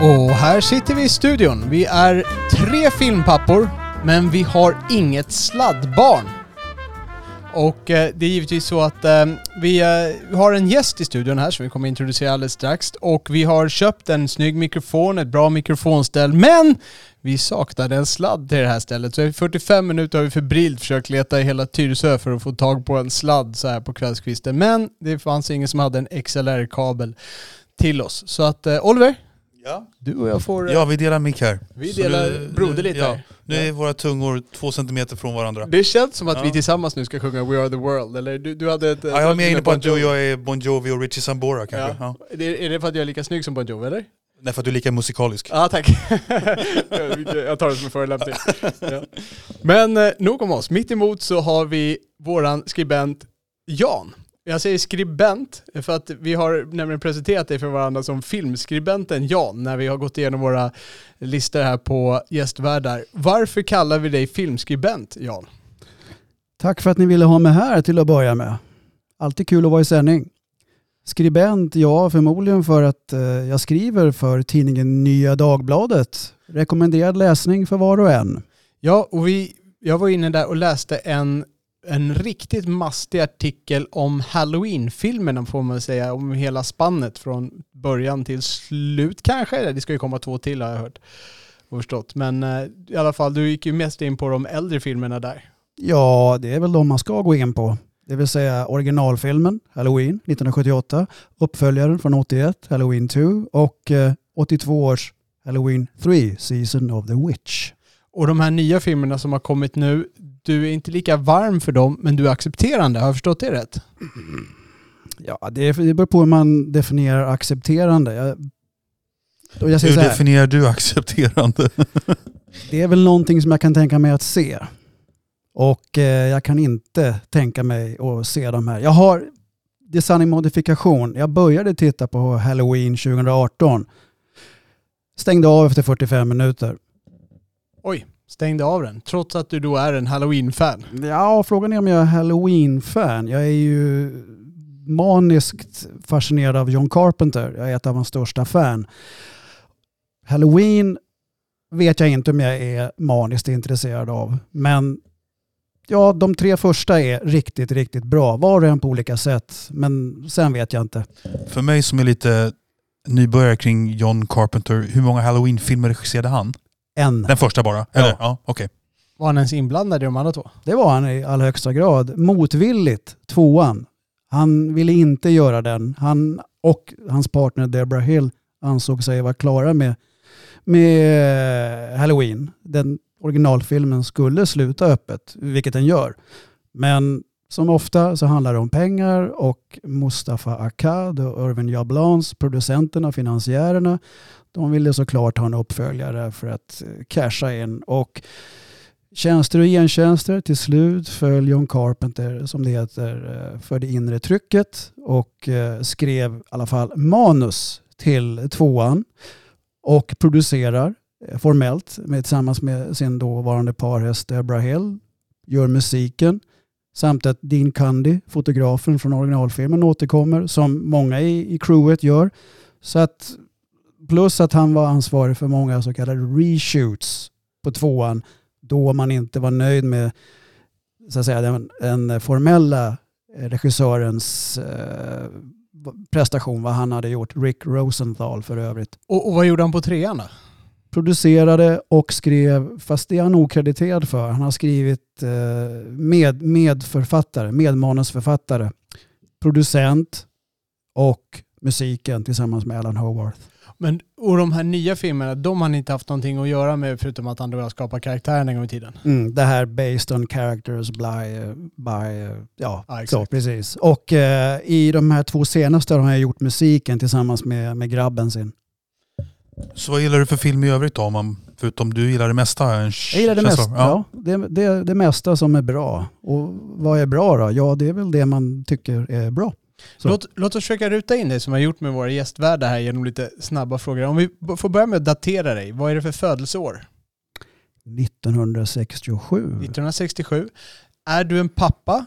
Och här sitter vi i studion. Vi är tre filmpappor, men vi har inget sladdbarn. Och eh, det är givetvis så att eh, vi eh, har en gäst i studion här som vi kommer introducera alldeles strax. Och vi har köpt en snygg mikrofon, ett bra mikrofonställ, men vi saknade en sladd till det här stället. Så i 45 minuter har vi febrilt försökt leta i hela Tyresö för att få tag på en sladd så här på kvällskvisten. Men det fanns ingen som hade en XLR-kabel till oss. Så att eh, Oliver, Ja. du och jag får... Ja, vi delar mick här. Vi Så delar nu- broderligt ja, här. Nu är våra tungor två centimeter från varandra. Det känns som att Ja. vi tillsammans nu ska sjunga We Are The World, eller du, du hade ett... Ja, jag var mer inne på att du och Bon Jovi. jag är Bon Jovi och Richie Sambora kanske. Ja. Ja. Är det- Är det för att jag är lika snygg som Bon Jovi, eller? Nej, för att du är lika musikalisk. Ja, tack. jag tar det som en förolämpning. Ja. Men eh, nog om oss. Mitt emot så har vi våran skribent Jan. Jag säger skribent för att vi har nämligen presenterat dig för varandra som filmskribenten Jan när vi har gått igenom våra listor här på gästvärdar. Varför kallar vi dig filmskribent Jan? Tack för att ni ville ha mig här till att börja med. Alltid kul att vara i sändning. Skribent, ja förmodligen för att eh, jag skriver för tidningen Nya Dagbladet. Rekommenderad läsning för var och en. Ja, och vi, jag var inne där och läste en, en riktigt mastig artikel om Halloween-filmerna får man säga, om hela spannet från början till slut kanske. Det ska ju komma två till har jag hört och förstått. Men eh, i alla fall, du gick ju mest in på de äldre filmerna där. Ja, det är väl de man ska gå in på. Det vill säga originalfilmen Halloween 1978, uppföljaren från 81, Halloween 2 och eh, 82 års Halloween 3, Season of the Witch. Och de här nya filmerna som har kommit nu, du är inte lika varm för dem, men du är accepterande. Har jag förstått det rätt? Ja, det, det beror på hur man definierar accepterande. Jag, och jag säger Hur definierar du accepterande? Det är väl någonting som jag kan tänka mig att se. Och eh, jag kan inte tänka mig att se de här. Jag har sanning modifikation. Jag började titta på Halloween 2018. Stängde av efter 45 minuter. Oj, stängde av den. Trots att du då är en Halloween-fan. Ja, frågan är om jag är Halloween-fan. Jag är ju maniskt fascinerad av John Carpenter. Jag är ett av hans största fan. Halloween vet jag inte om jag är maniskt intresserad av. Men ja, de tre första är riktigt, riktigt bra. Var och en på olika sätt. Men sen vet jag inte. För mig som är lite nybörjare kring John Carpenter, hur många Halloween-filmer regisserade han? En. Den första bara? Eller? Ja, okej. Var han ens inblandad i de andra två? Det var han i allra högsta grad. Motvilligt, tvåan. Han ville inte göra den. Han och hans partner Deborah Hill ansåg sig vara klara med, med Halloween. Den originalfilmen skulle sluta öppet, vilket den gör. Men som ofta så handlar det om pengar och Mustafa Akkad och Irvin Jablans, producenterna, finansiärerna, de ville såklart ha en uppföljare för att eh, casha in. Och Tjänster och gentjänster till slut föll John Carpenter, som det heter, eh, för det inre trycket och eh, skrev i alla fall manus till tvåan och producerar formellt med, tillsammans med sin dåvarande parhäst Deborah Hill, gör musiken samt att Dean Cundy, fotografen från originalfilmen, återkommer som många i, i crewet gör. Så att, plus att han var ansvarig för många så kallade reshoots på tvåan då man inte var nöjd med så att säga, den, den formella regissörens eh, prestation, vad han hade gjort. Rick Rosenthal för övrigt. Och, och vad gjorde han på trean då? Producerade och skrev, fast det är han okrediterad för. Han har skrivit eh, med, medförfattare, medmanusförfattare, producent och musiken tillsammans med Alan Howard. Men, och de här nya filmerna, de har ni inte haft någonting att göra med förutom att han har skapat karaktären en gång i tiden? Mm, det här based on characters by, by ja, Ja, så precis. Och eh, i de här två senaste har jag gjort musiken tillsammans med, med grabben sin. Så vad gillar du för film i övrigt då? Om man, förutom du gillar det mesta? En Jag gillar det känsla- mesta, ja. det, det, det mesta som är bra. Och vad är bra då? Ja, det är väl det man tycker är bra. Så. Låt, låt oss försöka ruta in det som har gjort med våra gästvärdar här genom lite snabba frågor. Om vi får börja med att datera dig. Vad är det för födelseår? 1967. 1967. Är du en pappa?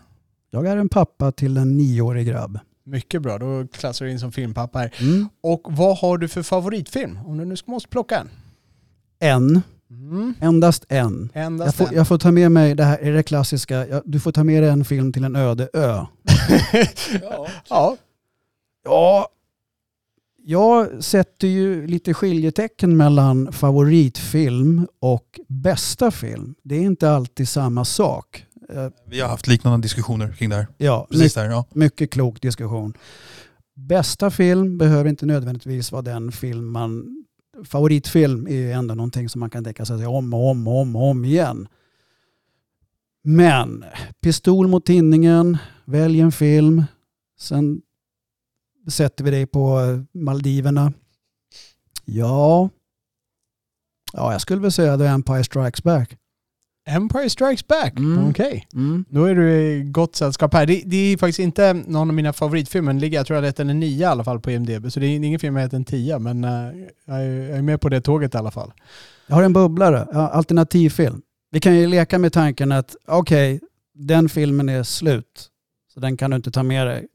Jag är en pappa till en nioårig grabb. Mycket bra, då klassar du in som filmpappa här. Mm. Och vad har du för favoritfilm? Om du nu ska måste plocka en. En, Mm. endast en. Jag Endast får, en. jag får ta med mig, det här är det klassiska, jag, du får ta med dig en film till en öde ö. ja. Ja, jag sätter ju lite skiljetecken mellan favoritfilm och bästa film. Det är inte alltid samma sak. Eh, Vi har haft liknande diskussioner kring det här. Ja, Precis där, ja. mycket klok diskussion. Bästa film behöver inte nödvändigtvis vara den film man... Favoritfilm är ju ändå någonting som man kan tänka sig om och om och om, och om igen. Men pistol mot tinningen, välj en film, sen sätter vi dig på Maldiverna. Ja, ja jag skulle väl säga The Empire Strikes Back. Empire Strikes Back. Mm. Okej. Då är du i gott sällskap här. Det, det är faktiskt inte någon av mina favoritfilmer. Den ligger, jag tror jag hade en 9 i alla fall på IMDB. Så det är ingen film jag heter en 10 men eh, jag, är, jag är med på det tåget i alla fall. Jag har en bubblare, alternativfilm. Vi kan ju leka med tanken att okej, den filmen är slut. Så den kan du inte ta med dig.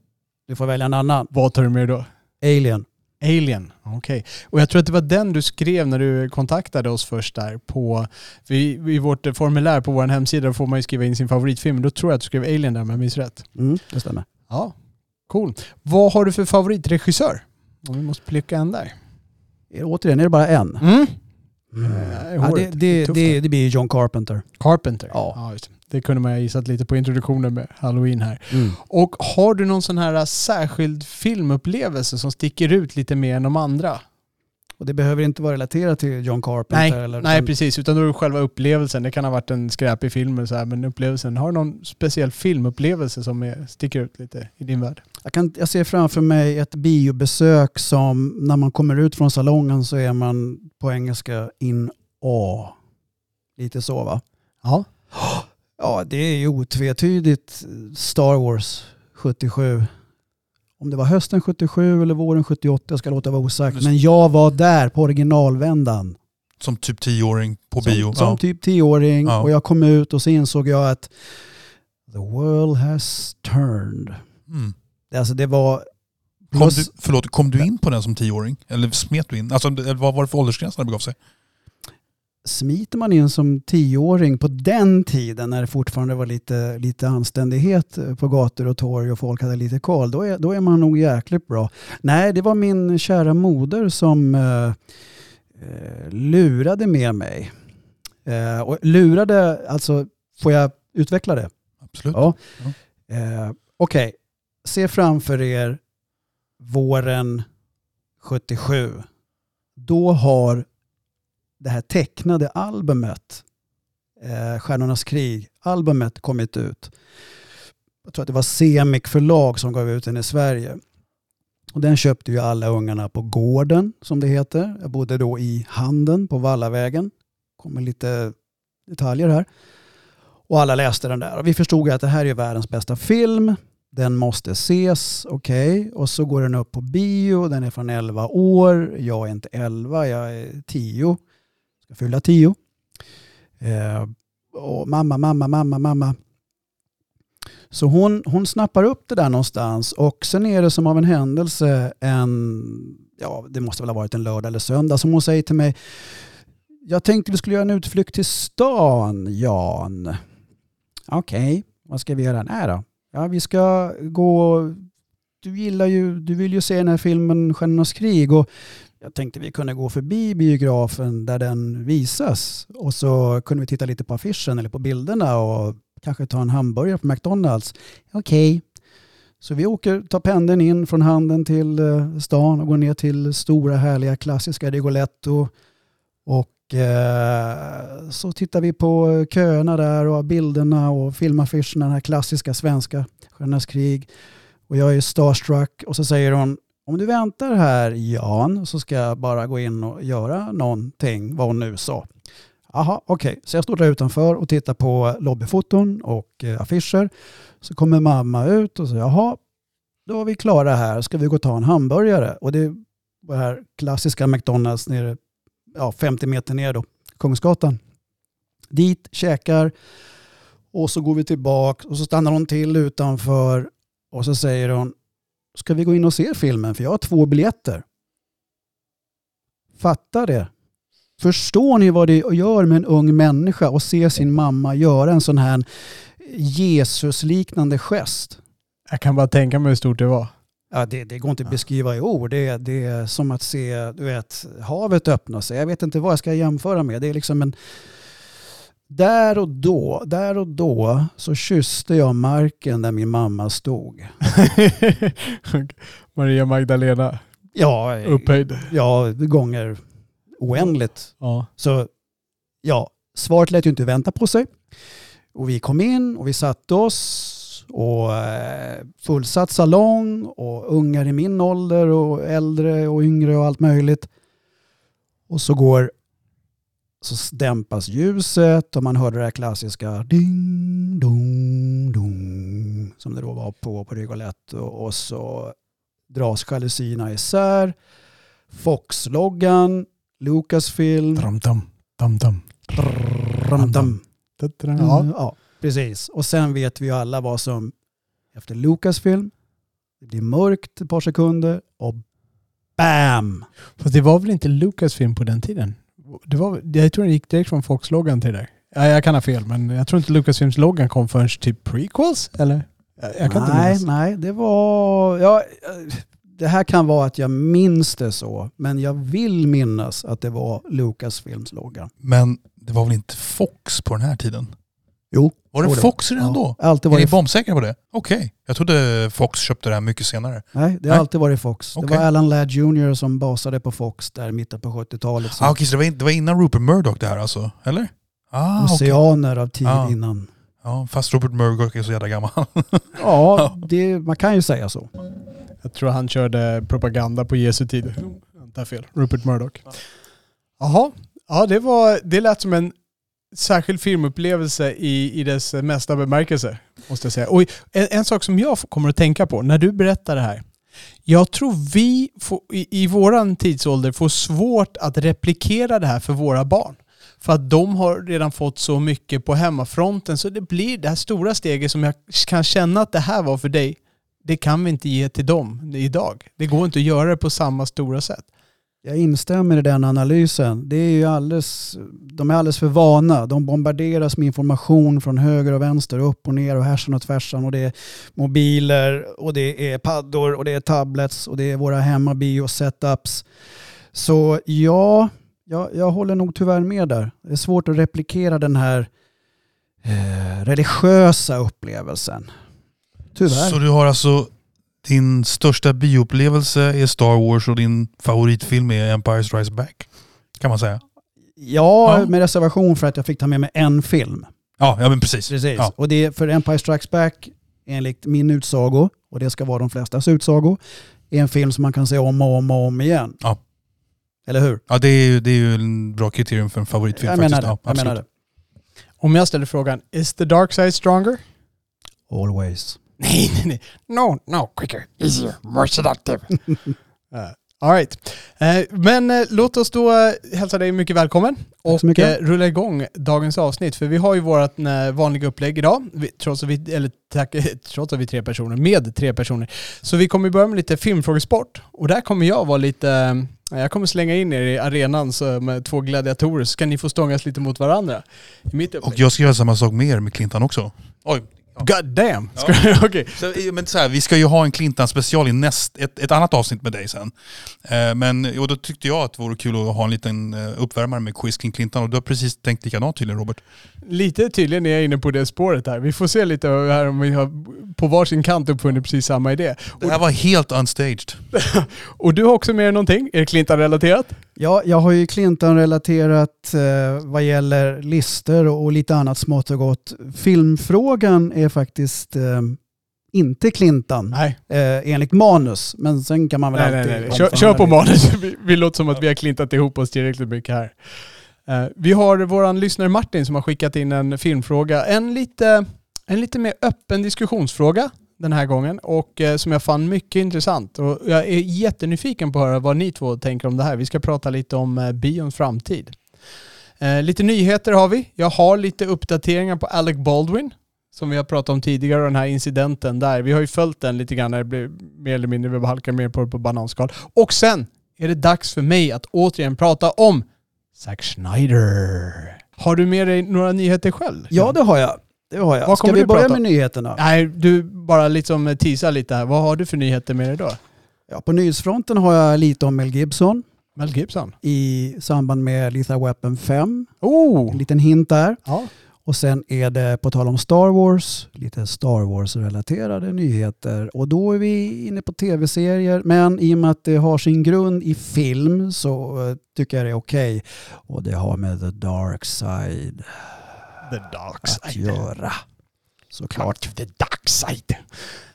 Du får välja en annan. Vad tar du med då? Alien. Alien, okej. Och jag tror att det var den du skrev när du kontaktade oss först där på, vi, i vårt formulär på vår hemsida får man ju skriva in sin favoritfilm. Då tror jag att du skrev Alien där om jag minns rätt. Mm, det stämmer. Ja, cool. Vad har du för favoritregissör? Om vi måste plicka en där. Är- Återigen, är det bara en? Mm. Mm. Ja, det, det, det, det blir John Carpenter. Carpenter. Ja. just det. det kunde man ha gissat lite på introduktionen med Halloween här. Mm. Och har du någon sån här särskild filmupplevelse som sticker ut lite mer än de andra? Och det behöver inte vara relaterat till John Carpenter. Nej, eller, nej utan- precis. Utan då är det själva upplevelsen. Det kan ha varit en skräpig film eller så här, men upplevelsen. Har du någon speciell filmupplevelse som är, sticker ut lite i din värld? Jag, kan, jag ser framför mig ett biobesök som när man kommer ut från salongen så är man på engelska in awe. Lite så va? Ja. Ja, det är ju otvetydigt Star Wars 77. Om det var hösten 77 eller våren 78 jag ska låta vara osagt. Men jag var där på originalvändan. Som typ tioåring på bio. som ja. typ tioåring Ja. och jag kom ut och så insåg jag att the world has turned. mm. Alltså det var... kom, du, förlåt, kom du in på den som tioåring? Eller smet du in? Alltså, vad var det för åldersgräns när det begav sig? Smiter man in som tioåring på den tiden när det fortfarande var lite, lite anständighet på gator och torg och folk hade lite koll, då är, då är man nog jäkligt bra. Nej, det var min kära moder som eh, eh, lurade med mig. Eh, och lurade, alltså, får jag utveckla det? Absolut. Ja. Eh, Okej, se framför er våren 77. Då har det här tecknade albumet, eh, Stjärnornas krig, albumet kommit ut. Jag tror att det var Semik förlag som gav ut den i Sverige. Och den köpte ju alla ungarna på gården, som det heter. Jag bodde då i Handen på Vallavägen. kommer lite detaljer här. Och alla läste den där. Och vi förstod ju att det här är världens bästa film. Den måste ses, okej. Och så går den upp på bio. Den är från 11 år. Jag är inte 11, jag är 10. Ska fylla tio. Eh, och mamma, mamma, mamma, mamma. Så hon, hon snappar upp det där någonstans och sen är det som av en händelse en, ja det måste väl ha varit en lördag eller söndag som hon säger till mig, jag tänkte vi skulle göra en utflykt till stan, Jan. Okej, vad ska vi göra? Nej då. Ja, vi ska gå... Du gillar ju, du vill ju se den här filmen Stjärnornas krig och jag tänkte vi kunde gå förbi biografen där den visas och så kunde vi titta lite på affischen eller på bilderna och kanske ta en hamburgare på McDonalds. Okej. Så vi åker, tar pendeln in från Handen till eh, stan och går ner till stora härliga klassiska Rigoletto. Och eh, så tittar vi på köerna där och bilderna och filmaffischerna, den här klassiska svenska Stjärnornas krig. Och jag är starstruck och så säger hon om du väntar här Jan så ska jag bara gå in och göra någonting, vad hon nu sa. Jaha, okej. Okay. Så jag står där utanför och tittar på lobbyfoton och eh, affischer. Så kommer mamma ut och säger jaha, då är vi klara här. Ska vi gå och ta en hamburgare? Och det är det här klassiska McDonalds nere, ja, 50 meter ner då, Kungsgatan. Dit, käkar och så går vi tillbaka och så stannar hon till utanför och så säger hon Ska vi gå in och se filmen? För jag har två biljetter. Fatta det. Förstår ni vad det gör med en ung människa att se sin mamma göra en sån här Jesusliknande gest? Jag kan bara tänka mig hur stort det var. Ja, det, det går inte att beskriva i ord. Det, det är som att se du vet, havet öppna sig. Jag vet inte vad jag ska jämföra med. Det är liksom en... Där och då, där och då så kysste jag marken där min mamma stod. Maria Magdalena. Ja, upphöjd. Ja, gånger oändligt. Ja. Så ja, svaret lät ju inte vänta på sig. Och vi kom in och vi satte oss och eh, fullsatt salong och ungar i min ålder och äldre och yngre och allt möjligt. Och så går så dämpas ljuset och man hörde det här klassiska ding, dong, dong som det då var på, på Rigoletto och, och så dras jalusierna isär. Fox-loggan Lucasfilm. Dram, dam, dam, dam. Dram, dam. Ja. ja, precis. Och sen vet vi ju alla vad som efter Lucasfilm, det blir mörkt ett par sekunder och BAM! Fast det var väl inte Lucasfilm på den tiden? Det var, jag tror den gick direkt från Fox-loggan till det Ja, jag kan ha fel, men jag tror inte Lucasfilms loggan kom förrän till prequels, eller? Jag kan nej, inte nej, det var... Ja, det här kan vara att jag minns det så, men jag vill minnas att det var Lucasfilms logga. Men det var väl inte Fox på den här tiden? Jo. Var det Fox redan ja, då? Alltid varit är ni bombsäkra på det? Okej. Okay. Jag trodde Fox köpte det här mycket senare. Nej, det har Nej. alltid varit Fox. Okay. Det var Alan Ladd Jr som basade på Fox där mitten på 70-talet. Ah, Okej, okay, så det var, det var innan Rupert Murdoch det här alltså? Eller? Ah, Oceaner av tid ah. innan. Ja, fast Rupert Murdoch är så jävla gammal. ja, det, man kan ju säga så. Jag tror han körde propaganda på Jesu tid. Jag fel. Rupert Murdoch. Jaha, ja det, var, det lät som en särskild filmupplevelse i, i dess mesta bemärkelse. Måste jag säga. Och en, en sak som jag kommer att tänka på när du berättar det här. Jag tror vi får, i, i våran tidsålder får svårt att replikera det här för våra barn. För att de har redan fått så mycket på hemmafronten så det blir det här stora steget som jag kan känna att det här var för dig det kan vi inte ge till dem idag. Det går inte att göra det på samma stora sätt. Jag instämmer i den analysen. Det är ju alldeles, de är alldeles för vana. De bombarderas med information från höger och vänster, upp och ner och härsan och tvärsan. Och det är mobiler och det är paddor och det är tablets och det är våra hemmabio-setups. Så ja, jag, jag håller nog tyvärr med där. Det är svårt att replikera den här eh, religiösa upplevelsen. Tyvärr. Så du har alltså din största bioupplevelse är Star Wars och din favoritfilm är Empire Strikes Back? Kan man säga. Ja, ja. med reservation för att jag fick ta med mig en film. Ja, ja men precis. precis. Ja. Och det är för Empire Strikes Back, enligt min utsago, och det ska vara de flestas utsago, är en film som man kan se om och om och om igen. Ja. Eller hur? Ja, det är ju, det är ju en bra kriterium för en favoritfilm jag faktiskt. Menar det. Ja, jag menar det. Om jag ställer frågan, is the dark side stronger? Always. Nej, nej, nej. No, no, quicker, easier, more seductive. uh, all right. Uh, men uh, låt oss då uh, hälsa dig mycket välkommen och rulla igång dagens avsnitt. För vi har ju vårt vanliga upplägg idag, vi, trots, att vi, eller, tack, trots att vi är tre personer, med tre personer. Så vi kommer börja med lite filmfrågesport och där kommer jag vara lite jag kommer slänga in er i arenan så med två gladiatorer så ska ni få stångas lite mot varandra. och jag ska göra samma sak med er med Clintan också. Oj, God damn! Ska ja. Okej. Så, men så här, vi ska ju ha en Clintan special i näst, ett, ett annat avsnitt med dig sen. Eh, men och då tyckte jag att det vore kul att ha en liten eh, uppvärmare med quiz kring Clintan och du har precis tänkt likadant tydligen Robert. Lite tydligen är jag inne på det spåret här. Vi får se lite här om vi har på varsin kant uppfunnit precis samma idé. Det här var helt unstaged. och du har också med dig någonting. Är det Clintan-relaterat? Ja, jag har ju Clinton-relaterat eh, vad gäller listor och, och lite annat smått och gott. Filmfrågan är faktiskt eh, inte Clinton Nej. eh, enligt manus. Men sen kan man väl Nej, alltid... nej, nej. Kör, kör på manus. Vi, vi låter som att vi har klintat ihop oss tillräckligt mycket här. Eh, vi har vår lyssnare Martin som har skickat in en filmfråga. En lite, en lite mer öppen diskussionsfråga den här gången och eh, som jag fann mycket intressant. Och jag är jättenyfiken på att höra vad ni två tänker om det här. Vi ska prata lite om eh, bions framtid. Eh, lite nyheter har vi. Jag har lite uppdateringar på Alec Baldwin som vi har pratat om tidigare, den här incidenten där. Vi har ju följt den lite grann när det blir mer eller mindre, vi halkar mer på på bananskal. Och sen är det dags för mig att återigen prata om Zack Schneider. Har du med dig några nyheter själv? Ja, det har jag. Det har jag. Vad Ska kommer vi du börja prata med nyheterna? Nej, du bara liksom teasar lite här. Vad har du för nyheter med dig då? Ja, på nyhetsfronten har jag lite om Mel Gibson Mel Gibson. i samband med Lethal Weapon 5. Oh! En liten hint där. Ja. Och sen är det på tal om Star Wars, lite Star Wars-relaterade nyheter. Och då är vi inne på tv-serier, men i och med att det har sin grund i film så eh, tycker jag det är okej. Och det har med The Dark Side The dark att göra. Såklart. The dark side.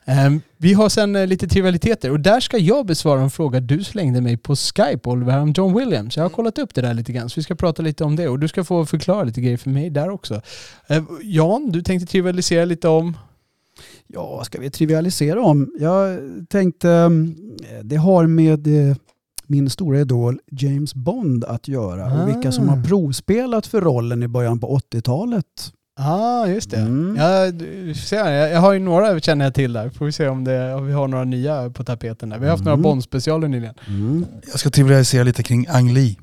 Ehm, vi har sen eh, lite trivialiteter och där ska jag besvara en fråga du slängde mig på Skype Oliver om John Williams. Jag har kollat upp det där lite grann så vi ska prata lite om det och du ska få förklara lite grejer för mig där också. Ehm, Jan, du tänkte trivialisera lite om? Ja, vad ska vi trivialisera om? Jag tänkte, mm, det har med eh, min stora idol James Bond att göra och vilka som Ah. har provspelat för rollen i början på 80-talet. Ja, ah, just det. Mm. Ja, du ser, jag, jag har ju några känner jag till där. Får vi se om, det, om vi har några nya på tapeten där. Vi har haft Mm. några Bond-specialer nyligen. Jag ska trivialisera lite kring Ang Lee.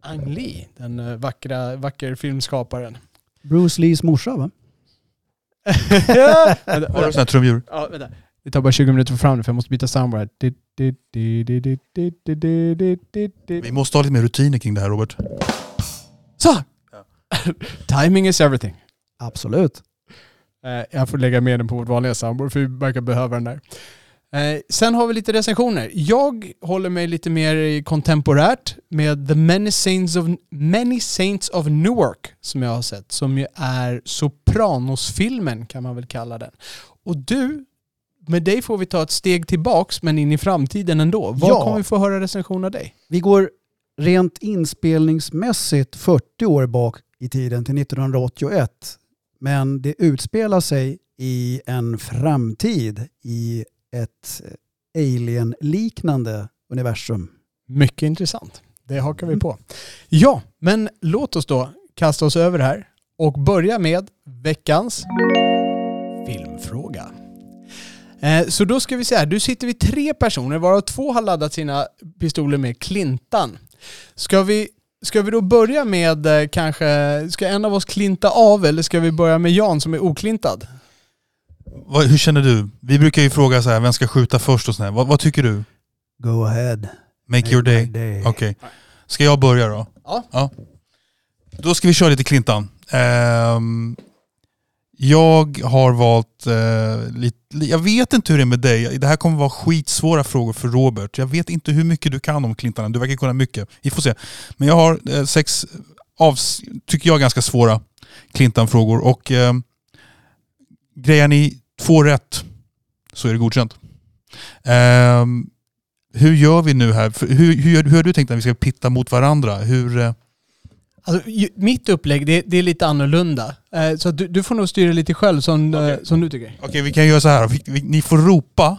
Ang Lee, den eh, vackra, vacker filmskaparen. Bruce Lees morsa va? Vänta, Har du vänta. sådana här trumdjur? Ja, vänta. Det tar bara 20 minuter för fram nu för jag måste byta soundboard. Vi måste ha lite mer rutiner kring det här Robert. Så! Timing is everything. Absolut. Eh, jag får lägga med den på vårt vanliga soundboard för vi verkar behöva den där. Eh, sen har vi lite recensioner. Jag håller mig lite mer kontemporärt med The Many Saints of, Many Saints of Newark som jag har sett. Som ju är Sopranos-filmen kan man väl kalla den. Och du med dig får vi ta ett steg tillbaks men in i framtiden ändå. Var Ja. kommer vi få höra recension av dig? Vi går rent inspelningsmässigt 40 år bak i tiden till 1981. Men det utspelar sig i en framtid i ett alien-liknande universum. Mycket intressant. Det hakar vi på. Ja, men låt oss då kasta oss över här och börja med veckans filmfråga. Eh, Så då ska vi se här, du sitter vid tre personer varav två har laddat sina pistoler med Klintan. Ska vi, ska vi då börja med eh, kanske, ska en av oss klinta av eller ska vi börja med Jan som är oklintad? Vad, hur känner du? Vi brukar ju fråga så här, vem ska skjuta först och sådär. Vad, vad tycker du? Go ahead. Make your day. day. Okej. Ska jag börja då? Ja. Då ska vi köra lite Clintan. Ehm, jag har valt eh, lite, jag vet inte hur det är med dig. Det här kommer vara skitsvåra frågor för Robert. Jag vet inte hur mycket du kan om Clintan. Du verkar kunna mycket. Vi får se. Men jag har eh, sex, av, tycker jag, ganska svåra Clintan-frågor. Och eh, grejer ni två rätt så är det godkänt. Eh, hur gör vi nu här? Hur, hur, hur har du tänkt att vi ska pitta mot varandra? Hur, eh, Alltså, ju- mitt upplägg det, det är lite annorlunda. Eh, så att du, du får nog styra lite själv som, eh, som du tycker. Okej, vi kan göra så här. Vi, vi, ni får ropa.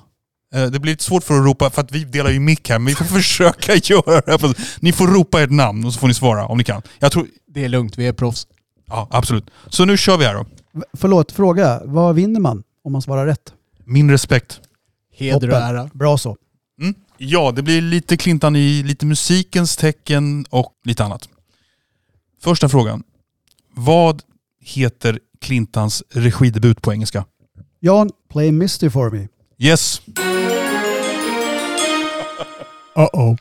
Eh, Det blir lite svårt för att ropa för att vi delar ju mick här, men vi får försöka göra det. här. Ni får ropa ert namn och så får ni svara om ni kan. Jag tror... Det är lugnt, vi är proffs. Ja, absolut. Så nu kör vi här då. Förlåt, fråga. Vad vinner man om man svarar rätt? Min respekt. Heder och Toppen. ära. Bra så. Mm. Ja, det blir lite Clintan i lite musikens tecken och lite annat. Första frågan. Vad heter Clintans regidebut på engelska? Jan, play Misty for me. Yes! Uh-oh.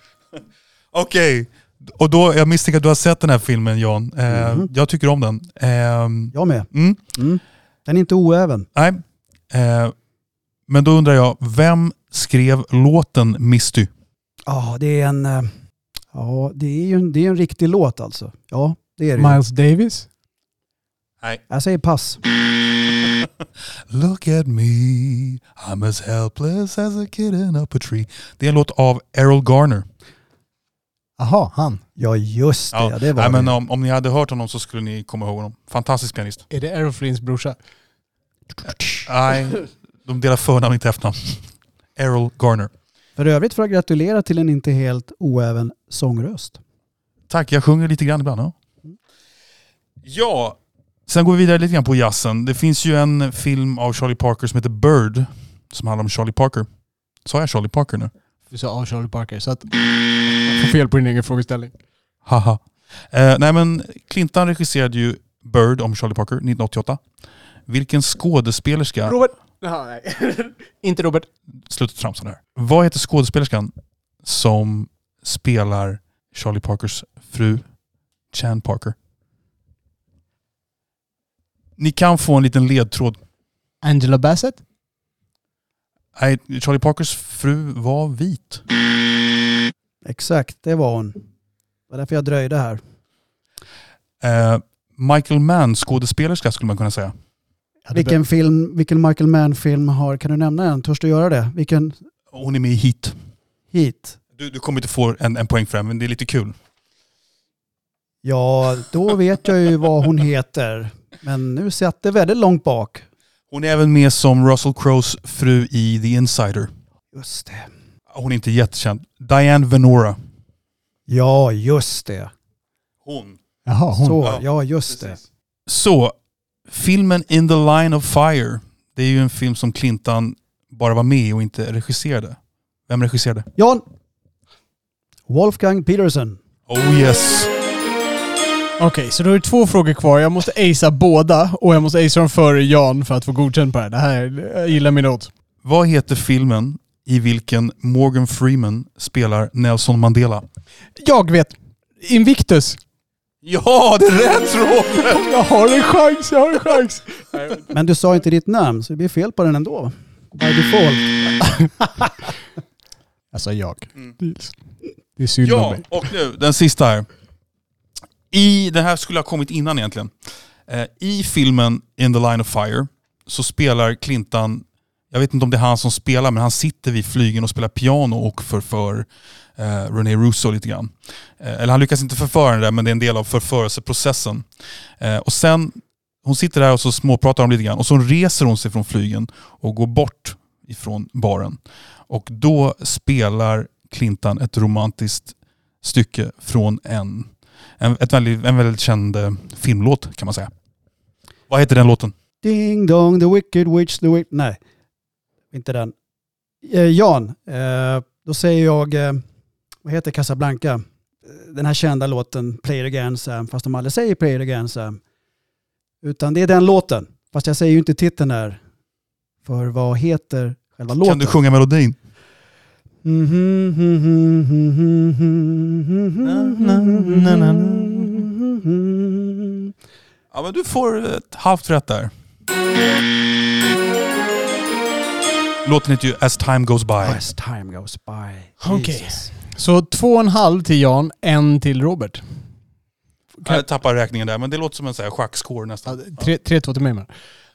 Okej. Och då, jag misstänker att du har sett den här filmen Jan. Eh, Mhm. Jag tycker om den. Eh, Jag med. mm, Mm. Den är inte oäven. nej. Eh, men då undrar jag, vem skrev låten Misty? Ja, det är en... eh, Ja, det är ju en, det är en riktig låt alltså. Ja, det är det ju. Miles Davis? Nej. Jag säger pass. Look at me, I'm as helpless as a kitten up a tree. Det är en låt av Errol Garner. Aha, han. Ja, just det. Ja, det var Nej, men det. om, om ni hade hört honom så skulle ni komma ihåg honom. Fantastisk pianist. Är det Errol Flynns brorsa? Nej, de delar förnamn inte efternamn. Errol Garner. För övrigt får jag gratulera till en inte helt oäven sångröst. Tack, jag sjunger lite grann ibland. Ja. Ja, sen går vi vidare lite grann på jazzen. Det finns ju en film av Charlie Parker som heter Bird. Som handlar om Charlie Parker. Sa jag Charlie Parker nu? Du sa ah, Charlie Parker, så att... Får fel på din egen frågeställning. Haha. Eh, nej men Clintan regisserade ju Bird om Charlie Parker 1988. Vilken skådespelerska... Robert! Jaha, nej. Inte Robert. Sluta tramsa där. Vad heter skådespelerskan som spelar Charlie Parkers fru Chan Parker? Ni kan få en liten ledtråd. Angela Bassett? Nej, Charlie Parkers fru var vit. Exakt, det var hon. Det var därför jag dröjde här. Eh, Michael Mann skådespelerska skulle man kunna säga. Vilken, film, vilken Michael Mann-film har, kan du nämna en? Törs du göra det? Vilken Hon är med i Heat. hit? Du, du kommer inte få en, en poäng för den, men det är lite kul. Ja, då vet jag ju vad hon heter. Men nu satt det väldigt långt bak. Hon är även med som Russell Crowes fru i The Insider. Just det. Hon är inte jättekänd. Diane Venora. Ja, just det. Hon. Jaha, hon. Så, Ja, ja just det. Så, filmen In the Line of Fire. Det är ju en film som Clintan bara var med i och inte regisserade. Vem regisserade? Jan! Wolfgang Peterson. Oh yes. Okej, så då är det två frågor kvar. Jag måste acea båda och jag måste acea dem före Jan för att få godkänt på det här. Det här jag gillar min odds. Vad heter filmen i vilken Morgan Freeman spelar Nelson Mandela? Jag vet! Invictus! Ja, det är rätt Robert! Jag har en chans, jag har en chans! Men du sa inte ditt namn, så det blir fel på den ändå. By default. Alltså jag. Mm. Det är synd om Ja, mig. och nu den sista här. I, den här skulle ha kommit innan egentligen. Eh, I filmen In the line of fire så spelar Clintan, jag vet inte om det är han som spelar, men han sitter vid flygen och spelar piano och förför eh, René Russo lite grann. Eh, eller han lyckas inte förföra henne där, men det är en del av förförelseprocessen. Eh, och sen, hon sitter där och så småpratar de lite grann och så reser hon sig från flygen och går bort ifrån baren. Och då spelar Clintan ett romantiskt stycke från en, en, ett väldigt, en väldigt känd eh, filmlåt kan man säga. Vad heter den låten? Ding dong, the wicked witch, the wicked... Nej, inte den. Eh, Jan, eh, då säger jag, eh, vad heter Casablanca? Eh, Den här kända låten Play it again Sam, fast de aldrig säger Play it again Sam. Utan det är den låten. Fast jag säger ju inte titeln där. För vad heter själva låten? Kan du sjunga melodin? Ja men du får ett halvt rätt där. Låten heter ju As time goes by. As time goes by. Okej. Jesus. Så två och en halv till Jan, en till Robert. Jag tappar räkningen där men det låter som en schackscore Ja, nästan. tre, tre, två till mig men.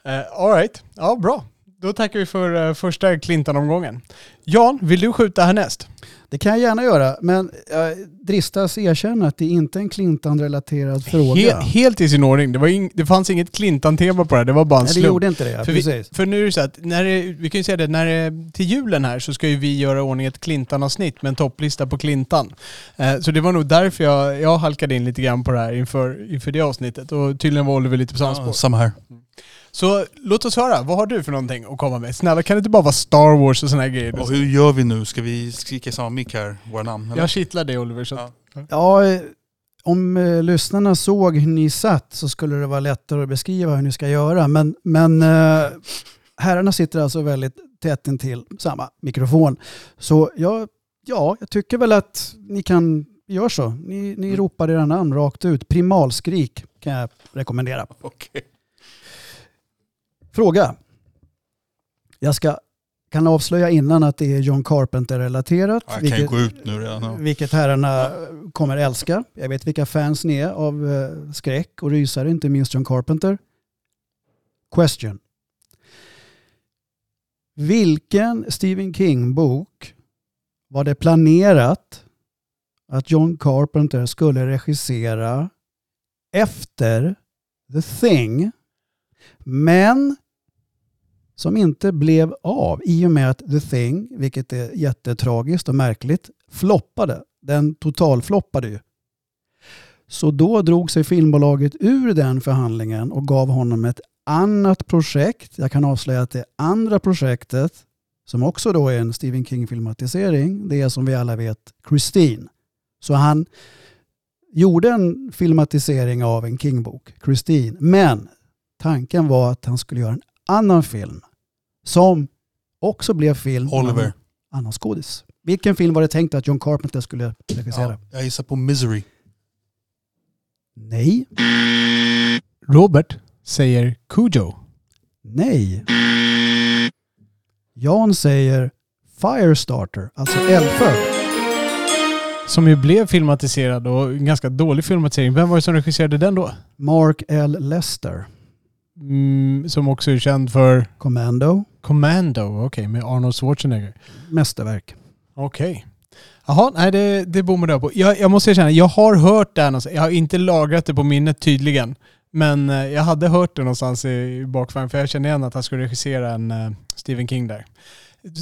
Uh, Alright, ja bra. Då tackar vi för uh, första Clinton-omgången. Jan, vill du skjuta härnäst? Det kan jag gärna göra, men jag dristas erkänna att det är inte en Clinton-relaterad fråga. He helt i sin ordning. Det, var ing- det fanns inget Clinton-tema på det här, det var bara en Nej, det slump. gjorde inte det. För, vi, för nu är det så att, när det, vi kan ju säga det, när det, till julen här så ska ju vi göra i ordning ett Clintan-avsnitt med en topplista på Clintan. Eh, så det var nog därför jag, jag halkade in lite grann på det här inför, inför det avsnittet. Och tydligen var Oliver lite på samma spår. Ja, samma här. Så låt oss höra, vad har du för någonting att komma med? Snälla kan det inte bara vara Star Wars och såna här grejer? Och hur gör vi nu? Ska vi skrika i samma mick här, våra namn? eller? Jag kittlar dig Oliver. Så att, Ja, eh, om eh, lyssnarna såg hur ni satt så skulle det vara lättare att beskriva hur ni ska göra. Men, men eh, herrarna sitter alltså väldigt tätt intill samma mikrofon. Så jag, ja, jag tycker väl att ni kan göra så. Ni, ni Mm. ropar era namn rakt ut. Primalskrik kan jag rekommendera. Okej. Fråga. Jag ska, kan avslöja innan att det är John Carpenter-relaterat. Kan ju gå ut nu redan. ja. vilket herrarna kommer älska. Jag vet vilka fans ni är av eh, skräck och rysare, inte minst John Carpenter. Question. Vilken Stephen King-bok var det planerat att John Carpenter skulle regissera efter The Thing, men som inte blev av i och med att The Thing, vilket är jättetragiskt och märkligt, floppade. Den totalfloppade ju. Så då drog sig filmbolaget ur den förhandlingen och gav honom ett annat projekt. Jag kan avslöja att det andra projektet, som också då är en Stephen King-filmatisering, det är som vi alla vet Christine. Så han gjorde en filmatisering av en King-bok, Christine, men tanken var att han skulle göra en annan film som också blev film. Oliver. Annan skådis. Vilken film var det tänkt att John Carpenter skulle regissera? Ja, jag gissar på Misery. Nej, Robert säger Cujo. nej. Jan säger Firestarter, alltså eldfödd. Som ju blev filmatiserad och en ganska dålig filmatisering. Vem var det som regisserade den då? Mark L. Lester, Mm, som också är känd för Commando, Commando. Okej, med Arnold Schwarzenegger. mästerverk. Okej. Jaha, nej det, det bommade jag på. Jag, jag måste erkänna, jag har hört det här någonstans. Jag har inte lagrat det på minnet tydligen. Men eh, jag hade hört det någonstans i, i för jag kände igen att han skulle regissera en eh, Stephen King där.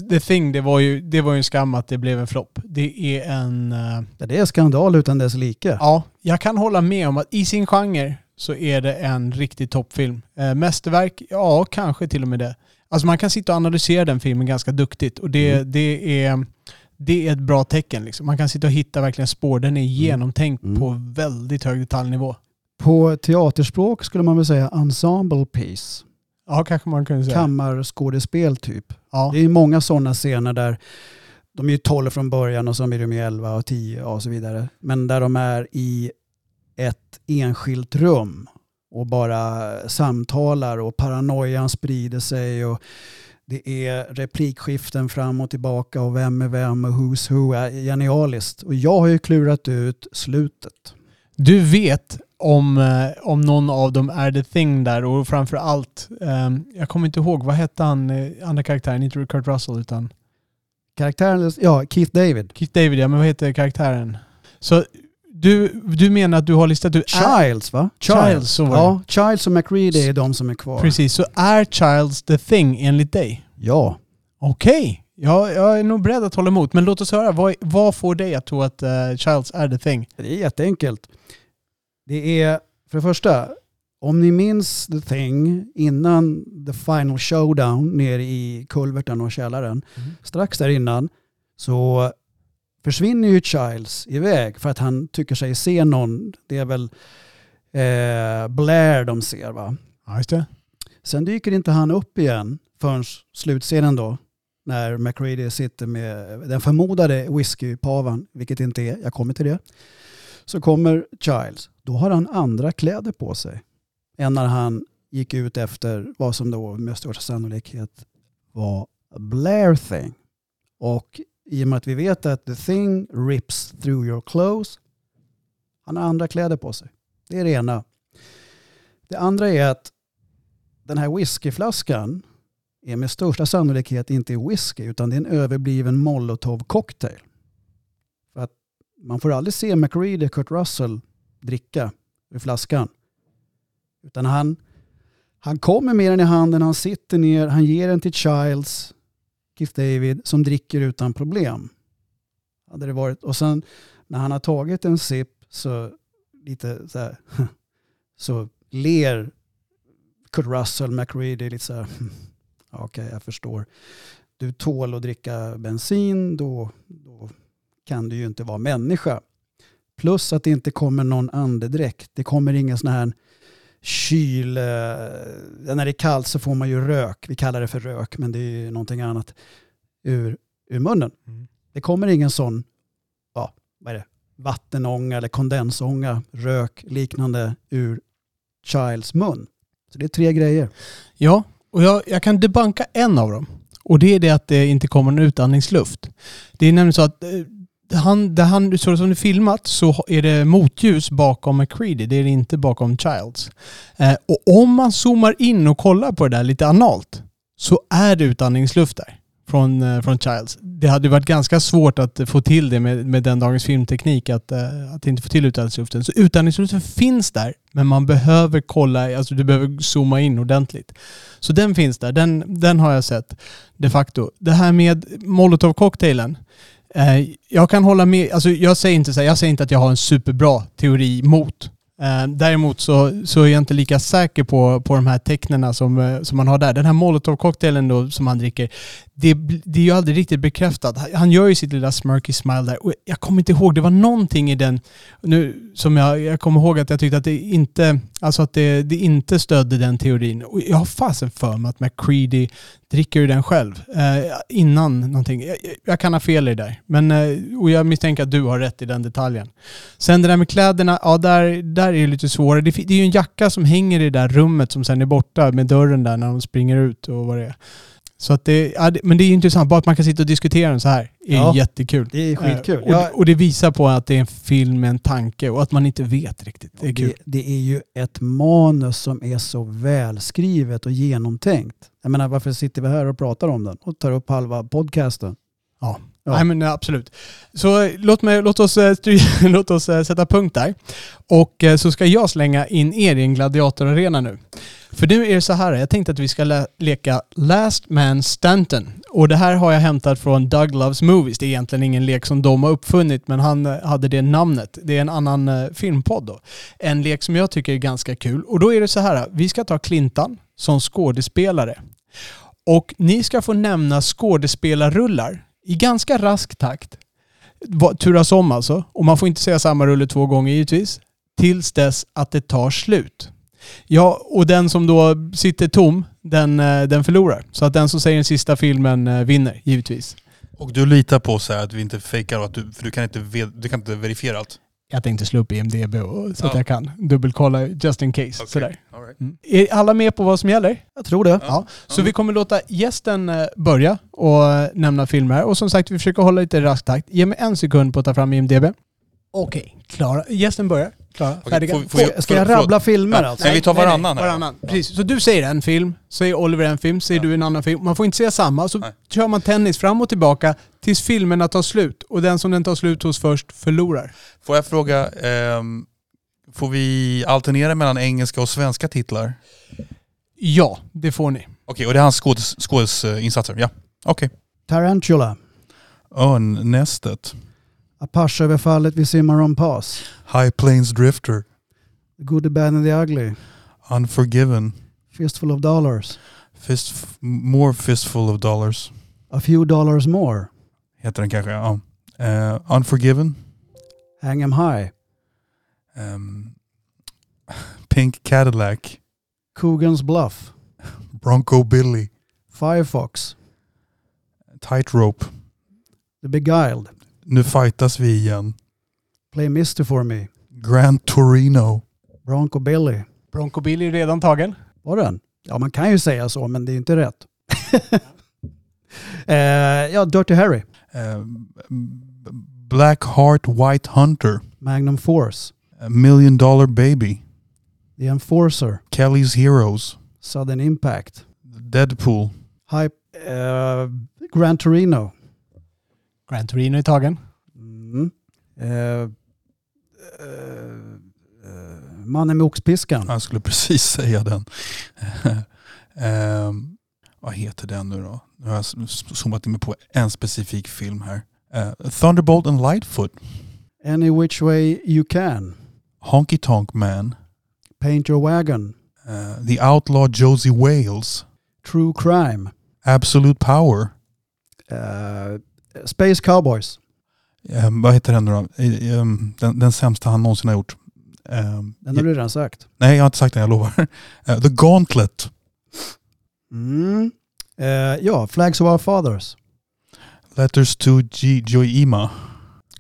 The Thing, det var, ju, det var ju en skam att det blev en flopp. Det är en... Ja, det är skandal utan dess like. Ja, jag kan hålla med om att i sin genre så är det en riktig toppfilm. Eh, mästerverk, ja kanske till och med det. Alltså man kan sitta och analysera den filmen ganska duktigt och det, Mm. det, är, det är ett bra tecken. Liksom. Man kan sitta och hitta verkligen spår. Den är genomtänkt Mm. på väldigt hög detaljnivå. På teaterspråk skulle man väl säga ensemble piece. Ja, kanske man kunde säga. Kammarskådespel typ. Ja. Det är många sådana scener där de är ju 12 från början och så blir de ju 11 och 10 och så vidare. Men där de är i ett enskilt rum och bara samtalar och paranoian sprider sig och det är replikskiften fram och tillbaka och vem är vem och who's who. är Genialiskt. Och jag har ju klurat ut slutet. Du vet om, eh, om någon av dem är the thing där och framför allt, eh, jag kommer inte ihåg, vad hette han, eh, andra karaktären, inte Kurt Russell utan Karaktären, ja, Keith David. Keith David, ja men vad heter karaktären? Så du, du menar att du har listat ut... Childs va? Childs, det. Ja, Childs och McReady är de som är kvar. Precis, så är Childs the thing enligt dig? Ja. Okej, ja, jag är nog beredd att hålla emot. Men låt oss höra, vad, vad får dig att tro att eh, Childs är the thing? Det är jätteenkelt. Det är, för det första, om ni minns The Thing innan The Final Showdown nere i kulverten och källaren, strax där innan så försvinner ju Childs iväg för att han tycker sig se någon. Det är väl eh, Blair de ser va? Ja, just det. Sen dyker inte han upp igen förrän slutscenen då. När McReady sitter med den förmodade whiskypavan, vilket inte är, jag kommer till det. Så kommer Childs. Då har han andra kläder på sig än när han gick ut efter vad som då med största sannolikhet var Blair thing. Och i och med att vi vet att the thing rips through your clothes. Han har andra kläder på sig. Det är det ena. Det andra är att den här whiskyflaskan är med största sannolikhet inte whisky utan det är en överbliven molotov cocktail. För att man får aldrig se McReady Kurt Russell dricka ur flaskan. Utan han, han kommer med den i handen, han sitter ner, han ger den till Childs, Keith David, som dricker utan problem. Hade det varit. Och sen när han har tagit en sipp så lite så här, så ler Kurt Russell, McReady lite så här, Okej, okej jag förstår. Du tål att dricka bensin, då, då kan du ju inte vara människa. Plus att det inte kommer någon andedräkt. Det kommer ingen sån här kyl... Eh, när det är kallt så får man ju rök. Vi kallar det för rök, men det är ju någonting annat. Ur, ur munnen. Mm. Det kommer ingen sån, ja, vad är det? Vattenånga eller kondensånga, rök, liknande ur Childs mun. Så det är tre grejer. Ja, och jag, jag kan debanka en av dem. Och det är det att det inte kommer någon utandningsluft. Det är nämligen så att eh, han, där han, så som det är filmat så är det motljus bakom McCready. Det är det inte bakom Childs. Eh, och om man zoomar in och kollar på det där lite analt så är det utandningsluft där från, eh, från Childs. Det hade varit ganska svårt att få till det med, med den dagens filmteknik, att, eh, att inte få till utandningsluften. Så utandningsluften finns där, men man behöver kolla, alltså du behöver zooma in ordentligt. Så den finns där, den, den har jag sett de facto. Det här med molotov-cocktailen, Eh, jag kan hålla med, alltså jag säger inte så här, jag säger inte att jag har en superbra teori mot eh, däremot så, så är jag inte lika säker på, på de här tecknen som, eh, som man har där. Den här molotovcocktailen då som han dricker, det, det är ju aldrig riktigt bekräftat. Han gör ju sitt lilla smirky smile där. Och jag kommer inte ihåg, det var någonting i den, nu, som jag, jag kommer ihåg att jag tyckte att det inte, alltså att det, det inte stödde den teorin. Och jag har fasen för mig att McCready dricker ju den själv eh, innan någonting. Jag, jag, kan ha fel i det där. Men, eh, och jag misstänker att du har rätt i den detaljen. Sen det där med kläderna, ja där, där är det lite svårare. Det, det är ju en jacka som hänger i det där rummet som sen är borta med dörren där när de springer ut och vad det är. Så att det, ja, men det är intressant, bara att man kan sitta och diskutera den så här är ja, jättekul. Det är skitkul. Eh, och, och, det visar på att det är en film med en tanke och att man inte vet riktigt. Det är kul. Det, det, är ju ett manus som är så välskrivet och genomtänkt. Jag menar varför sitter vi här och pratar om den och tar upp halva podcasten? Ja, Ja. Nej, men absolut. Så låt, mig, låt, oss, eh, låt oss eh, sätta punkt där. Och så ska jag slänga in er i en gladiatorarena nu. För nu är det så här, jag tänkte att vi ska le leka Last Man Stanton. Och det här har jag hämtat från Doug Loves Movies. Det är egentligen ingen lek som de har uppfunnit, men han eh, hade det namnet. Det är en annan eh, filmpodd då. En lek som jag tycker är ganska kul. Och då är det så här, vi ska ta Clintan som skådespelare. Och ni ska få nämna skådespelarrullar i ganska rask takt. Turas om alltså. Och man får inte säga samma rulle två gånger givetvis. Tills dess att det tar slut. Ja, och den som då sitter tom, den, eh, den förlorar. Så att den som säger den sista filmen eh, vinner, givetvis. Och du litar på så att vi inte fejkar, att du, för du kan, inte, du kan inte verifiera allt? Jag tänkte slå upp IMDB och, så ja. att jag kan dubbelkolla just in case. Okay. Sådär. Right. Mm. Är alla med på vad som gäller? Jag tror det. Ja. ja. Så mm. vi kommer låta gästen eh, börja och nämna filmer. Och som sagt, vi försöker hålla lite rask takt. Ge mig en sekund på att ta fram IMDB. Okej, okay. klara. Gästen börjar. Klara, färdiga. Får, får jag, ska jag rabbla filmer ja. alltså? Nej, vi tar varannan nej, varannan. här. Precis. Så du säger en film, säger Oliver en film, säger ja. du en annan film. Man får inte säga samma. Så nej. kör man tennis fram och tillbaka tills filmerna tar slut. Och den som den tar slut hos först förlorar. Får jag fråga, eh, får vi alternera mellan engelska och svenska titlar? Ja, det får ni. Okej, okay, och det är hans skådisinsatser? Ja, okej. Okay. Tarantula. Örnnästet. Apache-överfallet vid Cimarron Pass. High Plains Drifter. The Good, the Bad and the Ugly. Unforgiven. Fistful of Dollars. Fist, more Fistful of Dollars. A Few Dollars More. Heter den kanske, ja. Uh, Unforgiven. Hang 'em High. Um, Pink Cadillac. Coogan's Bluff. Bronco Billy. Firefox. Tightrope. The Beguiled. Nu fightas vi igen. Play Mister for me. Grand Torino. Bronco Billy. Bronco Billy är redan tagen. Var den? Ja, man kan ju säga så, men det är inte rätt. uh, ja, Dirty Harry. Uh, Black Heart White Hunter. Magnum Force. A Million Dollar Baby. The Enforcer. Kelly's Heroes. Sudden Impact. Deadpool. Hype, uh, Gran Torino. Gran Torino är tagen. Mm. Uh, uh, mannen med oxpiskan. Jag skulle precis säga den. um, vad heter den nu då? Nu har jag zoomat in mig på en specifik film här. Uh, Thunderbolt and Lightfoot. Any which way you can. Honky Tonk Man. Paint your wagon. Uh, the Outlaw Josie Wales. True crime. Absolute power. Uh, Space Cowboys. Eh, vad heter den nu då? Eh, eh, Den, den sämsta han någonsin har gjort. Eh, Den har du redan sagt. Nej, jag har inte sagt den, jag lovar. Eh, The Gauntlet. Mm. Eh, ja, Flags of Our Fathers. Letters to G- Joima.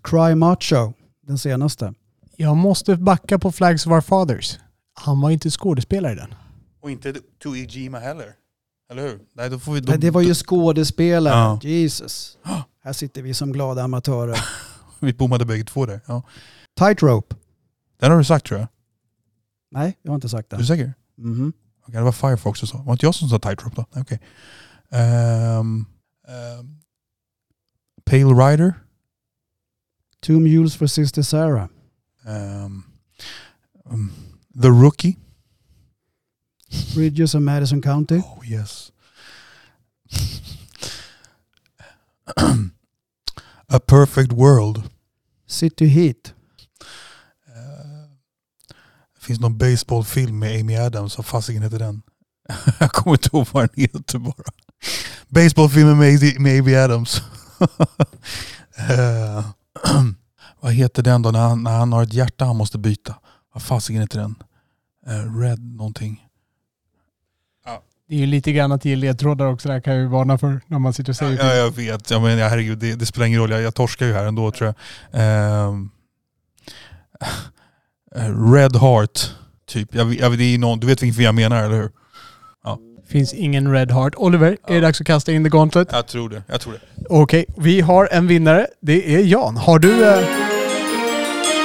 Cry Macho, den senaste. Jag måste backa på Flags of Our Fathers. Han var inte skådespelare i den. Och inte to Ijima heller. Eller hur? Nej, då får vi, då, Nej, det var ju skådespelare. Ja. Jesus. Här sitter vi som glada amatörer. Vi bommade bägge två där. Ja. Tightrope. Den har du sagt tror jag. Nej, jag har inte sagt Är det. du säker? Mhm. Okej, det var Firefox du sa. Var inte jag som sa tightrope då? Okej. Ehm, ehm, Pale Rider. Two Mules for Sister Sarah. Ehm, um, The Rookie. Bridges of Madison County. Oh yes. A Perfect World. City Heat. Eh, Det finns någon baseballfilm med Amy Adams. Vad fasiken heter den? Jag kommer inte ihåg vad den heter bara. Baseballfilmen med, med Amy Adams. Eh, vad heter den då när han, när han har ett hjärta han måste byta? Vad fasiken heter den? Eh, Red någonting. Det är ju lite grann att ge ledtrådar också där kan jag ju varna för när man sitter och Ja, säger ja, jag vet. Ja, men, ja, herregud, det, det spelar ingen roll. Jag, jag torskar ju här ändå tror jag. Ehm, eh, Red Heart. Typ. Jag, jag, det är någon, du vet vilken jag menar, eller hur? finns ingen Red Heart. Oliver, är det dags att kasta in the gauntlet? Jag tror det. Jag tror det. Okej, vi har en vinnare. Det är Jan. Har du, eh,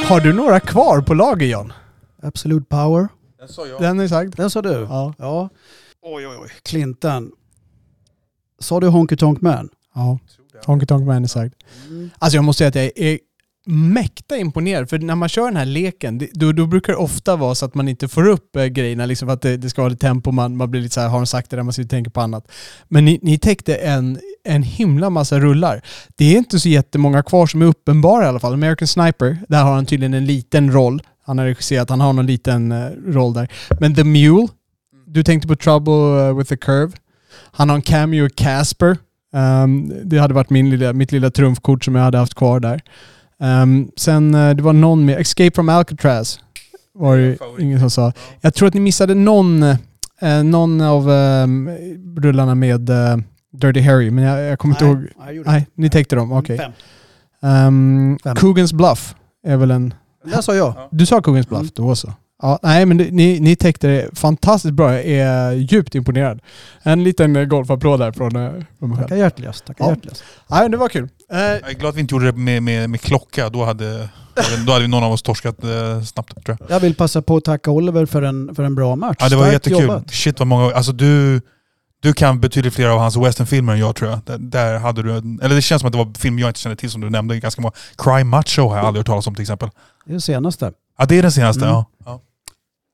har du några kvar på lager Jan? Absolute Power. Den sa jag. Den är sagd. Den sa du? Ja. Ja. Oj, oj, oj. Clinton. Sa du Honky Tonk Man? ja. Honky Tonk Man är sagd. Alltså jag måste säga att jag är mäkta imponerad. För när man kör den här leken, då, då brukar det ofta vara så att man inte får upp eh, grejerna, liksom för att det, det ska vara lite tempo, man, man blir lite så här, har de sagt det där, man sitter och tänker på annat. Men ni, ni täckte en, en himla massa rullar. Det är inte så jättemånga kvar som är uppenbara i alla fall. American Sniper, där har han tydligen en liten roll. Han har regisserat, han har någon liten eh, roll där. Men The Mule, du tänkte på Trouble eh, with the Curve. Han har en cameo Casper. Ehm, det hade varit min lilla, mitt lilla trumfkort som jag hade haft kvar där. Ehm, sen eh, det var någon med Escape from Alcatraz. Var det ingen som sa. Jag tror att ni missade någon, eh, någon av um, rullarna med eh, Dirty Harry, men jag, jag kommer inte ihåg. gjorde Nej, ni täckte dem. Okej. Fem. Um. Coogan's Bluff är väl en... Det sa jag. Du sa Coogan's Bluff, Mm. då så. Ja, nej, men ni, ni täckte det fantastiskt bra. Jag är djupt imponerad. En liten eh, golfapplåd där från, eh, från mig själv. Tackar hjärtligast. Tackar Ja. hjärtligast. Nej, det var kul. Eh, Jag är glad att vi inte gjorde det med, med, med klocka. Då hade, då hade vi någon av oss torskat eh, snabbt tror jag. Jag vill passa på att tacka Oliver för en, för en bra match. Ja, det var Starkt jättekul. jobbat. Shit vad många... Alltså du, du kan betydligt fler av hans westernfilmer än jag tror jag. Där, där hade du... en- Eller det känns som att det var film jag inte kände till som du nämnde. Ganska många. Cry Macho har jag aldrig hört talas om till exempel. Det är det senaste. Ja det är den senaste, Mm. ja. ja.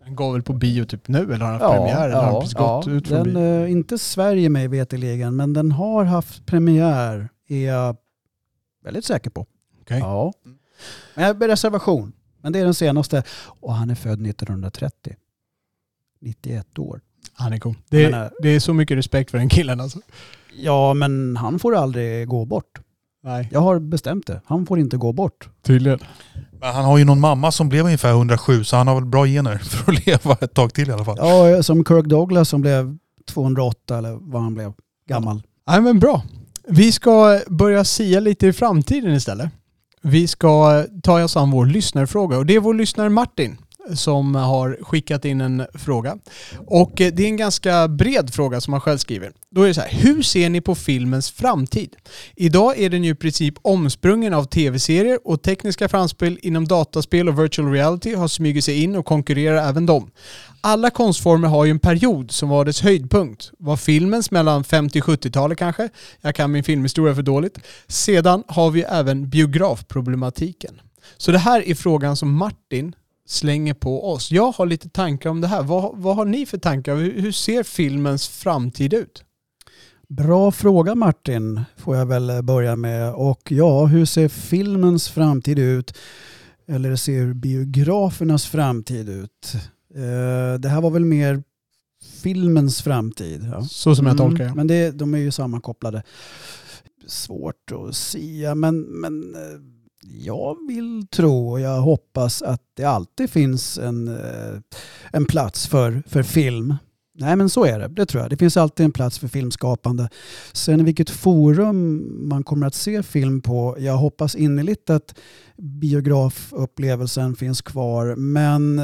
Den går väl på bio typ nu eller har den haft premiär? Eller har den precis gått ut från den, bio? eh, inte Sverige mig veterligen, men den har haft premiär, är jag väldigt säker på. Okej. Ja. Men jag- med reservation. Men det är den senaste. Och han är född 1930. 91 år. Han är cool. Det, Men, eh, det är så mycket respekt för den killen alltså. Ja, men han får aldrig gå bort. Nej, Jag har bestämt det. Han får inte gå bort. tydligen. Men han har ju någon mamma som blev ungefär 107 så han har väl bra gener för att leva ett tag till i alla fall. Ja, som Kirk Douglas som blev 208 eller vad han blev gammal. Nej men bra. Vi ska börja sia lite i framtiden istället. Vi ska ta oss an vår lyssnarfråga och det är vår lyssnare Martin som har skickat in en fråga. Och eh, det är en ganska bred fråga som han själv skriver. Då är det så här, hur ser ni på filmens framtid? Idag är den ju i princip omsprungen av tv-serier och tekniska framspel inom dataspel och virtual reality har smugit sig in och konkurrerar även dem. Alla konstformer har ju en period som var dess höjdpunkt. Var filmens mellan 50 och 70-talet kanske? Jag kan min filmhistoria för dåligt. Sedan har vi även biografproblematiken. Så det här är frågan som Martin slänger på oss. Jag har lite tankar om det här. Vad, vad har ni för tankar? Hur, hur ser filmens framtid ut? Bra fråga Martin, får jag väl börja med. Och ja, hur ser filmens framtid ut? Eller ser biografernas framtid ut? Eh, det här var väl mer filmens framtid. Ja. Så som jag Mm, tolkar det. Men det, de är ju sammankopplade. Svårt att sia, men, men eh, jag vill tro och jag hoppas att det alltid finns en, eh, en plats för, för film. Nej men så är det, det tror jag. Det finns alltid en plats för filmskapande. Sen vilket forum man kommer att se film på, jag hoppas innerligt att biografupplevelsen finns kvar. Men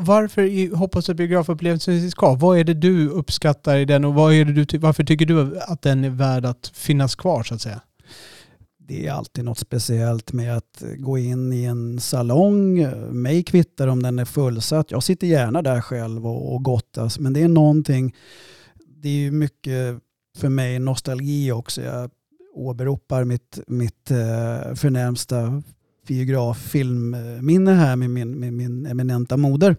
varför hoppas du att biografupplevelsen finns kvar? Vad är det du uppskattar i den och vad är det du, varför tycker du att den är värd att finnas kvar så att säga? Det är alltid något speciellt med att gå in i en salong. Mig kvittar om den är fullsatt. Jag sitter gärna där själv och, och gottas. Men det är någonting, det är ju mycket för mig nostalgi också. Jag åberopar mitt, mitt eh, förnämsta biograffilmminne här med min, med min eminenta moder.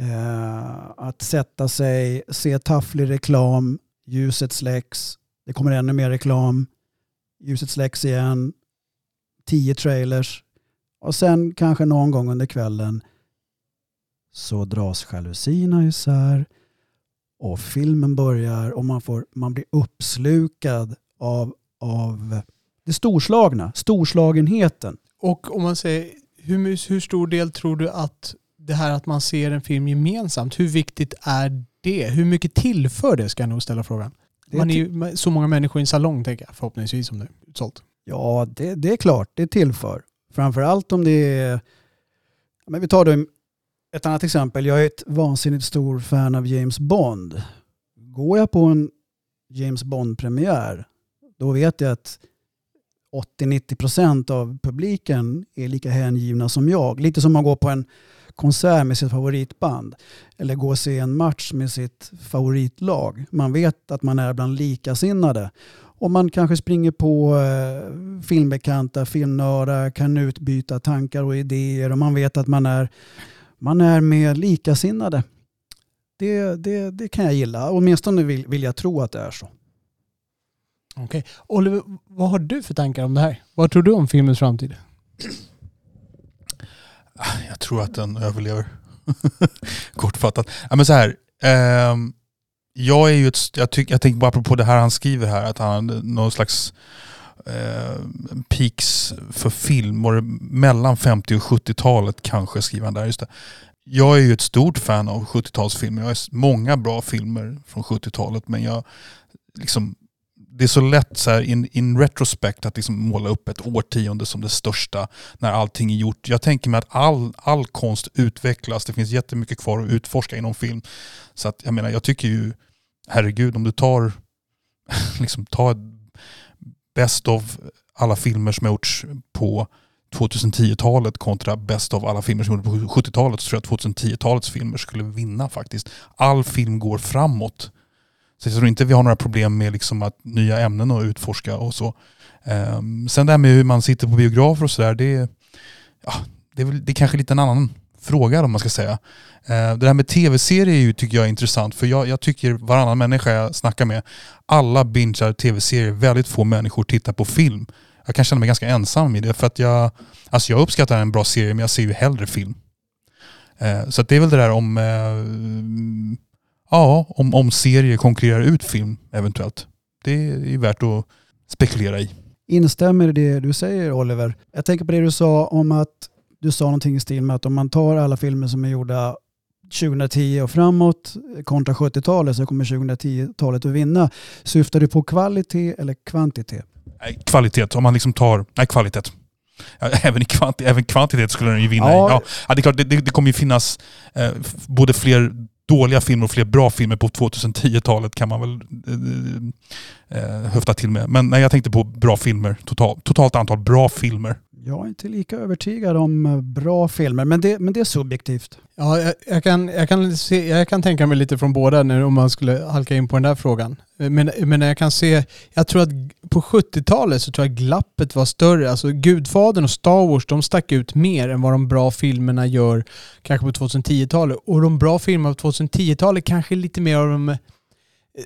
Eh, att sätta sig, se tafflig reklam, ljuset släcks, det kommer ännu mer reklam, ljuset släcks igen, tio trailers och sen kanske någon gång under kvällen så dras jalusierna isär och filmen börjar och man, får, man blir uppslukad av, av det storslagna, storslagenheten. Och om man säger, hur, hur stor del tror du att det här att man ser en film gemensamt, hur viktigt är det? Hur mycket tillför det ska jag nog ställa frågan. Man är ju så många människor i en salong tänker jag, förhoppningsvis om det är utsålt. Ja, det, det är klart, det tillför. Framförallt om det är... Men vi tar då ett annat exempel. Jag är ett vansinnigt stor fan av James Bond. Går jag på en James Bond-premiär, då vet jag att 80-90% av publiken är lika hängivna som jag. Lite som att gå på en konsert med sitt favoritband eller gå och se en match med sitt favoritlag. Man vet att man är bland likasinnade. Och man kanske springer på eh, filmbekanta, filmnördar, kan utbyta tankar och idéer och man vet att man är, man är med likasinnade. Det, det, det kan jag gilla. Åtminstone vill, vill jag tro att det är så. Okej. Oliver, vad har du för tankar om det här? Vad tror du om filmens framtid? Ah, jag tror att den överlever. Kortfattat. Ja, men så här. Eh, jag är ju ett, jag, tyck, jag tänker bara apropå det här han skriver här, att han någon slags eh, peaks för film, var det mellan 50 och 70-talet kanske skriver han där. Just det. Jag är ju ett stort fan av 70-talsfilmer. Jag har många bra filmer från 70-talet men jag liksom det är så lätt så här in, in retrospect att liksom måla upp ett årtionde som det största när allting är gjort. Jag tänker mig att all, all konst utvecklas. Det finns jättemycket kvar att utforska inom film. Så att jag menar, jag tycker ju, herregud, om du tar, liksom, tar best of alla filmer som har gjorts på 2010-talet kontra best of alla filmer som gjordes på 70-talet så tror jag att 2010-talets filmer skulle vinna faktiskt. All film går framåt. Så jag tror inte vi har några problem med liksom att nya ämnen att utforska och så. Ehm, sen det här med hur man sitter på biografer och sådär, det, ja, det, är väl, det är kanske lite en annan fråga om man ska säga. Ehm, det här med tv-serier är ju, tycker jag är intressant för jag, jag tycker varannan människa jag snackar med, alla bingar tv-serier, väldigt få människor tittar på film. Jag kan känna mig ganska ensam i det för att jag, alltså jag uppskattar en bra serie men jag ser ju hellre film. Ehm, så att det är väl det där om, ja, om, om serier konkurrerar ut film eventuellt. Det är värt att spekulera i. Instämmer i det du säger Oliver. Jag tänker på det du sa om att du sa någonting i stil med att om man tar alla filmer som är gjorda 2010 och framåt kontra 70-talet så kommer 2010-talet att vinna. Syftar du på kvalitet eller kvantitet? Nej, kvalitet, om man liksom tar, nej kvalitet. Även, i kvanti, även kvantitet skulle den ju vinna Ja. Ja, det är klart, det, det, kommer ju finnas eh, både fler dåliga filmer och fler bra filmer på 2010-talet kan man väl eh, eh, höfta till med. Men nej, jag tänkte på bra filmer, total, totalt antal bra filmer. Jag är inte lika övertygad om eh, bra filmer, men det, men det är subjektivt. Ja, jag, jag, kan, jag, kan se, jag kan tänka mig lite från båda nu om man skulle halka in på den där frågan. Men, men jag kan se, jag tror att på 70-talet så tror jag glappet var större. Alltså Gudfadern och Star Wars, de stack ut mer än vad de bra filmerna gör kanske på 2010-talet. Och de bra filmerna på 2010-talet kanske lite mer av de eh,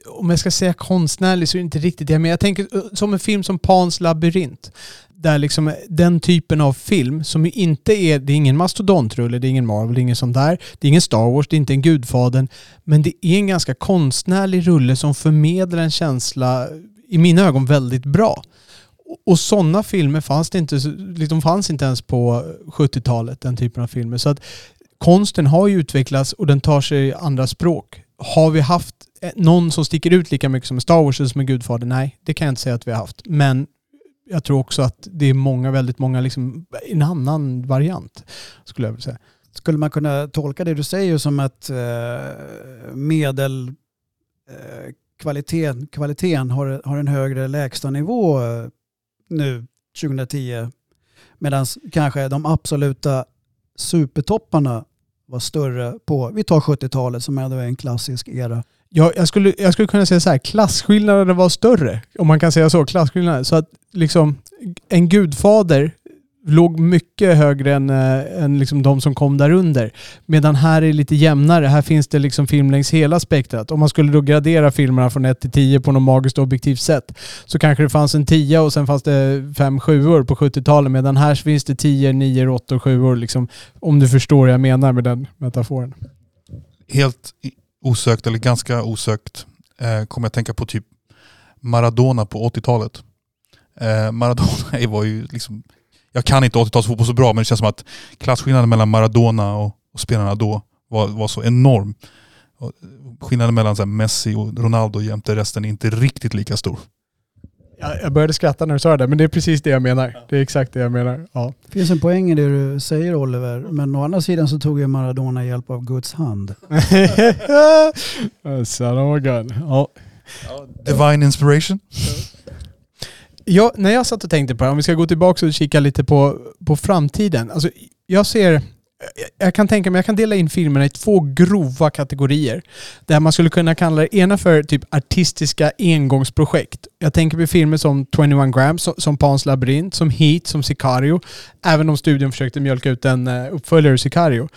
om jag ska säga konstnärlig så är det inte riktigt det. Men jag tänker eh, som en film som Pans labyrint. Där liksom den typen av film som ju inte är, det är ingen mastodontrulle, det är ingen Marvel, det är ingen sån där. Det är ingen Star Wars, det är inte en Gudfadern. Men det är en ganska konstnärlig rulle som förmedlar en känsla, i mina ögon, väldigt bra. Och sådana filmer fanns det inte, liksom fanns inte ens på 70-talet, den typen av filmer. Så att konsten har ju utvecklats och den tar sig andra språk. Har vi haft eh, någon som sticker ut lika mycket som Star Wars eller som en Gudfader? Nej, det kan jag inte säga att vi har haft. Men jag tror också att det är många, väldigt många, liksom, en annan variant skulle jag vilja säga. Skulle man kunna tolka det du säger som att eh, medel eh, kvaliteten, kvaliteten har, har en högre lägstanivå eh, nu 2010 medan kanske de absoluta supertopparna var större på, vi tar 70-talet som ändå är en klassisk era jag, jag, skulle, jag skulle kunna säga så här, klasskillnaderna var större. Om man kan säga så, klasskillnader. Så att liksom en gudfader låg mycket högre än, äh, än liksom de som kom därunder. Medan här är det lite jämnare. Här finns det liksom film längs hela spektrat. Om man skulle då gradera filmerna från 1 till 10 på något magiskt objektivt sätt så kanske det fanns en 10 och sen fanns det 5 7 på 70-talet medan här finns det 10, 9, 8 och 7 liksom, Om du förstår vad jag menar med den metaforen. Helt osökt, eller ganska osökt, eh, kommer jag tänka på typ Maradona på 80-talet. Eh, Maradona var ju liksom jag kan inte 80-talsfotboll så bra men det känns som att klasskillnaden mellan Maradona och, och spelarna då var, var så enorm. Och skillnaden mellan så Messi och Ronaldo jämte resten är inte riktigt lika stor. Jag började skratta när du sa det, men det är precis det jag menar. Det är exakt det jag menar. Ja. Det finns en poäng i det du säger Oliver, men å andra sidan så tog ju Maradona hjälp av Guds hand. Son of a gun. Ja. Divine inspiration. Ja, när jag satt och tänkte på det, om vi ska gå tillbaka och kika lite på, på framtiden. Alltså, jag ser jag kan tänka mig, jag kan dela in filmerna i två grova kategorier. Där man skulle kunna kalla det ena för typ artistiska engångsprojekt. Jag tänker på filmer som 21 grams, som Pans labyrint, som Heat, som Sicario. Även om studion försökte mjölka ut en eh, uppföljare Sicario.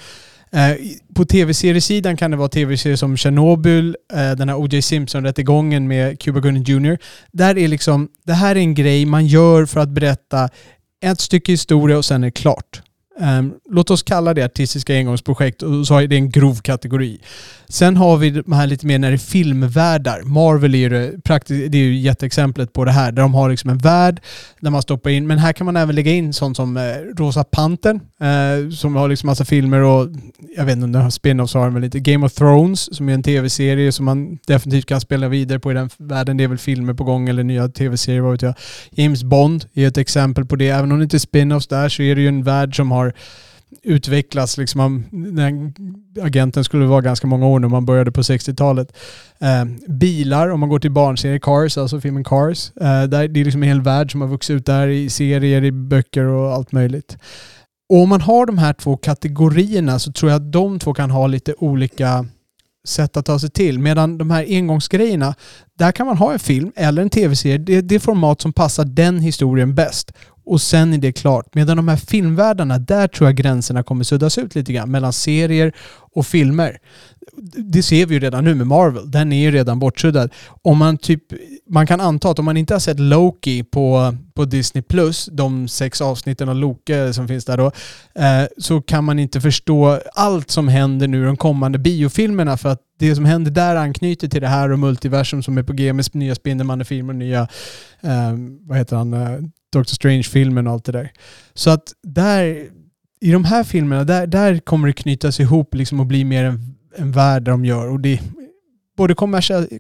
Eh, på tv-seriesidan kan det vara tv-serier som Chernobyl, eh, den här O.J. Simpson-rättegången med Cuba Gooding Jr. Där är liksom, det här är en grej man gör för att berätta ett stycke historia och sen är det klart. Um, låt oss kalla det artistiska engångsprojekt och så är det en grov kategori. Sen har vi de här lite mer när det är filmvärldar. Marvel är ju det, det är ju jätteexemplet på det här. Där de har liksom en värld där man stoppar in, men här kan man även lägga in sånt som eh, Rosa Pantern eh, som har liksom massa filmer och jag vet inte om den har spin-offs har men lite Game of Thrones som är en tv-serie som man definitivt kan spela vidare på i den världen. Det är väl filmer på gång eller nya tv-serier, vad vet jag. James Bond är ett exempel på det. Även om det inte är spin-offs där så är det ju en värld som har utvecklas. Liksom, den agenten skulle vara ganska många år när man började på 60-talet. Eh, bilar, om man går till barnserien Cars, alltså filmen Cars. Eh, där, det är liksom en hel värld som har vuxit ut där i serier, i böcker och allt möjligt. Och om man har de här två kategorierna så tror jag att de två kan ha lite olika sätt att ta sig till. Medan de här engångsgrejerna, där kan man ha en film eller en tv-serie. Det är det format som passar den historien bäst och sen är det klart. Medan de här filmvärldarna, där tror jag gränserna kommer suddas ut lite grann mellan serier och filmer. Det ser vi ju redan nu med Marvel. Den är ju redan bortsuddad. Om man typ, man kan anta att om man inte har sett Loki på, på Disney Plus, de sex avsnitten av Loke som finns där då, eh, så kan man inte förstå allt som händer nu i de kommande biofilmerna för att det som händer där anknyter till det här och multiversum som är på G med nya Spindelmannen-filmer, nya, eh, vad heter han, eh, Doctor Strange-filmen och allt det där. Så att där, i de här filmerna, där, där kommer det knytas ihop liksom och bli mer en, en värld de gör. Och det, både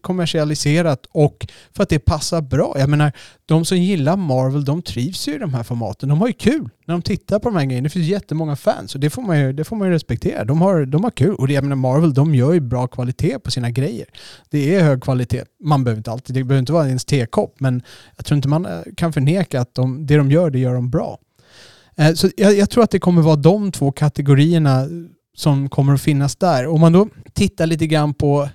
kommersialiserat och för att det passar bra. Jag menar, de som gillar Marvel, de trivs ju i de här formaten. De har ju kul när de tittar på de här grejerna. Det finns jättemånga fans och det får man ju, det får man ju respektera. De har, de har kul. Och det, jag menar, Marvel, de gör ju bra kvalitet på sina grejer. Det är hög kvalitet. Man behöver inte alltid, det behöver inte vara ens tekopp, men jag tror inte man eh, kan förneka att de, det de gör, det gör de bra. Eh, så jag, jag tror att det kommer vara de två kategorierna som kommer att finnas där. Om man då tittar lite grann på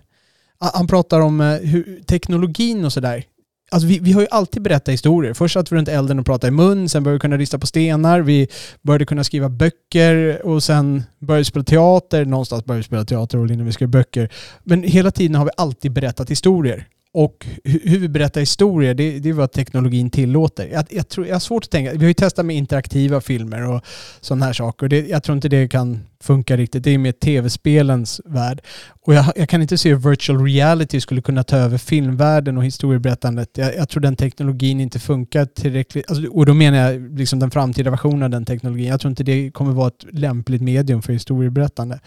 han pratar om eh, hur, teknologin och sådär. Alltså vi, vi har ju alltid berättat historier. Först satt vi runt elden och pratade i mun, sen började vi kunna rista på stenar, vi började kunna skriva böcker och sen började vi spela teater. Någonstans började vi spela teater och innan vi skrev böcker. Men hela tiden har vi alltid berättat historier och hur vi berättar historier, det, det är vad teknologin tillåter. Jag, jag, tror, jag har svårt att tänka, vi har ju testat med interaktiva filmer och sådana här saker. Det, jag tror inte det kan funka riktigt. Det är mer tv-spelens värld. Och jag, jag kan inte se hur virtual reality skulle kunna ta över filmvärlden och historieberättandet. Jag, jag tror den teknologin inte funkar tillräckligt. Alltså, och då menar jag liksom den framtida versionen av den teknologin. Jag tror inte det kommer vara ett lämpligt medium för historieberättande.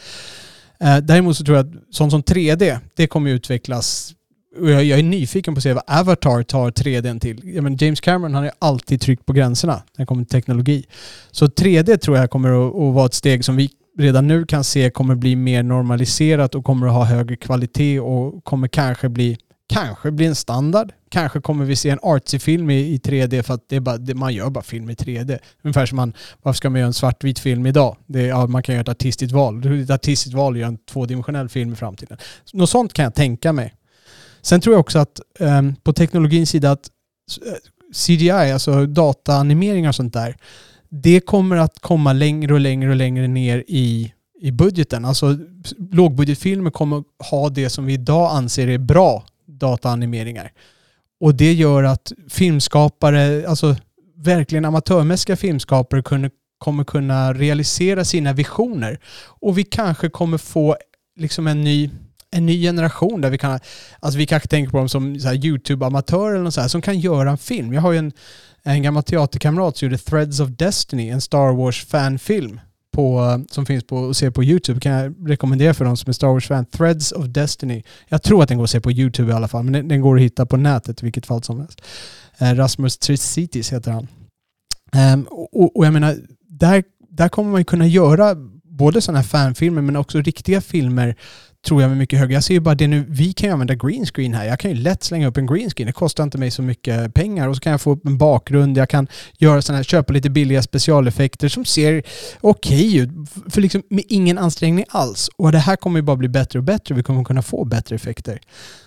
Eh, däremot så tror jag att sånt som 3D, det kommer utvecklas jag, jag är nyfiken på att se vad Avatar tar 3D till. Jag menar, James Cameron han har ju alltid tryckt på gränserna när det kommer till teknologi. Så 3D tror jag kommer att, att vara ett steg som vi redan nu kan se kommer bli mer normaliserat och kommer att ha högre kvalitet och kommer kanske bli Kanske bli en standard. Kanske kommer vi se en artsy-film i, i 3D för att det är bara, det, man gör bara film i 3D. Ungefär som man, varför ska man göra en svartvit film idag? Det, ja, man kan göra ett artistiskt val. Ett artistiskt val att göra en tvådimensionell film i framtiden. Något sånt kan jag tänka mig. Sen tror jag också att um, på teknologins sida att eh, CGI, alltså dataanimeringar och sånt där, det kommer att komma längre och längre och längre ner i, i budgeten. Alltså lågbudgetfilmer kommer ha det som vi idag anser är bra dataanimeringar. Och det gör att filmskapare, alltså verkligen amatörmässiga filmskapare kunde, kommer kunna realisera sina visioner. Och vi kanske kommer få liksom en ny en ny generation där vi kan, alltså vi kanske tänker på dem som YouTube-amatörer eller så här, som kan göra en film. Jag har ju en, en gammal teaterkamrat som gjorde Threads of Destiny, en Star Wars-fanfilm på, som finns på att se på YouTube. kan jag rekommendera för de som är Star Wars-fan. Threads of Destiny. Jag tror att den går att se på YouTube i alla fall, men den, den går att hitta på nätet i vilket fall som helst. Eh, Rasmus Tricitis heter han. Um, och, och, jag menar, där, där kommer man ju kunna göra både sådana här fanfilmer men också riktiga filmer tror jag med mycket högre. Jag ser ju bara det nu, vi kan ju använda green screen här. Jag kan ju lätt slänga upp en green screen. Det kostar inte mig så mycket pengar och så kan jag få upp en bakgrund. Jag kan göra sådana här, köpa lite billiga specialeffekter som ser okej okay ut. För liksom med ingen ansträngning alls. Och det här kommer ju bara bli bättre och bättre. Vi kommer kunna få bättre effekter.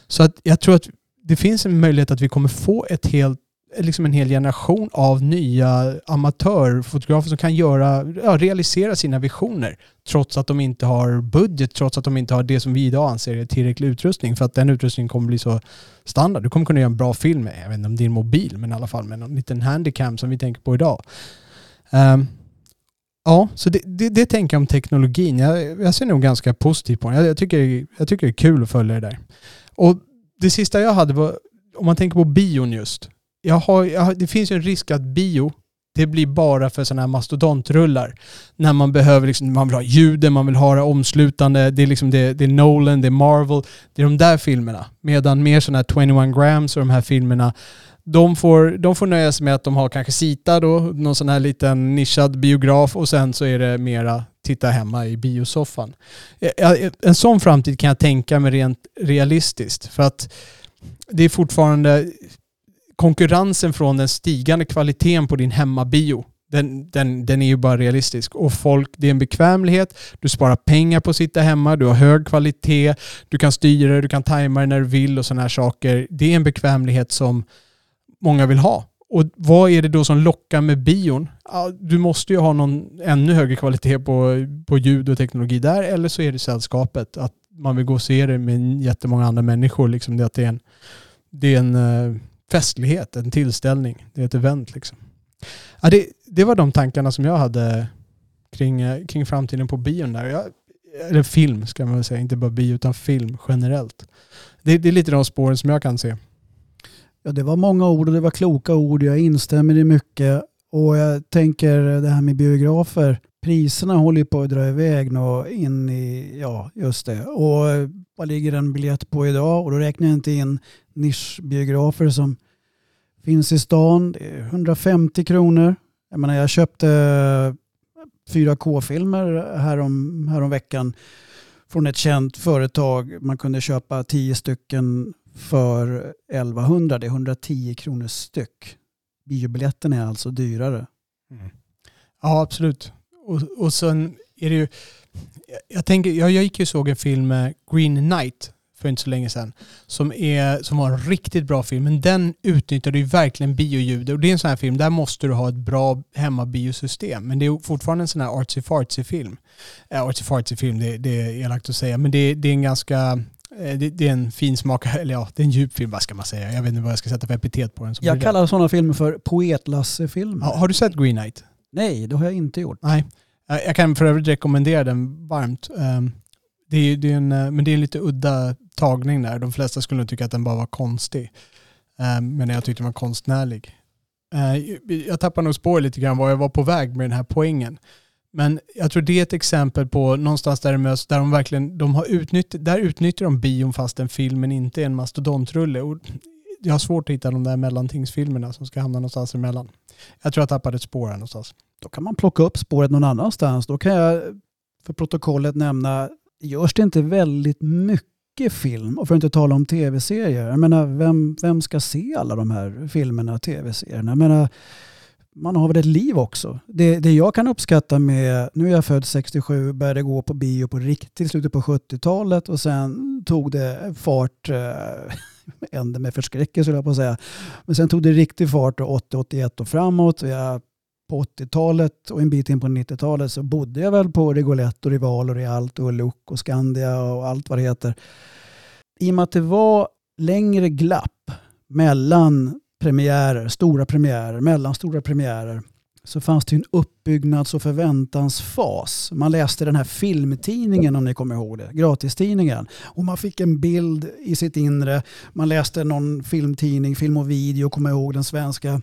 Så att jag tror att det finns en möjlighet att vi kommer få ett helt liksom en hel generation av nya amatörfotografer som kan göra, ja, realisera sina visioner trots att de inte har budget, trots att de inte har det som vi idag anser är tillräcklig utrustning för att den utrustningen kommer bli så standard. Du kommer kunna göra en bra film med, jag vet inte om din mobil, men i alla fall med en liten handicam som vi tänker på idag. Um, ja, så det, det, det, tänker jag om teknologin. Jag, jag ser nog ganska positivt på den. Jag, jag, tycker, jag tycker det är kul att följa det där. Och det sista jag hade var, om man tänker på bion just, jag har, jag det finns ju en risk att bio, det blir bara för sådana här mastodontrullar. När man behöver, liksom, man vill ha ljuden, man vill ha det omslutande, det är, liksom det, det är Nolan, det är Marvel, det är de där filmerna. Medan mer sådana här 21 grams och de här filmerna, de får, de får nöja sig med att de har kanske Sita då, någon sån här liten nischad biograf och sen så är det mera titta hemma i biosoffan. Eh, eh, en sån framtid kan jag tänka mig rent realistiskt. För att det är fortfarande, konkurrensen från den stigande kvaliteten på din hemmabio, den, den, den är ju bara realistisk. Och folk, det är en bekvämlighet, du sparar pengar på att sitta hemma, du har hög kvalitet, du kan styra det, du kan tajma det när du vill och sådana här saker. Det är en bekvämlighet som många vill ha. Och vad är det då som lockar med bion? Du måste ju ha någon ännu högre kvalitet på, på ljud och teknologi där, eller så är det sällskapet. Att man vill gå och se det med jättemånga andra människor. Liksom det, att det är en, det är en eh, festlighet, en tillställning. Det är ett event liksom. Ja, det, det var de tankarna som jag hade kring, eh, kring framtiden på bion där. Jag, eller film ska man väl säga, inte bara bio utan film generellt. Det, det är lite de spåren som jag kan se. Ja, det var många ord och det var kloka ord. Jag instämmer i mycket. Och jag tänker det här med biografer. Priserna håller ju på att dra iväg nu in i, ja just det. Och eh, vad ligger en biljett på idag? Och då räknar jag inte in nischbiografer som finns i stan. Det är 150 kronor. Jag menar jag köpte eh, 4K-filmer härom, härom veckan från ett känt företag. Man kunde köpa 10 stycken för 1100. Det är 110 kronor styck. Biobiljetten är alltså dyrare. Mm. Ja, absolut. Och, och sen är det ju... Jag, tänker, jag, jag gick ju och såg en film med Green Knight för inte så länge sedan. Som, är, som var en riktigt bra film. Men den utnyttjade ju verkligen bioljud. Och det är en sån här film, där måste du ha ett bra hemmabiosystem. Men det är fortfarande en sån här artsy-fartsy film. Äh, artsy-fartsy film, det, det är elakt att säga. Men det, det är en ganska eh, det, det är en fin smak, eller ja, det är en djup film, vad ska man säga? Jag vet inte vad jag ska sätta för epitet på den. Jag kallar sådana filmer för poetlasse-filmer. Ja, har du sett Green Knight? Nej, det har jag inte gjort. Nej. Eh, jag kan för övrigt rekommendera den varmt. Ehm, det är, det är en, eh, men det är en lite udda tagning där. De flesta skulle nog tycka att den bara var konstig. Ehm, men jag tyckte den var konstnärlig. Eh, jag tappar nog spår lite grann var jag var på väg med den här poängen. Men jag tror det är ett exempel på någonstans där, de möts- där de verkligen, de har utnyttjat, där utnyttjar de bion fast en filmen inte är en mastodontrulle. Och jag har svårt att hitta de där mellantingsfilmerna som ska hamna någonstans emellan. Jag tror jag tappade ett spår här någonstans. Då kan man plocka upp spåret någon annanstans. Då kan jag för protokollet nämna, görs det inte väldigt mycket film? Och för att inte tala om tv-serier. Jag menar, vem, vem ska se alla de här filmerna och tv-serierna? Jag menar, man har väl ett liv också. Det, det jag kan uppskatta med, nu är jag född 67, började gå på bio på riktigt i slutet på 70-talet och sen tog det fart, eh, ände med förskräckelse höll jag på att säga. Men sen tog det riktig fart 80-81 och framåt. Jag, på 80-talet och en bit in på 90-talet så bodde jag väl på Rigoletto, Rival och Rialt och Luc och Skandia och allt vad det heter. I och med att det var längre glapp mellan premiärer, stora premiärer, mellanstora premiärer så fanns det en uppbyggnads och förväntansfas. Man läste den här filmtidningen om ni kommer ihåg det, gratistidningen. Och man fick en bild i sitt inre. Man läste någon filmtidning, film och video, kommer ihåg den svenska.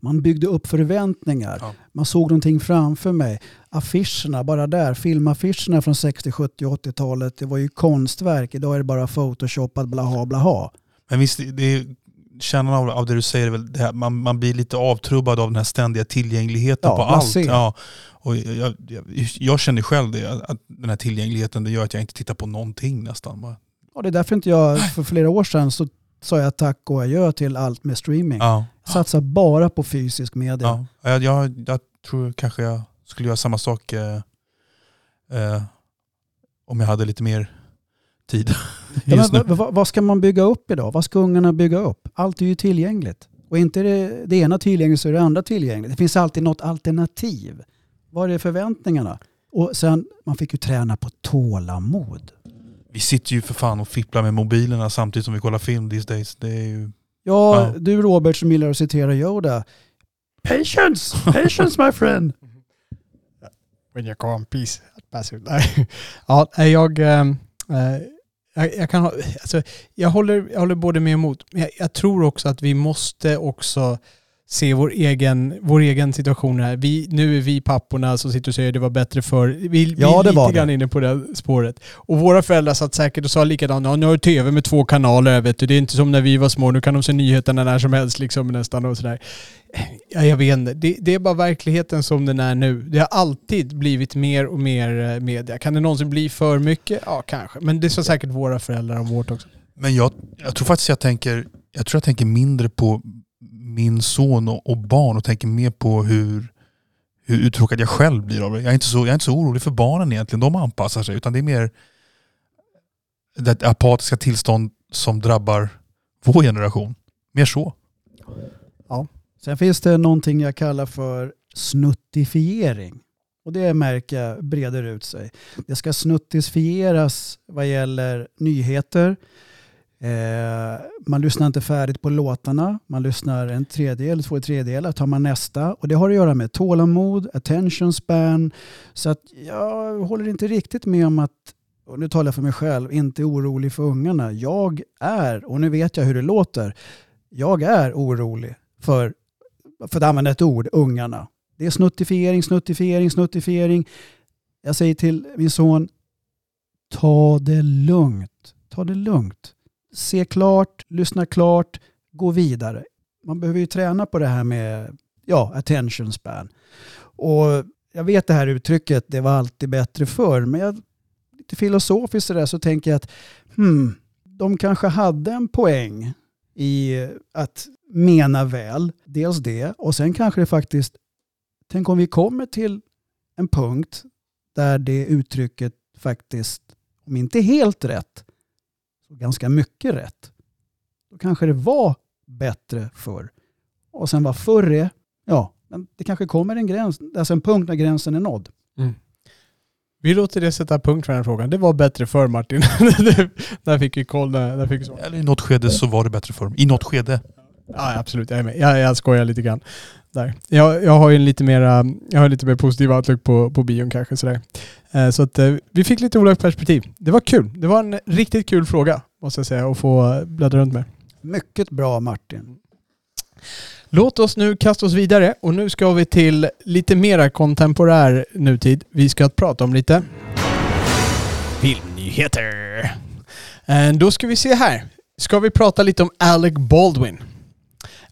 Man byggde upp förväntningar. Ja. Man såg någonting framför mig. Affischerna, bara där, filmaffischerna från 60, 70, 80-talet, det var ju konstverk. Idag är det bara photoshopat blaha blaha. Men visst, det är, kärnan av, av det du säger är väl det här, man, man blir lite avtrubbad av den här ständiga tillgängligheten Ja, på allt. Ja. Och jag, jag, jag känner själv det, att den här tillgängligheten det gör att jag inte tittar på någonting nästan. Och det är därför inte jag, för flera år sedan så sa jag tack och adjö till allt med streaming. Ja. Satsa bara på fysisk media. Ja. Jag, jag, jag tror kanske jag skulle göra samma sak eh, eh, om jag hade lite mer tid Ja, men, vad, vad- ska man bygga upp idag? Vad ska ungarna bygga upp? Allt är ju tillgängligt. Och inte det, det ena tillgängligt så är det andra tillgängligt. Det finns alltid något alternativ. Vad är förväntningarna? Och sen, man fick ju träna på tålamod. Vi sitter ju för fan och fipplar med mobilerna samtidigt som vi kollar film these days. Det är ju... Ja, Ja. du Robert som gillar att citera Yoda. Patience! Patience my friend! When you on peace. Ja, jag, eh, jag, jag, kan alltså, jag, håller, jag håller både med och emot. Men jag, jag tror också att vi måste också se vår egen, vår egen situation här. Vi, nu är vi papporna som sitter och säger att det var bättre för Vi, Ja, vi det är lite grann det. inne på det spåret. Och våra föräldrar satt säkert och sa likadant. Ja, nu har du tv med två kanaler, vet du. Det är inte som när vi var små. Nu kan de se nyheterna när som helst liksom nästan och sådär. Ja, jag vet inte. Det, det är bara verkligheten som den är nu. Det har alltid blivit mer och mer eh, media. Kan det någonsin bli för mycket? Ja, kanske. Men det sa säkert våra föräldrar om vårt också. Men jag, jag tror faktiskt jag tänker, jag tror jag tänker mindre på min son och, och barn och tänker mer på hur, hur uttråkad jag själv blir av det. Jag är, inte så, jag är inte så orolig för barnen egentligen, de anpassar sig. Utan det är mer det apatiska tillstånd som drabbar vår generation. Mer så. Sen finns det någonting jag kallar för snuttifiering. Och det märker jag breder ut sig. Det ska snuttifieras vad gäller nyheter. Eh, man lyssnar inte färdigt på låtarna. Man lyssnar en tredjedel, två tredjedelar, tar man nästa. Och det har att göra med tålamod, attention span. Så att jag håller inte riktigt med om att, och nu talar jag för mig själv, inte orolig för ungarna. Jag är, och nu vet jag hur det låter, jag är orolig för, för att använda ett ord, ungarna. Det är snuttifiering, snuttifiering, snuttifiering. Jag säger till min son, ta det lugnt. Ta det lugnt. Se klart, lyssna klart, gå vidare. Man behöver ju träna på det här med ja, attention span. Och jag vet det här uttrycket, det var alltid bättre förr, men jag, lite filosofiskt sådär så tänker jag att hmm, de kanske hade en poäng i att mena väl, dels det, och sen kanske det faktiskt, tänk om vi kommer till en punkt där det uttrycket faktiskt, om inte helt rätt, så ganska mycket rätt. Då kanske det var bättre förr. Och sen vad förr är, ja, men det kanske kommer en gräns, alltså en punkt när gränsen är nådd. Vi låter det sätta punkt för den här frågan. Det var bättre för Martin. där fick vi koll. Där, där fick vi svar. Eller i något skede så var det bättre för dem. I något skede. Ja, absolut. Jag är med. Jag, jag skojar lite grann. Där. Jag, jag har ju en lite mer, jag har lite mer positiv outlook på, på bion kanske. Sådär. Eh, så att eh, vi fick lite olika perspektiv. Det var kul. Det var en riktigt kul fråga måste jag säga att få bläddra runt med. Mycket bra Martin. Låt oss nu kasta oss vidare och nu ska vi till lite mera kontemporär nutid. Vi ska prata om lite filmnyheter. Eh, Då ska vi se här. Ska vi prata lite om Alec Baldwin.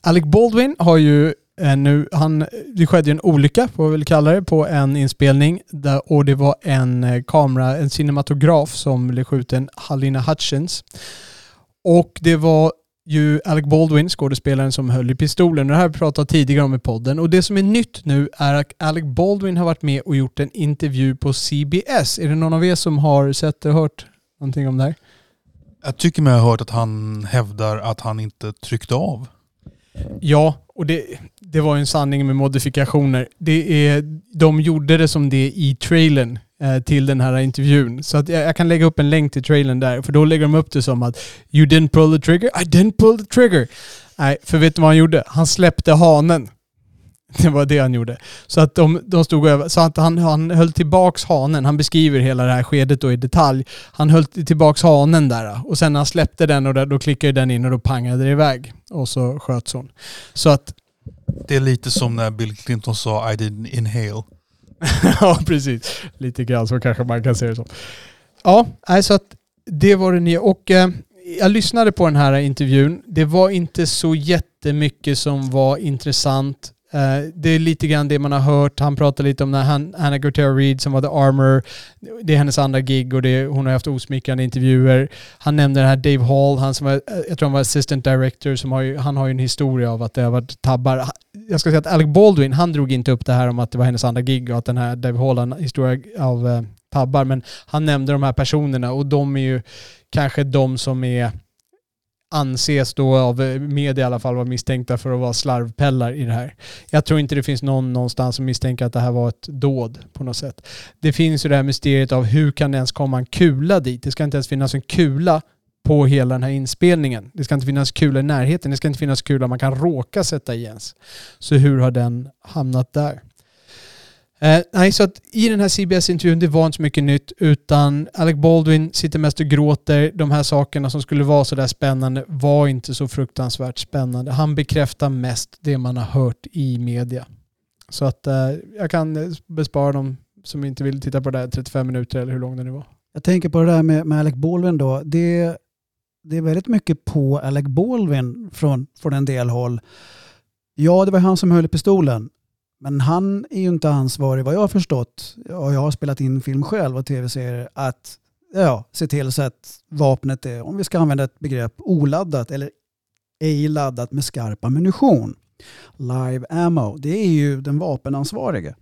Alec Baldwin har ju eh, nu, han, det skedde ju en olycka, får vi väl kalla det, på en inspelning där, och det var en eh, kamera, en cinematograf som blev skjuten, Halina Hutchins. Och det var ju Alec Baldwin, skådespelaren som höll i pistolen. Det här har vi pratat tidigare om i podden. Och det som är nytt nu är att Alec Baldwin har varit med och gjort en intervju på CBS. Är det någon av er som har sett och hört någonting om det här? Jag tycker mig ha hört att han hävdar att han inte tryckte av. Ja, och det, det var en sanning med modifikationer. Det är, de gjorde det som det i trailern eh, till den här intervjun. Så att jag, jag kan lägga upp en länk till trailern där, för då lägger de upp det som att You didn't pull the trigger, I didn't pull the trigger. Nej, för vet du vad han gjorde? Han släppte hanen. Det var det han gjorde. Så att de, de stod över, så att han, han höll tillbaks hanen. Han beskriver hela det här skedet då i detalj. Han höll tillbaks hanen där och sen när han släppte den och där, då klickade den in och då pangade det iväg. Och så sköts hon. Så att, Det är lite som när Bill Clinton sa I didn't inhale. ja precis. Lite grann så kanske man kan se det som. Ja, nej, så att det var det nya. Och eh, jag lyssnade på den här intervjun. Det var inte så jättemycket som var intressant. Eh, det är lite grann det man har hört. Han pratar lite om när Han- Anna Gutierrez Reed som var The Armor. Det är hennes andra gig och det, hon har haft osmickrande intervjuer. Han nämnde den här Dave Hall, han som var, eh, jag tror han var assistant director, som har ju, han har ju en historia av att det har varit tabbar. Jag ska säga att Alec Baldwin, han drog inte upp det här om att det var hennes andra gig och att den här Dave Hall har en historia av eh, tabbar, men han nämnde de här personerna och de är ju kanske de som är anses då av eh, media i alla fall vara misstänkta för att vara slarvpellar i det här. Jag tror inte det finns någon någonstans som misstänker att det här var ett dåd på något sätt. Det finns ju det här mysteriet av hur kan det ens komma en kula dit? Det ska inte ens finnas en kula på hela den här inspelningen. Det ska inte finnas kula i närheten. Det ska inte finnas kula man kan råka sätta i ens. Så hur har den hamnat där? Eh, nej, så att i den här CBS-intervjun, det var inte så mycket nytt, utan Alec Baldwin sitter mest och gråter. De här sakerna som skulle vara så där spännande var inte så fruktansvärt spännande. Han bekräftar mest det man har hört i media. Så att eh, jag kan bespara dem som inte vill titta på det här 35 minuter eller hur lång den nu var. Jag tänker på det där med, med Alec Baldwin då. Det, det är väldigt mycket på Alec Baldwin från, från en del håll. Ja, det var han som höll i pistolen. Men han är ju inte ansvarig, vad jag har förstått, och jag har spelat in film själv och tv-serier, att ja, se till så att vapnet är, om vi ska använda ett begrepp, oladdat eller ej laddat med skarp ammunition. Live ammo, det är ju den vapenansvarige.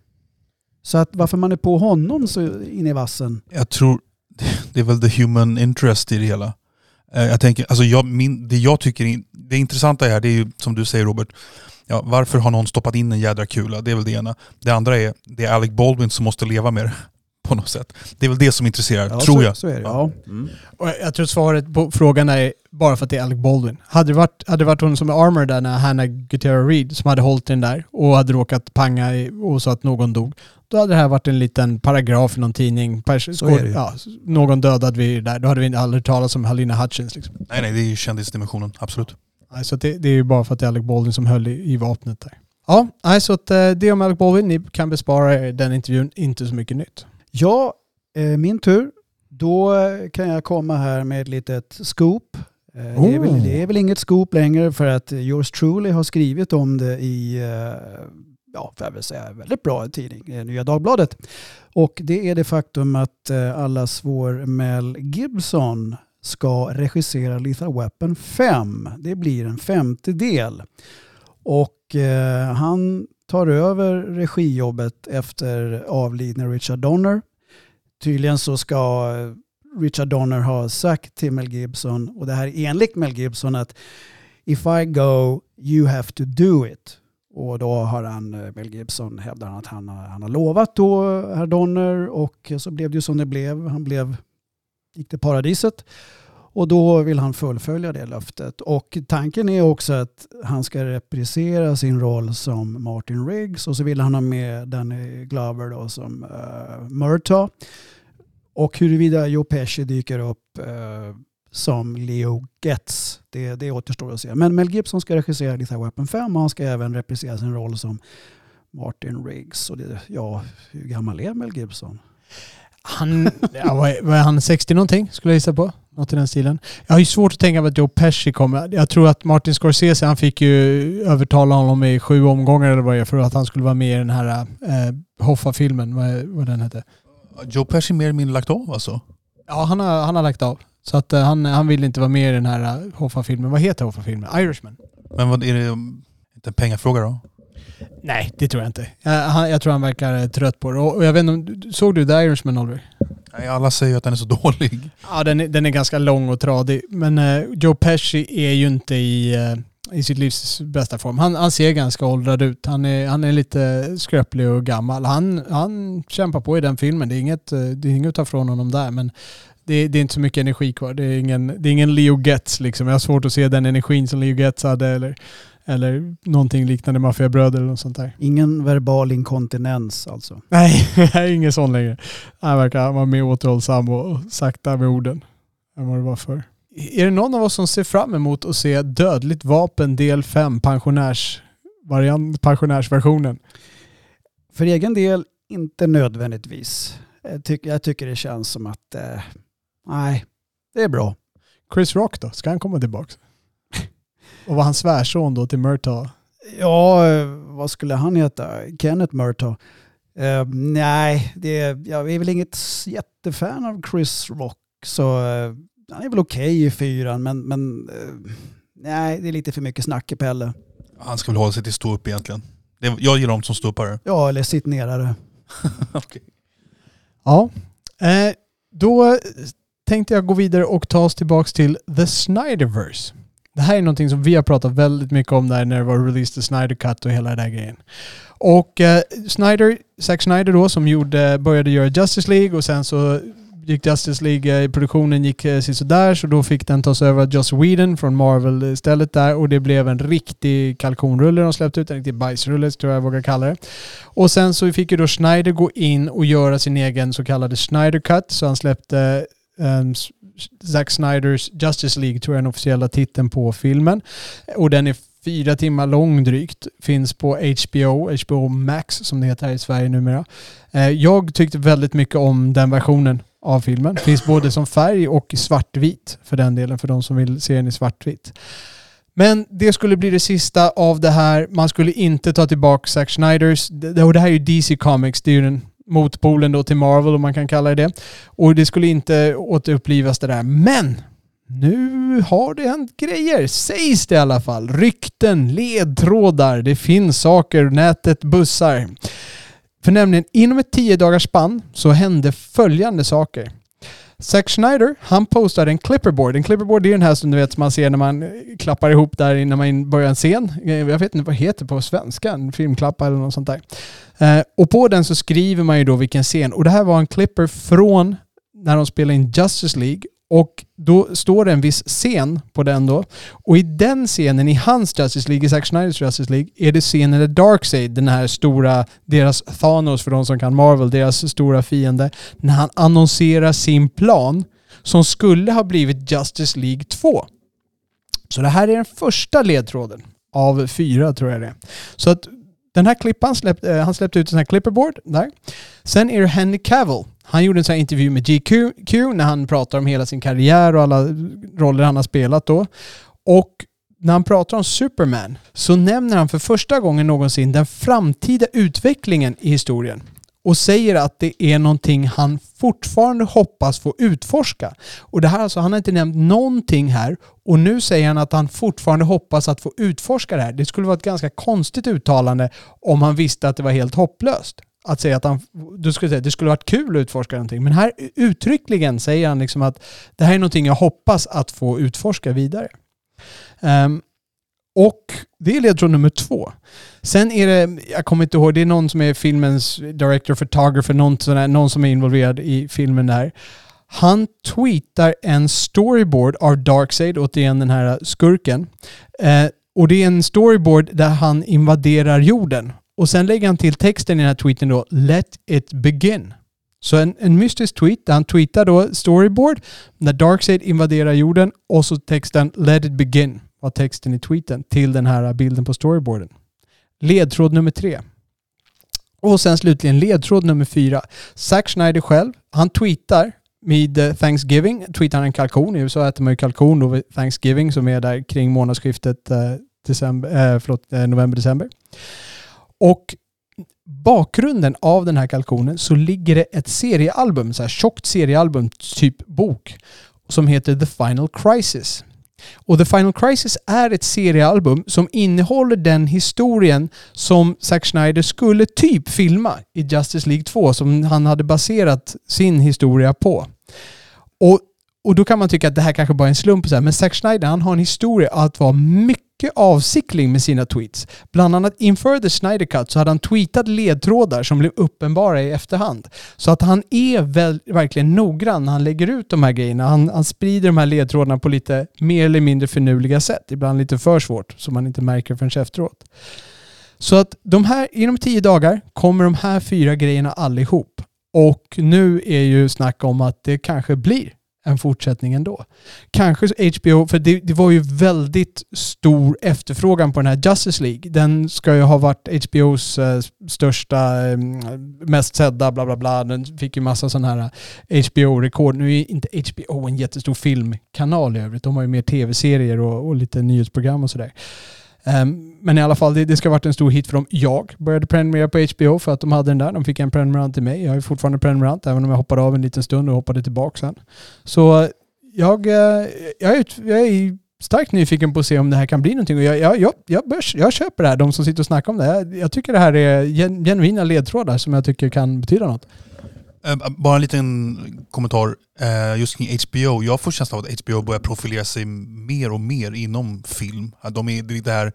Så att varför man är på honom så in i vassen, Jag tror det är väl the human interest i det hela. Eh, Jag tänker, alltså jag, min, det jag tycker det intressanta här, det är ju som du säger Robert, ja, varför har någon stoppat in en jädra kula? Det är väl det ena. Det andra är, det är Alec Baldwin som måste leva med det på något sätt. Det är väl det som intresserar, ja, tror så, jag. Så är det. Ja. Mm. Och jag tror svaret på frågan är bara för att det är Alec Baldwin. Hade det varit, hade det varit hon som är Armor där när Hannah Gutierrez Reed som hade hållit den där och hade råkat panga och så att någon dog. Då hade det här varit en liten paragraf i någon tidning. Pers- Så är det ju. ja, någon dödad vid det där. Då hade vi aldrig talat om Halina Hutchins. Liksom. Nej nej, det är ju kändisdimensionen, absolut. Nej, så det, det är ju bara för att det är Alec Baldwin som höll i, i vapnet där. Ja, nej, så att eh, det om Alec Baldwin. Ni kan bespara er den intervjun. Inte så mycket nytt. Ja, eh, min tur. Då eh, kan jag komma här med ett litet scoop. Eh, Det, är väl, Oh. det är väl inget scoop längre för att yours truly har skrivit om det i, eh, ja, får jag väl säga, väldigt bra tidning, eh, Nya Dagbladet. Och det är det faktum att eh, allas vår Mel Gibson ska regissera Lethal Weapon 5. Det blir en femtedel. Och eh, han tar över regijobbet efter avlidne Richard Donner. Tydligen så ska eh, Richard Donner ha sagt till Mel Gibson, och det här är enligt Mel Gibson, att if I go, you have to do it. Och då har han, eh, Mel Gibson hävdar att han, har- han har lovat då herr Donner och så blev det ju som det blev. Han blev, gick till paradiset. Och då vill han fullfölja det löftet. Och tanken är också att han ska reprisera sin roll som Martin Riggs och så vill han ha med Danny Glover då som uh, Murtaugh. Och huruvida Joe Pesci dyker upp uh, som Leo Getz, det, det återstår att se. Men Mel Gibson ska regissera Lethal Weapon 5 och han ska även reprisera sin roll som Martin Riggs. Och det, ja, hur gammal är Mel Gibson? Han, ja, vad, är, vad är han, 60 någonting skulle jag gissa på? Något i den stilen. Jag har ju svårt att tänka mig att Joe Pesci kommer. Jag tror att Martin Scorsese, han fick ju övertala honom i sju omgångar eller vad det är för att han skulle vara med i den här eh, Hoffa-filmen, vad, vad den hette. Joe Pesci mer eller mindre lagt av alltså? Ja, han har, han har lagt av. Så att eh, han, han vill inte vara med i den här eh, Hoffa-filmen. Vad heter Hoffa-filmen? Irishman? Men vad är det um, inte en pengafråga då? Nej, det tror jag inte. Jag, han, jag tror han verkar eh, trött på det. Och, och jag vet inte, såg du The Irishman Oliver? Nej, alla säger ju att den är så dålig. Ja, den är, den är ganska lång och tradig. Men eh, Joe Pesci är ju inte i, eh, i sitt livs bästa form. Han, han ser ganska åldrad ut. Han är, han är lite skröplig och gammal. Han, han kämpar på i den filmen. Det är inget, eh, det är inget att ta från honom där. Men det, det är inte så mycket energi kvar. Det är ingen, det är ingen Leo Getz liksom. Jag har svårt att se den energin som Leo Getz hade eller, eller någonting liknande Maffiabröder eller något sånt där. Ingen verbal inkontinens alltså. Nej, ingen sån längre. Han verkar vara mer återhållsam och sakta med orden än vad det var för. Är det någon av oss som ser fram emot att se Dödligt vapen del 5 pensionärsvariant, pensionärsversionen? För egen del inte nödvändigtvis. Jag, tycker- jag tycker det känns som att eh, nej, det är bra. Chris Rock då? Ska han komma tillbaka? Och var han svärson då till Murtaugh? Ja, vad skulle han heta? Kenneth Murtaugh. Eh, nej, det, jag är väl inget jättefan av Chris Rock. Så eh, han är väl okej i fyran, men, men eh, nej, det är lite för mycket snack i Pelle. Han ska väl hålla sig till stå upp egentligen. Det, jag gillar dem som ståuppare. Ja, eller sitt nerare. Okej. Ja. Eh, då tänkte jag gå vidare och ta oss tillbaka till The Snyderverse. Det här är någonting som vi har pratat väldigt mycket om där när det var released the Snyder Cut och hela den där grejen. Och eh, Snyder, Zack Snyder då som gjorde, började göra Justice League och sen så gick Justice League, eh, produktionen gick eh, sådär så då fick den tas över av Joss Whedon från Marvel istället där och det blev en riktig kalkonrulle de släppte ut, en riktig bajsrulle tror jag jag vågar kalla det. Och sen så fick ju då Schneider gå in och göra sin egen så kallade Schneider Cut. Så han släppte um, Zack Snyders Justice League, tror jag är den officiella titeln på filmen. Och den är fyra timmar lång drygt. Finns på HBO, HBO Max som det heter här i Sverige numera. Eh, jag tyckte väldigt mycket om den versionen av filmen. Finns både som färg och svartvit för den delen, för de som vill se den i svartvitt. Men det skulle bli det sista av det här. Man skulle inte ta tillbaka Zack Snyders. Det, och det här är ju DC Comics. Det är ju den motpolen då till Marvel om man kan kalla det det. Och det skulle inte återupplivas det där. Men nu har det hänt grejer, sägs det i alla fall. Rykten, ledtrådar, det finns saker, nätet bussar. För nämligen inom ett tio dagars spann så hände följande saker. Zack Schneider, han postade en clipperboard. En clipperboard är den här som du vet som man ser när man eh, klappar ihop där innan man börjar en scen. Eh, jag vet inte vad det heter på svenska, en filmklappa eller något sånt där. Eh, och på den så skriver man ju då vilken scen. Och det här var en clipper från när de spelade in Justice League. Och då står det en viss scen på den då. Och i den scenen, i hans Justice League, i Zack Snyders Justice League, är det scenen där Darkseid, den här stora, deras Thanos för de som kan Marvel, deras stora fiende, när han annonserar sin plan som skulle ha blivit Justice League 2. Så det här är den första ledtråden av fyra tror jag det är. Så att den här klippan släppte, eh, han släppte ut en sån här clipperboard där. Sen är det Henry Cavill. Han gjorde en sån här intervju med GQ när han pratar om hela sin karriär och alla roller han har spelat då. Och när han pratar om Superman så nämner han för första gången någonsin den framtida utvecklingen i historien och säger att det är någonting han fortfarande hoppas få utforska. Och det här alltså, han har inte nämnt någonting här och nu säger han att han fortfarande hoppas att få utforska det här. Det skulle vara ett ganska konstigt uttalande om han visste att det var helt hopplöst. Att säga att han, du skulle säga, det skulle varit kul att utforska någonting. Men här uttryckligen säger han liksom att det här är någonting jag hoppas att få utforska vidare. Um, och det är ledtråd nummer två. Sen är det, jag kommer inte ihåg, det är någon som är filmens director, photographer, någon, sån här, någon som är involverad i filmen där. Han tweetar en storyboard av Darkseid, återigen den här skurken. Eh, och det är en storyboard där han invaderar jorden. Och sen lägger han till texten i den här tweeten då, Let it begin. Så en, en mystisk tweet där han tweetar då storyboard när Darkseid invaderar jorden och så texten Let it begin var texten i tweeten till den här bilden på storyboarden. Ledtråd nummer tre. Och sen slutligen ledtråd nummer fyra. Zack Schneider själv, han tweetar vid eh, Thanksgiving, tweetar han en kalkon. I USA äter man ju kalkon då vid Thanksgiving som är där kring månadsskiftet eh, december, eh, förlåt, eh, november-december. Och bakgrunden av den här kalkonen så ligger det ett seriealbum, så här tjockt seriealbum, typ bok, som heter The Final Crisis. Och The Final Crisis är ett seriealbum som innehåller den historien som Zack Snyder skulle typ filma i Justice League 2 som han hade baserat sin historia på. Och, och då kan man tycka att det här kanske bara är en slump, så här, men Zack Snyder han har en historia att vara mycket avsiktlig med sina tweets. Bland annat inför The Snyder Cut så hade han tweetat ledtrådar som blev uppenbara i efterhand. Så att han är väl, verkligen noggrann när han lägger ut de här grejerna. Han, han sprider de här ledtrådarna på lite mer eller mindre finurliga sätt. Ibland lite för svårt som man inte märker förrän efteråt. Så att de här, inom tio dagar kommer de här fyra grejerna allihop. Och nu är ju snack om att det kanske blir en fortsättning ändå. Kanske HBO, för det, det, var ju väldigt stor efterfrågan på den här Justice League. Den ska ju ha varit HBOs eh, största, eh, mest sedda, bla bla bla. Den fick ju massa sådana här eh, HBO-rekord. Nu är inte HBO en jättestor filmkanal i övrigt. De har ju mer tv-serier och, och lite nyhetsprogram och sådär. Um, men i alla fall, det, det, ska ha varit en stor hit för dem. Jag började prenumerera på HBO för att de hade den där. De fick en prenumerant till mig. Jag är fortfarande prenumerant, även om jag hoppade av en liten stund och hoppade tillbaka sen. Så jag, eh, jag, är, jag är starkt nyfiken på att se om det här kan bli någonting. Och jag, jag, jag, jag, bör, jag köper det här, de som sitter och snackar om det. Jag, jag tycker det här är genuina ledtrådar som jag tycker kan betyda något. Eh, bara en liten kommentar eh, just kring HBO. Jag får känslan av att HBO börjar profilera sig mer och mer inom film. De är, det, här,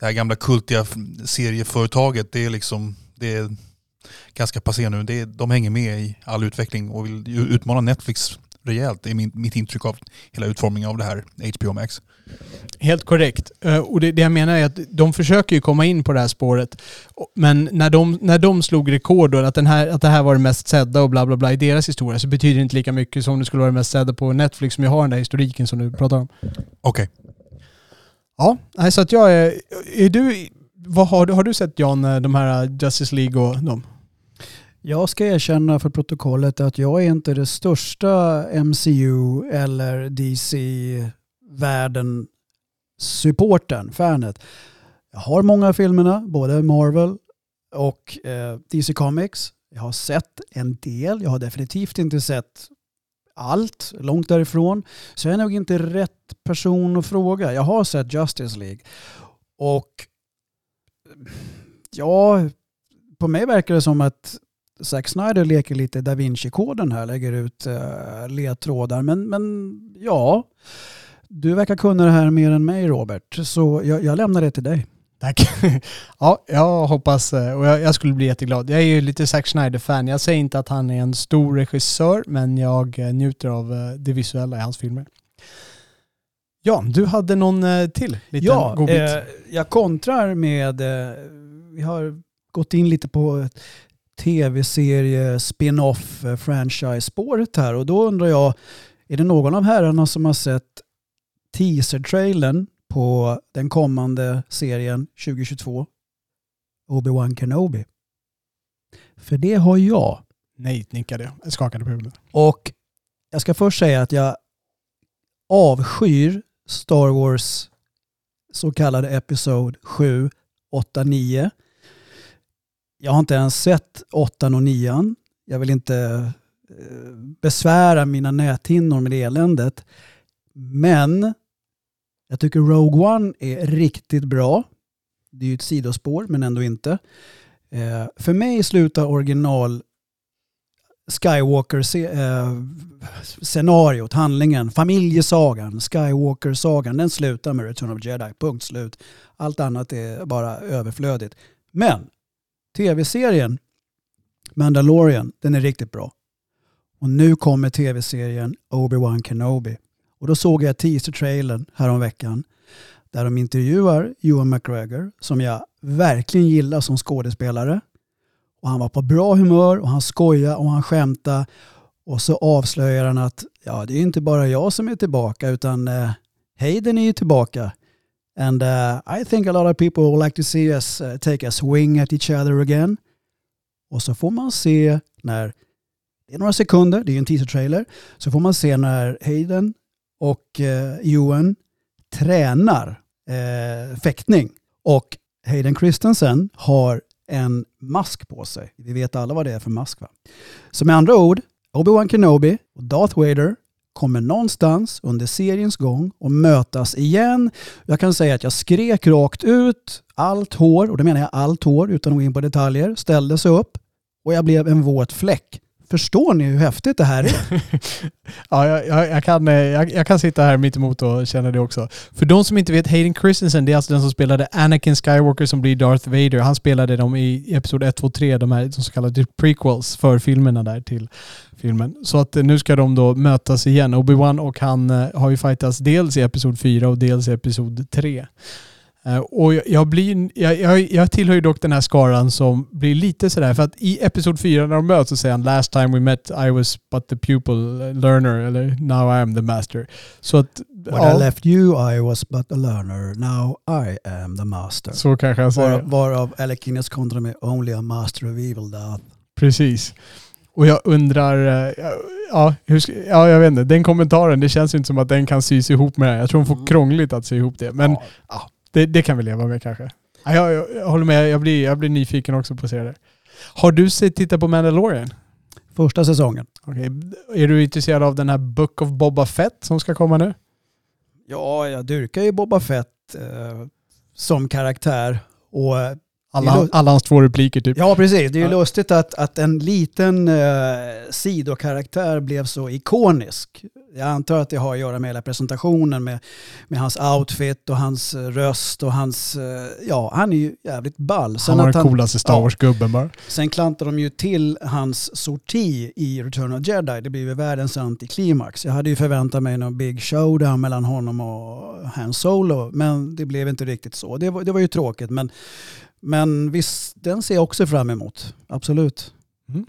det här gamla kultiga serieföretaget, det är liksom det är ganska passé nu. Det är, de hänger med i all utveckling och vill utmana Netflix rejält. Det är min, mitt intryck av hela utformningen av det här HBO Max. Helt korrekt. Eh, och det, det, jag menar är att de försöker ju komma in på det här spåret. Men när de, när de slog rekord och att, den här, att det här var det mest sedda och bla bla bla i deras historia så betyder det inte lika mycket som det skulle vara det mest sedda på Netflix som jag har den där historiken som du pratar om. Okej. Okay. Ja, så att jag är... är du, vad har, har du sett Jan, eh, de här eh, Justice League och dem? Jag ska erkänna för protokollet att jag är inte det största MCU eller DC-världen supporten, fanet. Jag har många av filmerna, både Marvel och eh, DC Comics. Jag har sett en del, jag har definitivt inte sett allt, långt därifrån. Så jag är nog inte rätt person att fråga. Jag har sett Justice League. Och ja, på mig verkar det som att Zack Snyder leker lite Da Vinci-koden här, lägger ut uh, ledtrådar. Men, men ja, du verkar kunna det här mer än mig Robert, så jag, jag lämnar det till dig. Tack. Ja, jag hoppas eh, och jag, jag, skulle bli jätteglad. Jag är ju lite Zack Snyder-fan. Jag säger inte att han är en stor regissör, men jag eh, njuter av det visuella i hans filmer. Ja, du hade någon till liten ja, godbit? Eh, jag kontrar med, eh, vi har gått in lite på tv-serie, spin-off, eh, franchise-spåret här. Och då undrar jag, är det någon av herrarna som har sett teaser-trailern på den kommande serien 2022? Obi-Wan Kenobi. För det har jag. Nej, nickade jag. Skakade på huvudet. Och jag ska först säga att jag avskyr Star Wars så kallade Episod 7, 8, 9. Jag har inte ens sett 8 och 9. Jag vill inte eh, besvära mina näthinnor med eländet. Men jag tycker Rogue One är riktigt bra. Det är ju ett sidospår men ändå inte. Eh, för mig slutar original Skywalker-scenariot, eh, handlingen, familjesagan, Skywalker-sagan, den slutar med Return of Jedi, punkt slut. Allt annat är bara överflödigt. Men tv-serien Mandalorian, den är riktigt bra. Och nu kommer tv-serien Obi-Wan Kenobi. Och då såg jag teaser-trailern häromveckan där de intervjuar Ewan McGregor som jag verkligen gillar som skådespelare. Och han var på bra humör och han skojade och han skämtade. Och så avslöjar han att ja, det är inte bara jag som är tillbaka utan eh, Hayden är ju tillbaka. And uh, I think a lot of people would like to see us uh, take a swing at each other again. Och så får man se när, det är några sekunder, det är en teaser-trailer, så får man se när Hayden och eh, Ewan tränar eh, fäktning. Och Hayden Christensen har en mask på sig. Vi vet alla vad det är för mask va? Så med andra ord, Obi-Wan Kenobi och Darth Vader kommer någonstans under seriens gång och mötas igen. Jag kan säga att jag skrek rakt ut, allt hår, och det menar jag allt hår utan att gå in på detaljer, ställde sig upp och jag blev en våt fläck. Förstår ni hur häftigt det här är? ja, jag, jag, jag kan, eh, jag, jag, kan sitta här mitt emot och känna det också. För de som inte vet, Hayden Christensen, det är alltså den som spelade Anakin Skywalker som blir Darth Vader. Han spelade dem i episod 1, 2, 3, de här de så kallade prequels för filmerna där till filmen. Så att eh, nu ska de då mötas igen. Obi-Wan och han eh, har ju fightats dels i episod 4 och dels i episod 3. Eh, och jag, blir, jag, jag, jag tillhör ju dock den här skaran som blir lite sådär, för att i episod 4 när de möts så säger han “Last time we met I was but the pupil learner” eller “Now I am the master”. Så att... When ja, I left you I was but a learner, now I am the master. Så kanske han säger. Var, varav Alec Guinness med “Only a master of evil doth”. Precis. Och jag undrar, eh, ja, hur, ja, jag vet inte, den kommentaren, det känns ju inte som att den kan sys ihop med det. Jag tror hon får mm. krångligt att sy ihop det. Men ja. ja det, det, kan vi leva med kanske. Ja, jag, jag, jag, håller med, jag blir, jag blir nyfiken också på att se det. Har du sett, tittat på Mandalorian? Första säsongen. Okay. Är du intresserad av den här Book of Boba Fett som ska komma nu? Ja, jag dyrkar ju Boba Fett eh, som karaktär. Och alla, alla hans två repliker typ. Ja, precis. Det är ju ja. lustigt att, att en liten eh, sidokaraktär blev så ikonisk. Jag antar att det har att göra med hela presentationen, med, med hans outfit och hans eh, röst och hans... Eh, ja, han är ju jävligt ball. Sen han var den coolaste Star Wars-gubben bara. Sen klantar de ju till hans sorti i Return of Jedi. Det blir ju världens antiklimax. Jag hade ju förväntat mig någon big showdown mellan honom och Han Solo, men det blev inte riktigt så. Det var, det var ju tråkigt, men men visst, den ser jag också fram emot. Absolut. Mm.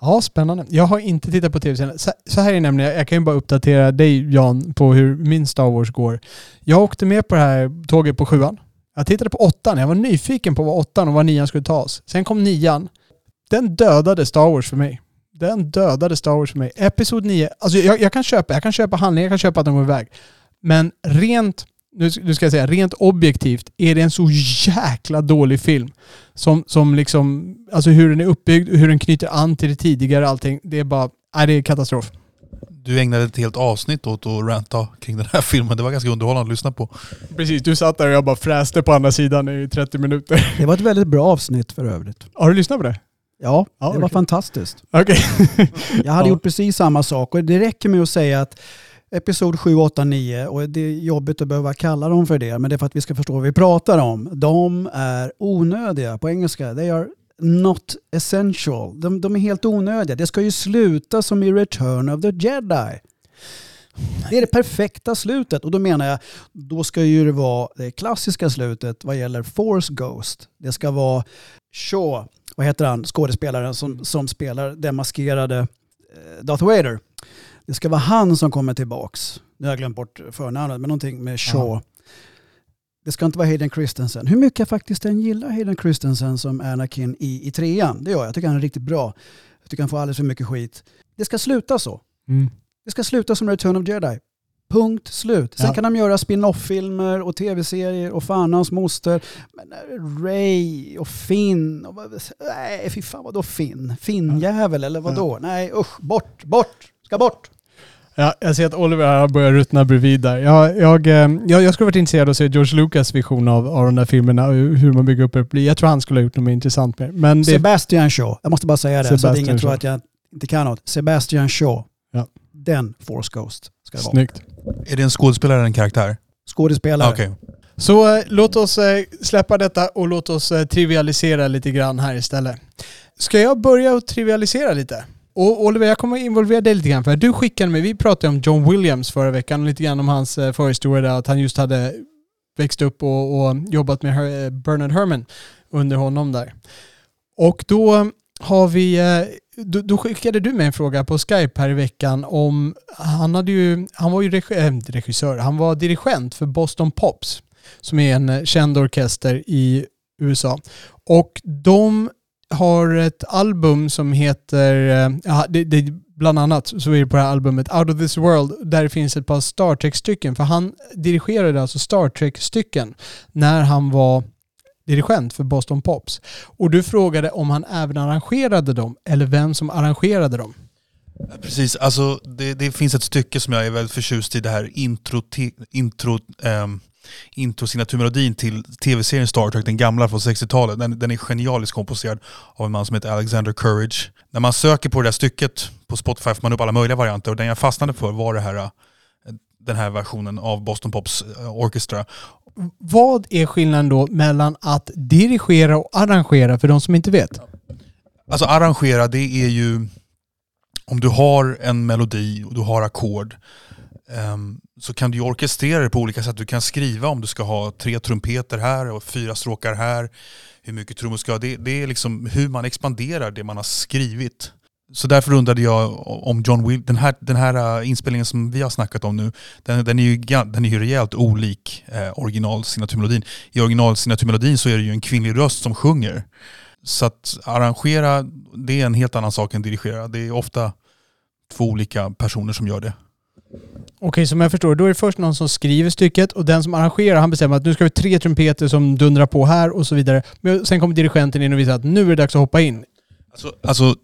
Ja, spännande. Jag har inte tittat på tv-serien. Så här är det nämligen, jag kan ju bara uppdatera dig Jan på hur min Star Wars går. Jag åkte med på det här tåget på sjuan. Jag tittade på åttan. Jag var nyfiken på vad åttan och vad nian skulle ta oss. Sen kom nian. Den dödade Star Wars för mig. Den dödade Star Wars för mig. Episod 9, alltså jag, jag kan köpa, jag kan köpa handlingar, jag kan köpa att de går iväg. Men rent nu, nu ska jag säga, rent objektivt är det en så jäkla dålig film. Som, som liksom, alltså hur den är uppbyggd, hur den knyter an till det tidigare allting. Det är bara, nej det är katastrof. Du ägnade ett helt avsnitt åt att ranta kring den här filmen. Det var ganska underhållande att lyssna på. Precis, du satt där och jag bara fräste på andra sidan i 30 minuter. Det var ett väldigt bra avsnitt för övrigt. Har du lyssnat på det? Ja, ja det okay. var fantastiskt. Okay. jag hade ja. gjort precis samma sak och det räcker med att säga att episod 7, 8, 9 och det är jobbigt att behöva kalla dem för det men det är för att vi ska förstå vad vi pratar om. De är onödiga på engelska. They are not essential. De, de är helt onödiga. Det ska ju sluta som i Return of the Jedi. Det är det perfekta slutet och då menar jag, då ska ju det vara det klassiska slutet vad gäller Force Ghost. Det ska vara Shaw, vad heter han, skådespelaren som, som spelar den maskerade eh, Darth Vader. Det ska vara han som kommer tillbaks. Nu har jag glömt bort förnamnet, men någonting med Shaw. Ja. Det ska inte vara Hayden Christensen. Hur mycket jag faktiskt än gillar Hayden Christensen som Anakin i, i trean. Det gör jag. Jag tycker han är riktigt bra. Jag tycker han får alldeles för mycket skit. Det ska sluta så. Mm. Det ska sluta som Return of Jedi. Punkt slut. Sen ja. kan de göra spin-off-filmer och tv-serier och fan hans moster. Men eh, Ray och Finn. Och, nej, fy fan vadå Finn? Finn-jävel eller vadå? Ja. Nej usch, bort, bort, ska bort. Ja, jag ser att Oliver har börjat ruttna bredvid där. Jag, jag, eh, jag, jag skulle varit intresserad av att se George Lucas vision av, av de där filmerna och hur man bygger upp det. Jag tror han skulle ha gjort något mer intressant med Men det... Sebastian Shaw, jag måste bara säga det Sebastian så att ingen tror att jag inte kan något, Sebastian Shaw. Ja. Den Force Ghost ska det vara. Snyggt. Är det en skådespelare eller en karaktär? Skådespelare. Okej. Så eh, låt oss eh, släppa detta och låt oss eh, trivialisera lite grann här istället. Ska jag börja att trivialisera lite? Och Oliver, jag kommer involvera dig lite grann för du skickade mig, vi pratade om John Williams förra veckan och lite grann om hans eh, förhistoria där, att han just hade växt upp och, och jobbat med Her- eh, Bernard Herrmann under honom där. Och då har vi, eh, då, då skickade du mig en fråga på Skype här i veckan om, han hade ju, han var ju regissör, han var dirigent för Boston Pops som är en känd orkester i USA. Och de har ett album som heter, eh, ja, det, det, bland annat så är det på det här albumet Out of this world där det finns ett par Star Trek-stycken. För han dirigerade alltså Star Trek-stycken när han var dirigent för Boston Pops. Och du frågade om han även arrangerade dem eller vem som arrangerade dem. Precis, alltså det, det finns ett stycke som jag är väldigt förtjust i, det här intro, intro, um, introsignaturmelodin till tv-serien Star Trek, den gamla från 60-talet. Den, den är genialiskt komposerad av en man som heter Alexander Courage. När man söker på det där stycket på Spotify får man upp alla möjliga varianter och den jag fastnade för var det här, eh, den här versionen av Boston Pops eh, Orchestra. Vad är skillnaden då mellan att dirigera och arrangera för de som inte vet? Alltså arrangera, det är ju om du har en melodi och du har ackord Ehm, så kan du ju orkestrera det på olika sätt. Du kan skriva om du ska ha tre trumpeter här och fyra stråkar här. Hur mycket trummor ska ha. Det, det är liksom hur man expanderar det man har skrivit. Så därför undrade jag om John Will, den här, den här äh, inspelningen som vi har snackat om nu, den, den är, ju, den är ju rejält olik äh, eh, originalsignaturmelodin. I originalsignaturmelodin så är det ju en kvinnlig röst som sjunger. Så att arrangera, det är en helt annan sak än dirigera. Det är ofta två olika personer som gör det. Okej, som jag förstår, då är det först någon som skriver stycket och den som arrangerar han bestämmer att nu ska vi tre trumpeter som dundrar på här och så vidare. Men sen kommer dirigenten in och visar att nu är det dags att hoppa in. Alltså, alltså,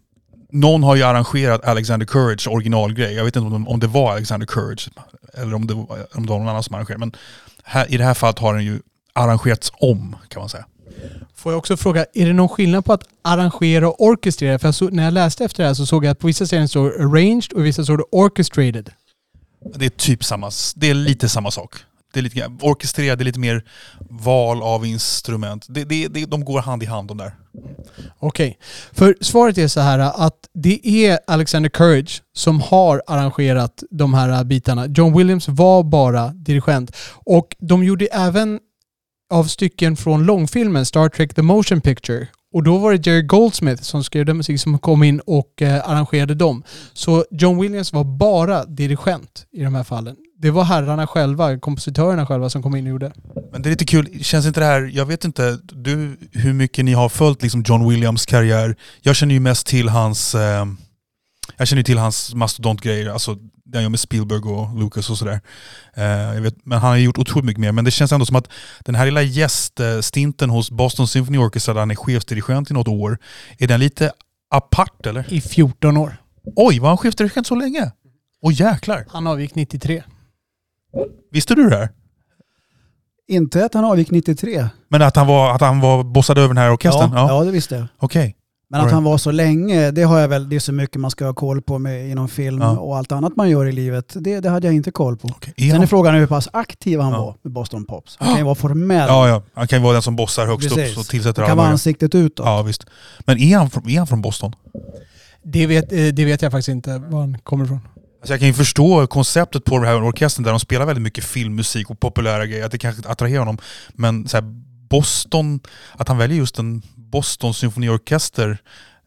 någon har ju arrangerat Alexander Courage originalgrej. Jag vet inte om, om det var Alexander Courage eller om det om det var någon annan som arrangerade. Men här, i det här fallet har den ju arrangerats om kan man säga. Får jag också fråga, är det någon skillnad på att arrangera och orkestrera? För jag så, när jag läste efter det här så såg jag att på vissa ställen står arranged och i vissa står det orchestrated. Det är typ samma, det är lite samma sak. Det är lite, grann- orkestrera, det är lite mer val av instrument. Det, det, det, de går hand i hand de där. Okej, för svaret är så här att det är Alexander Courage som har arrangerat de här bitarna. John Williams var bara dirigent och de gjorde även av stycken från långfilmen Star Trek The Motion Picture. Och då var det Jerry Goldsmith som skrev den musik som kom in och eh, arrangerade dem. Så John Williams var bara dirigent i de här fallen. Det var herrarna själva, kompositörerna själva som kom in och gjorde. Men det är lite kul, känns inte det här, jag vet inte du, hur mycket ni har följt liksom John Williams karriär. Jag känner ju mest till hans, eh, jag känner till hans mastodontgrejer, alltså det han gör med Spielberg och Lucas och sådär. Eh, jag vet, men han har gjort otroligt mycket mer. Men det känns ändå som att den här lilla gäststinten hos Boston Symphony Orchestra där han är chefsdirigent i något år, är den lite apart eller? I 14 år. Oj, var han chefsdirigent så länge? Åh jäklar. Han avgick 93. Visste du det här? Inte att han avgick 93. Men att han var, att han var bossad över den här orkestern? Ja, ja, det visste jag. Okej. Men att han var så länge, det har jag väl, det är så mycket man ska ha koll på med, inom film Ja. och allt annat man gör i livet. Det, det hade jag inte koll på. Är Sen är frågan hur pass aktiv han Ja. var med Boston Pops. Han kan ju vara formell. Ja, ja. Han kan ju vara den som bossar högst Precis. upp och tillsätter Han kan vara ansiktet utåt. Ja, visst. Men är han, från, är han från Boston? Det vet, eh, det vet jag faktiskt inte var han kommer ifrån. Alltså jag kan ju förstå konceptet på den här orkestern där de spelar väldigt mycket filmmusik och populära grejer, att det kanske attraherar honom. Men så här, Boston, att han väljer just en Boston symfoniorkester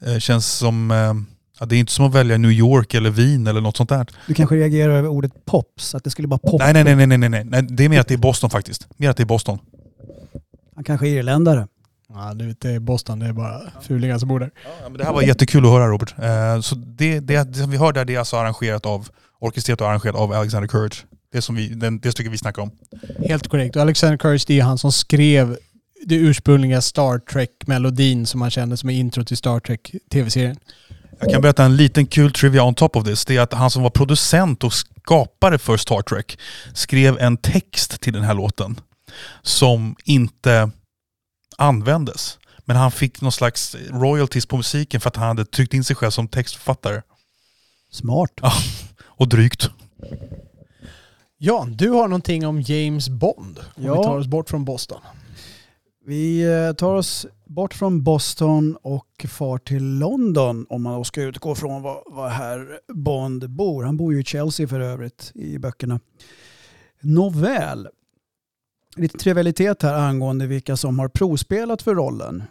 eh, känns som... Eh, ja, det är inte som att välja New York eller Wien eller något sånt där. Du kanske reagerar över ordet pops, att det skulle bara poppa. Nej, nej, nej, nej, nej, nej, nej. Det är mer att det är Boston faktiskt. Mer att det är Boston. Han kanske är irländare. Ja, det är Boston. Det är bara fulingar som bor där. Ja, men det här var jättekul att höra Robert. Eh, så det, det, det som vi hör där, det är alltså arrangerat av, orkestrerat och arrangerat av Alexander Courage. Det, som vi, den, det stycket vi snackar om. Helt korrekt. Och Alexander Courage, det är han som skrev det ursprungliga Star Trek-melodin som man känner som är intro till Star Trek-tv-serien. Jag kan berätta en liten kul trivia on top of this. Det är att han som var producent och skapare för Star Trek skrev en text till den här låten som inte användes. Men han fick någon slags royalties på musiken för att han hade tryckt in sig själv som textförfattare. Smart. Och drygt. Jan, du har någonting om James Bond. Om Ja. vi tar oss bort från Boston. Vi eh, tar oss bort från Boston och far till London om man då ska utgå från var, var herr Bond bor. Han bor ju i Chelsea för övrigt i böckerna. Nåväl. Lite trivialitet här angående vilka som har provspelat för rollen.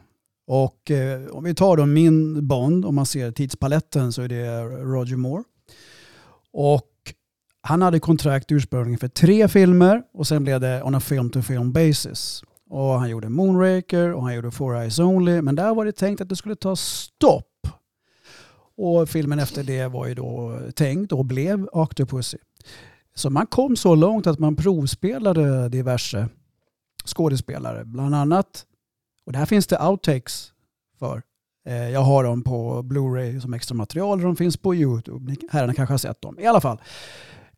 Och eh, om vi tar då min Bond, om man ser tidspaletten så är det Roger Moore. Och han hade kontrakt ursprungligen för tre filmer och sen blev det on a film to film basis. Och han gjorde Moonraker och han gjorde Four Eyes Only. Men där var det tänkt att det skulle ta stopp. Och filmen efter det var ju då tänkt och blev Octopussy. Så man kom så långt att man provspelade diverse skådespelare. Bland annat, och där finns det outtakes för. Eh, jag har dem på Blu-ray som extra material och de finns på YouTube. Ni herrarna kanske har sett dem. I alla fall.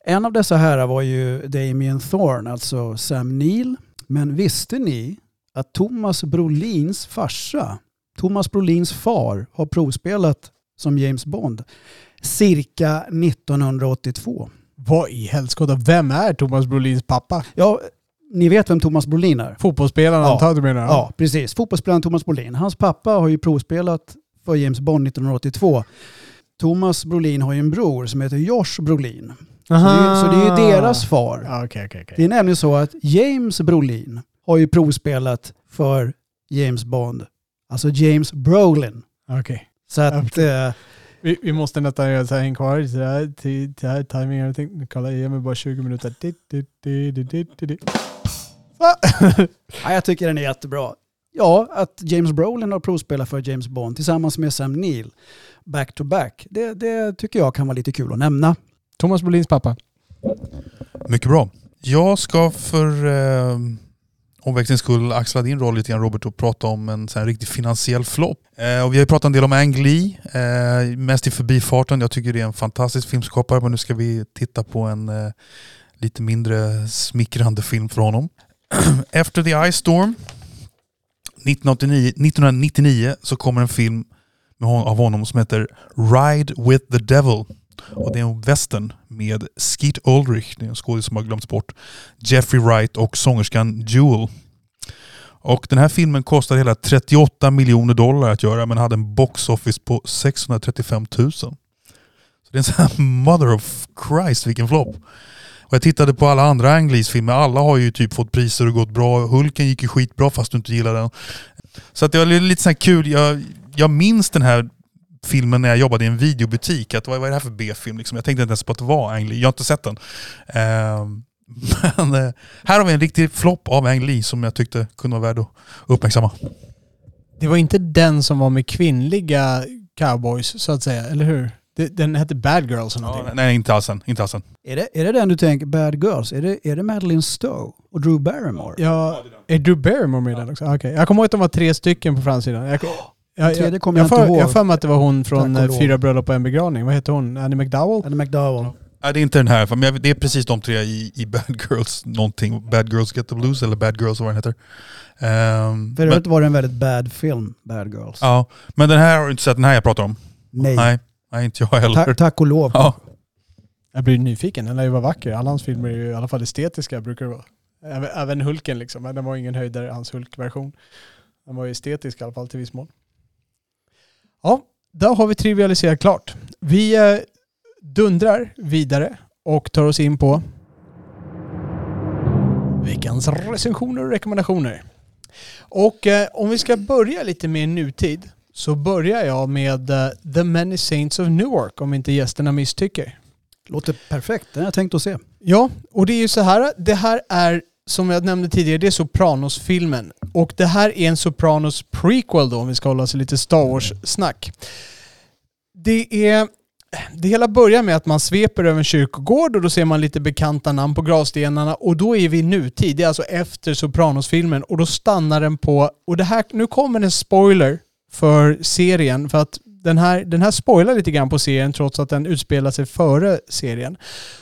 En av dessa herrar var ju Damien Thorne, alltså Sam Neill. Men visste ni att Thomas Brolins farsa, Thomas Brolins far, har provspelat som James Bond cirka 1982? Vad i helskotta, vem är Thomas Brolins pappa? Ja, ni vet vem Thomas Brolin är? Fotbollsspelaren Ja. antar du menar? Ja, precis. Fotbollsspelaren Thomas Brolin. Hans pappa har ju provspelat för James Bond 1982. Thomas Brolin har ju en bror som heter Josh Brolin. Så det, är- så det är ju deras far. Okej, okej, okej. Det är nämligen så att James Brolin har ju provspelat för James Bond. Alltså James Brolin. Okej. Så att... Eh, Vi, vi måste nästan göra så här, kvar så här, till, till här timing och allting. Kolla, ge mig bara 20 minuter. Di, di, di, ja, jag tycker den är jättebra. Ja, att James Brolin har provspelat för James Bond tillsammans med Sam Neill back to back. Det, det tycker jag kan vara lite kul att nämna. Thomas Brolins pappa. Mycket bra. Jag ska för eh, omväxlings skull axla din roll lite grann Robert och prata om en sån här riktig finansiell flopp. Eh, och vi har ju pratat en del om Ang Lee, eh, mest i förbifarten. Jag tycker det är en fantastisk filmskapare men nu ska vi titta på en eh, lite mindre smickrande film för honom. Efter the Ice Storm 1989, 1999 så kommer en film med hon, av honom som heter Ride with the Devil. Och det är en western med Skeet Ulrich, det är en skådis som har glömts bort, Jeffrey Wright och sångerskan Jewel. Och den här filmen kostade hela 38 miljoner dollar att göra men hade en box office på 635 000. Så det är en sån här mother of Christ vilken flopp. Och jag tittade på alla andra Ang filmer, alla har ju typ fått priser och gått bra. Hulken gick ju skitbra fast du inte gillar den. Så att det var lite så här kul, jag, jag minns den här filmen när jag jobbade i en videobutik. Att, vad vad är det här för B-film? Liksom. Jag tänkte inte ens på att det var Ang Lee. Jag har inte sett den. Ehm, men eh, här har vi en riktig flopp av Ang Lee som jag tyckte kunde vara värd att uppmärksamma. Det var inte den som var med kvinnliga cowboys så att säga, eller hur? Den hette Bad Girls eller Ja, någonting. nej, inte alls den. Inte alls den. Är det, är det den du tänker, Bad Girls? Är det, är det Madeleine Stowe och Drew Barrymore? Ja, är Drew Barrymore med i den också? Okej. Jag kommer ihåg att de var tre stycken på framsidan. Jag, jag, tredje kommer jag inte för, ihåg. Jag har för mig att det var hon från eh. Fyra bröllop och en begravning. Vad heter hon? Annie McDowell? Eller McDowell? Nej, det är inte den här. Men jag- det är precis de tre i, i Bad Girls någonting. Bad Girls Get the Blues eller Bad Girls vad den heter. Ehm, För övrigt var det en väldigt bad film, Bad Girls. ja, men den här har du inte sett, den här jag pratar om. Nej. Nej, nej inte jag heller. Ta, tack och lov. Ja. Jag blir nyfiken. Den lär ju vara vacker. Alla hans filmer är ju i alla fall estetiska brukar det vara. Även, även Hulken liksom. Men den var ingen höjdare, hans Hulk-version. Den var ju estetisk i alla fall till viss mån. Ja, där har vi trivialiserat klart. Vi eh, dundrar vidare och tar oss in på veckans recensioner och rekommendationer. Och eh, om vi ska börja lite mer nutid så börjar jag med eh, The Many Saints of Newark om inte gästerna misstycker. Låter perfekt. Den har jag tänkt att se. Ja, och det är ju så här. Det här är, som jag nämnde tidigare, det är Sopranos-filmen. Och det här är en Sopranos prequel då, om vi ska hålla oss lite Star Wars-snack. Det är... Det hela börjar med att man sveper över en kyrkogård och då ser man lite bekanta namn på gravstenarna och då är vi nutid, det är alltså efter Sopranos-filmen och då stannar den på, och det här, nu kommer en spoiler för serien för att den här, den här spoilar lite grann på serien trots att den utspelar sig före serien.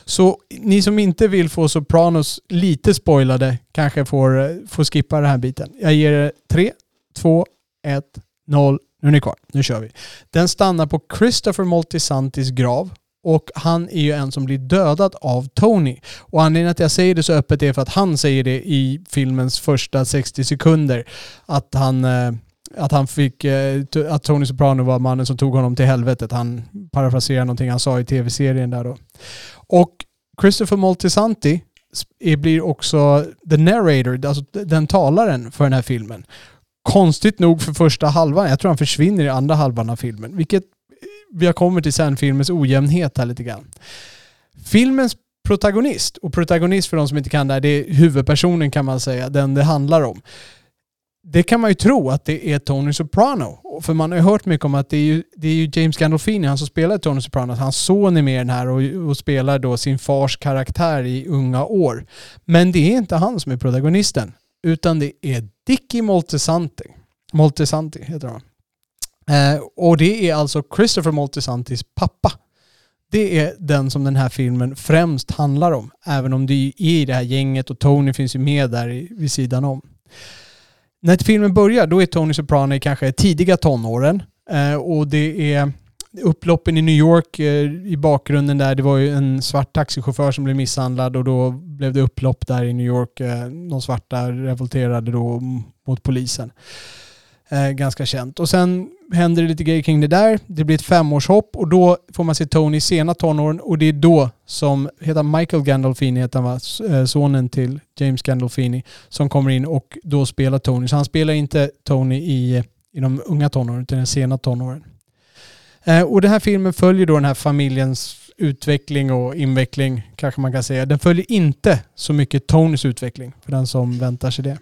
Så ni som inte vill få Sopranos lite spoilade kanske får, eh, får skippa den här biten. Jag ger er tre, två, 1, 0. Nu är ni kvar. Nu kör vi. Den stannar på Christopher Moltisantis grav och han är ju en som blir dödad av Tony. Och anledningen att jag säger det så öppet är för att han säger det i filmens första 60 sekunder. Att han, eh, att han fick, eh, att Tony Soprano var mannen som tog honom till helvetet. Han parafraserar någonting han sa i tv-serien där då. Och Christopher Moltisanti blir också the narrator, alltså den talaren för den här filmen. Konstigt nog för första halvan, jag tror han försvinner i andra halvan av filmen, vilket eh, vi har kommit till sen filmens ojämnhet här lite grann. Filmens protagonist, och protagonist för de som inte kan det här, det är huvudpersonen kan man säga, den det handlar om. Det kan man ju tro att det är Tony Soprano. För man har ju hört mycket om att det är ju, det är ju James Gandolfini, han som spelar Tony Soprano, att hans son är med i den här och, och spelar då sin fars karaktär i unga år. Men det är inte han som är protagonisten, utan det är Dicky Moltisanti. Moltisanti heter han. Eh, och det är alltså Christopher Moltisantis pappa. Det är den som den här filmen främst handlar om. Även om det är i det här gänget och Tony finns ju med där i- vid sidan om. När filmen börjar då är Tony Soprano i kanske tidiga tonåren. Eh, och det är upploppen i New York eh, i bakgrunden där. Det var ju en svart taxichaufför som blev misshandlad och då blev det upplopp där i New York. Eh, de svarta revolterade då mot polisen. Eh, ganska känt. Och sen händer det lite grejer kring det där. Det blir ett femårshopp och då får man se Tony i sena tonåren och det är då som, heter Michael Gandolfini, heter han va? Eh, sonen till James Gandolfini, som kommer in och då spelar Tony. Så han spelar inte Tony i, i de unga tonåren utan i den sena tonåren. Eh, och den här filmen följer då den här familjens utveckling och inveckling, kanske man kan säga. Den följer inte så mycket Tonys utveckling, för den som väntar sig det.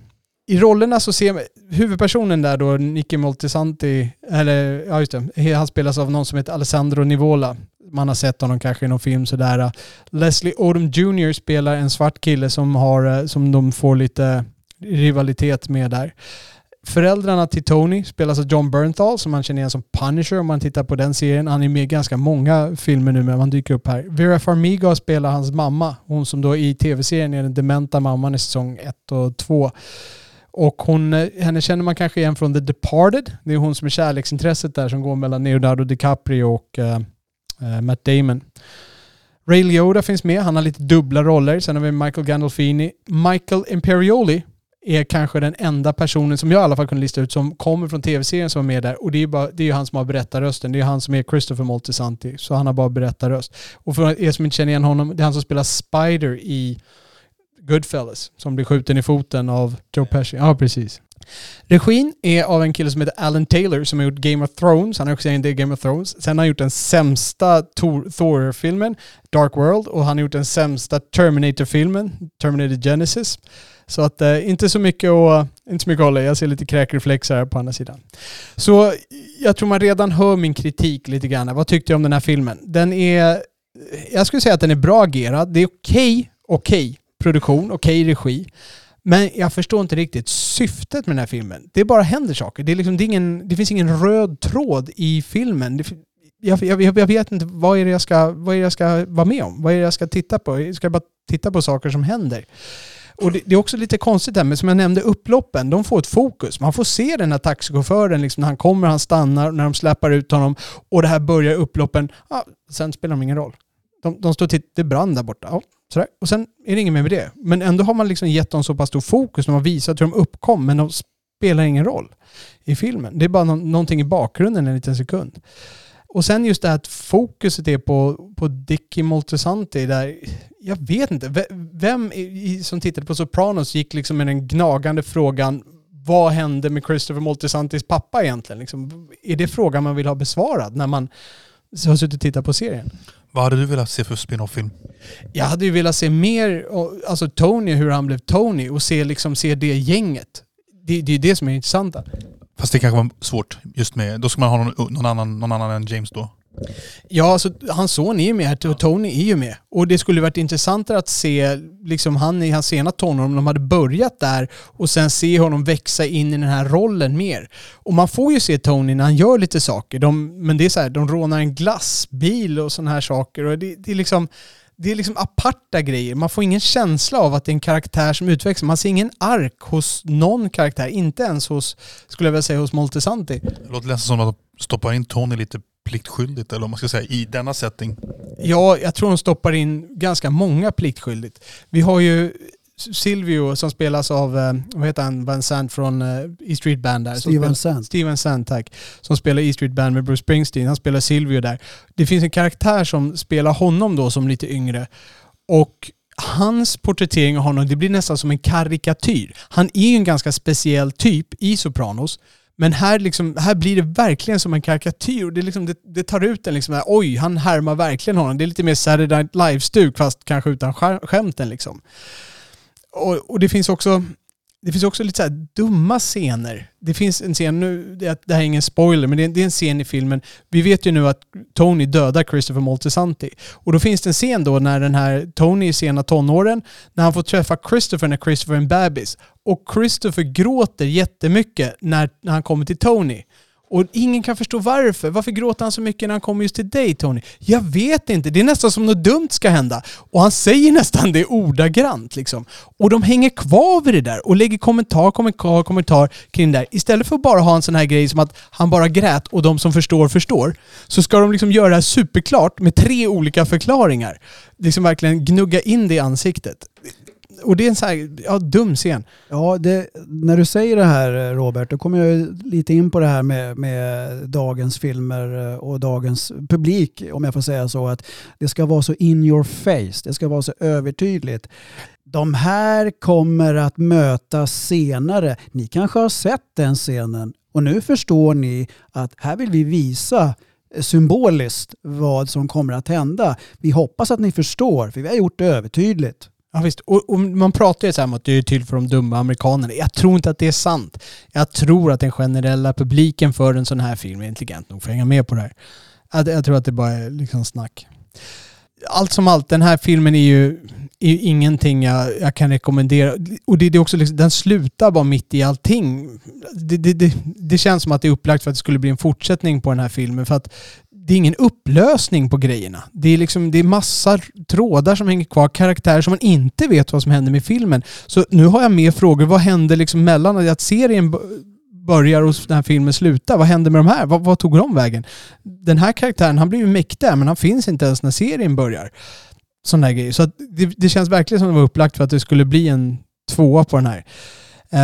I rollerna så ser man, huvudpersonen där då, Nicky Moltisanti, eller ja just det, han spelas av någon som heter Alessandro Nivola. Man har sett honom kanske i någon film sådär. Leslie Odom Jr spelar en svart kille som, har, eh, som de får lite rivalitet med där. Föräldrarna till Tony spelas av John Bernthal som man känner igen som Punisher om man tittar på den serien. Han är med i ganska många filmer nu men han dyker upp här. Vera Farmiga spelar hans mamma. Hon som då i tv-serien är den dementa mamman i säsong 1 och 2. Och hon, eh, henne känner man kanske igen från The Departed. Det är hon som är kärleksintresset där som går mellan Leonardo DiCaprio och uh, Matt Damon. Ray Liotta finns med. Han har lite dubbla roller. Sen har vi Michael Gandolfini. Michael Imperioli är kanske den enda personen som jag i alla fall kunde lista ut som kommer från tv-serien som var med där. Och det är ju bara, det är ju han som har berättarrösten. Det är han som är Christopher Moltisanti. Så han har bara berättarröst. Och för er som inte känner igen honom, det är han som spelar Spider i Goodfellas. Som blir skjuten i foten av Joe Pesci. Ja, precis. Regin är av en kille som heter Alan Taylor som har gjort Game of Thrones. Han har också gjort Game of Thrones. Sen har han gjort den sämsta Thor- Thor-filmen, Dark World. Och han har gjort den sämsta Terminator-filmen, Terminator Genesis. Så att eh, inte så mycket att, inte så mycket att hålla. Jag ser lite kräkreflexer här på andra sidan. Så jag tror man redan hör min kritik lite grann. Vad tyckte jag om den här filmen? Den är... Jag skulle säga att den är bra agerad. Det är okej, okej produktion, okej regi. Men jag förstår inte riktigt syftet med den här filmen. Det bara händer saker. Det, är liksom, det, är ingen, det finns ingen röd tråd i filmen. Det, jag, jag, jag vet inte vad är, det jag ska, vad är det jag ska vara med om? Vad är det jag ska titta på? Ska jag bara titta på saker som händer? Och det, det är också lite konstigt här, men som jag nämnde, upploppen, de får ett fokus. Man får se den här taxichauffören, liksom, när han kommer, han stannar, när de släpar ut honom och det här börjar upploppen. Ja, sen spelar de ingen roll. De, de står och tittar, det brann där borta. Ja, sådär. Och sen är det inget mer med det. Men ändå har man liksom gett dem så pass stor fokus, de har visat hur de uppkom, men de spelar ingen roll i filmen. Det är bara no någonting i bakgrunden en liten sekund. Och sen just det här att fokuset är på, på Dickie Moltisanti där, jag vet inte, vem i- som tittade på Sopranos gick liksom med den gnagande frågan vad hände med Christopher Moltisantis pappa egentligen? Liksom, är det frågan man vill ha besvarad när man har suttit och tittat på serien? Vad hade du velat se för spin-off-film? Jag hade ju velat se mer, alltså Tony, hur han blev Tony och se, liksom, se det gänget. Det, det är det som är intressanta. Fast det kanske var svårt just med... Då ska man ha någon, någon, annan, någon annan än James då. Ja, alltså, hans son är ju med här och Tony är ju med. Och det skulle varit intressantare att se liksom, han i hans sena tonår, om de hade börjat där och sen se honom växa in i den här rollen mer. Och man får ju se Tony när han gör lite saker. De, men det är så här, de rånar en glassbil och sådana här saker. Och det, det är liksom det är liksom aparta grejer. Man får ingen känsla av att det är en karaktär som utvecklas. Man ser ingen ark hos någon karaktär. Inte ens hos, skulle jag vilja säga, hos Moltisanti. Det låter nästan som att de stoppar in Tony lite pliktskyldigt, eller om man ska säga, i denna setting. Ja, jag tror de stoppar in ganska många pliktskyldigt. Vi har ju Silvio som spelas av, eh, vad heter han, Van Sant från eh, E Street Band där. Steven Sand. Steven Sand, tack. Som spelar E Street Band med Bruce Springsteen. Han spelar Silvio där. Det finns en karaktär som spelar honom då som lite yngre. Och hans porträttering av honom, det blir nästan som en karikatyr. Han är ju en ganska speciell typ i Sopranos. Men här, liksom, här blir det verkligen som en karikatyr. Det, liksom, det, det tar ut en liksom, här, oj, han härmar verkligen honom. Det är lite mer Saturday Night Live-stuk fast kanske utan skämten liksom. Och, och det finns också det finns också lite så här dumma scener. Det finns en scen, nu, det, det här är ingen spoiler, men det är, det är en scen i filmen. Vi vet ju nu att Tony dödar Christopher Moltisanti. Och då finns det en scen då när den här Tony i sena tonåren, när han får träffa Christopher när Christopher är en bebis. Och Christopher gråter jättemycket när, när han kommer till Tony. Och ingen kan förstå varför. Varför gråter han så mycket när han kommer just till dig Tony? Jag vet inte. Det är nästan som något dumt ska hända. Och han säger nästan det ordagrant liksom. Och de hänger kvar vid det där och lägger kommentar, kommentar, kommentar kring det där. Istället för att bara ha en sån här grej som att han bara grät och de som förstår förstår. Så ska de liksom göra det här superklart med tre olika förklaringar. Liksom verkligen gnugga in det i ansiktet. Och det är en så här, ja, dum scen. Ja, det, när du säger det här Robert, då kommer jag lite in på det här med, med dagens filmer eh, och dagens publik, om jag får säga så. Att det ska vara så in your face, det ska vara så övertydligt. De här kommer att mötas senare. Ni kanske har sett den scenen och nu förstår ni att här vill vi visa eh, symboliskt vad som kommer att hända. Vi hoppas att ni förstår, för vi har gjort det övertydligt. Ja visst, och, och man pratar ju så här om att det är till för de dumma amerikanerna. Jag tror inte att det är sant. Jag tror att den generella publiken för en sån här film är intelligent nog för att hänga med på det här. Jag, jag tror att det bara är liksom snack. Allt som allt, den här filmen är ju, är ju ingenting jag, jag kan rekommendera. Och det, det är också liksom, den slutar bara mitt i allting. Det, det, det, det känns som att det är upplagt för att det skulle bli en fortsättning på den här filmen. För att det är ingen upplösning på grejerna. Det är, liksom, det är massa trådar som hänger kvar, karaktärer som man inte vet vad som händer med filmen. Så nu har jag mer frågor. Vad händer liksom mellan att serien börjar och den här filmen slutar? Vad händer med de här? Vad, vad tog de vägen? Den här karaktären, han blir ju mäktig men han finns inte ens när serien börjar. Sådana där grejer. Så att det, det känns verkligen som det var upplagt för att det skulle bli en tvåa på den här.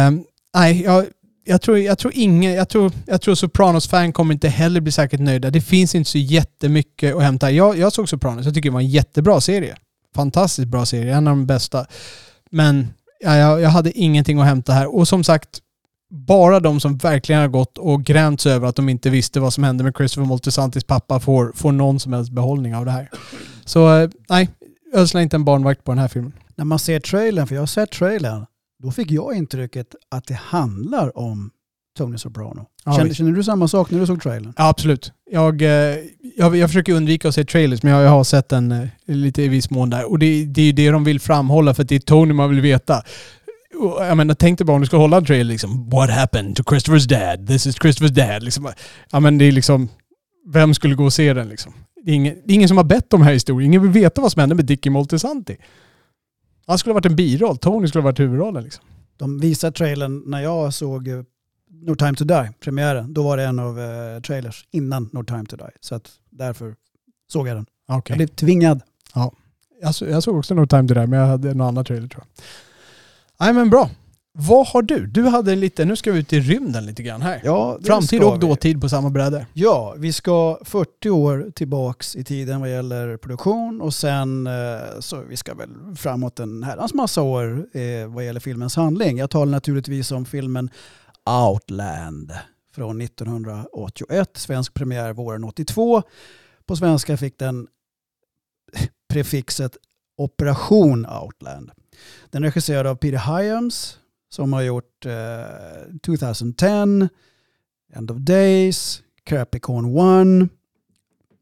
Um, nej, jag, jag tror, jag tror ingen, jag tror, jag tror Sopranos-fan kommer inte heller bli säkert nöjda. Det finns inte så jättemycket att hämta. Jag, jag såg Sopranos, jag tycker det var en jättebra serie. Fantastiskt bra serie, en av de bästa. Men ja, jag, jag hade ingenting att hämta här. Och som sagt, bara de som verkligen har gått och grämts över att de inte visste vad som hände med Christopher Moltisantis pappa får, får någon som helst behållning av det här. Så eh, nej, ödsla inte en barnvakt på den här filmen. när man ser trailern, för jag har sett trailern, då fick jag intrycket att det handlar om Tony Soprano. Ja, känner, känner du samma sak när du såg trailern? Ja, absolut. Jag, eh, jag, jag försöker undvika att se trailers, men jag, jag har sett den eh, lite i viss mån där. Och det, det är ju det de vill framhålla, för att det är Tony man vill veta. Och jag menar, tänk dig bara om du ska hålla en trailer liksom. What happened to Christopher's dad? This is Christopher's dad. Liksom, ja men det är liksom... Vem skulle gå och se den liksom? Det är ingen, det är ingen som har bett om den här historien. Ingen vill veta vad som hände med Dickie Moltisanti. Han skulle ha varit en biroll. Tony skulle ha varit huvudrollen liksom. De visade trailern när jag såg eh, No Time To Die, premiären. Då var det en av eh, trailers innan No Time To Die. Så att därför såg jag den. Okej. Jag blev tvingad. Jag, så, jag såg också No Time To Die, men jag hade en annan trailer tror jag. Nej men bra. Vad har du? Du hade lite, nu ska vi ut i rymden lite grann här. Ja, Framtid och vi. dåtid på samma bräde. Ja, vi ska 40 år tillbaks i tiden vad gäller produktion och sen eh, så vi ska väl framåt en herrans massa år eh, vad gäller filmens handling. Jag talar naturligtvis om filmen Outland från 1981, svensk premiär våren 82. På svenska fick den prefixet Operation Outland. Den regisserad av Peter Hyams som har gjort eh, 2010, End of Days, Capricorn 1.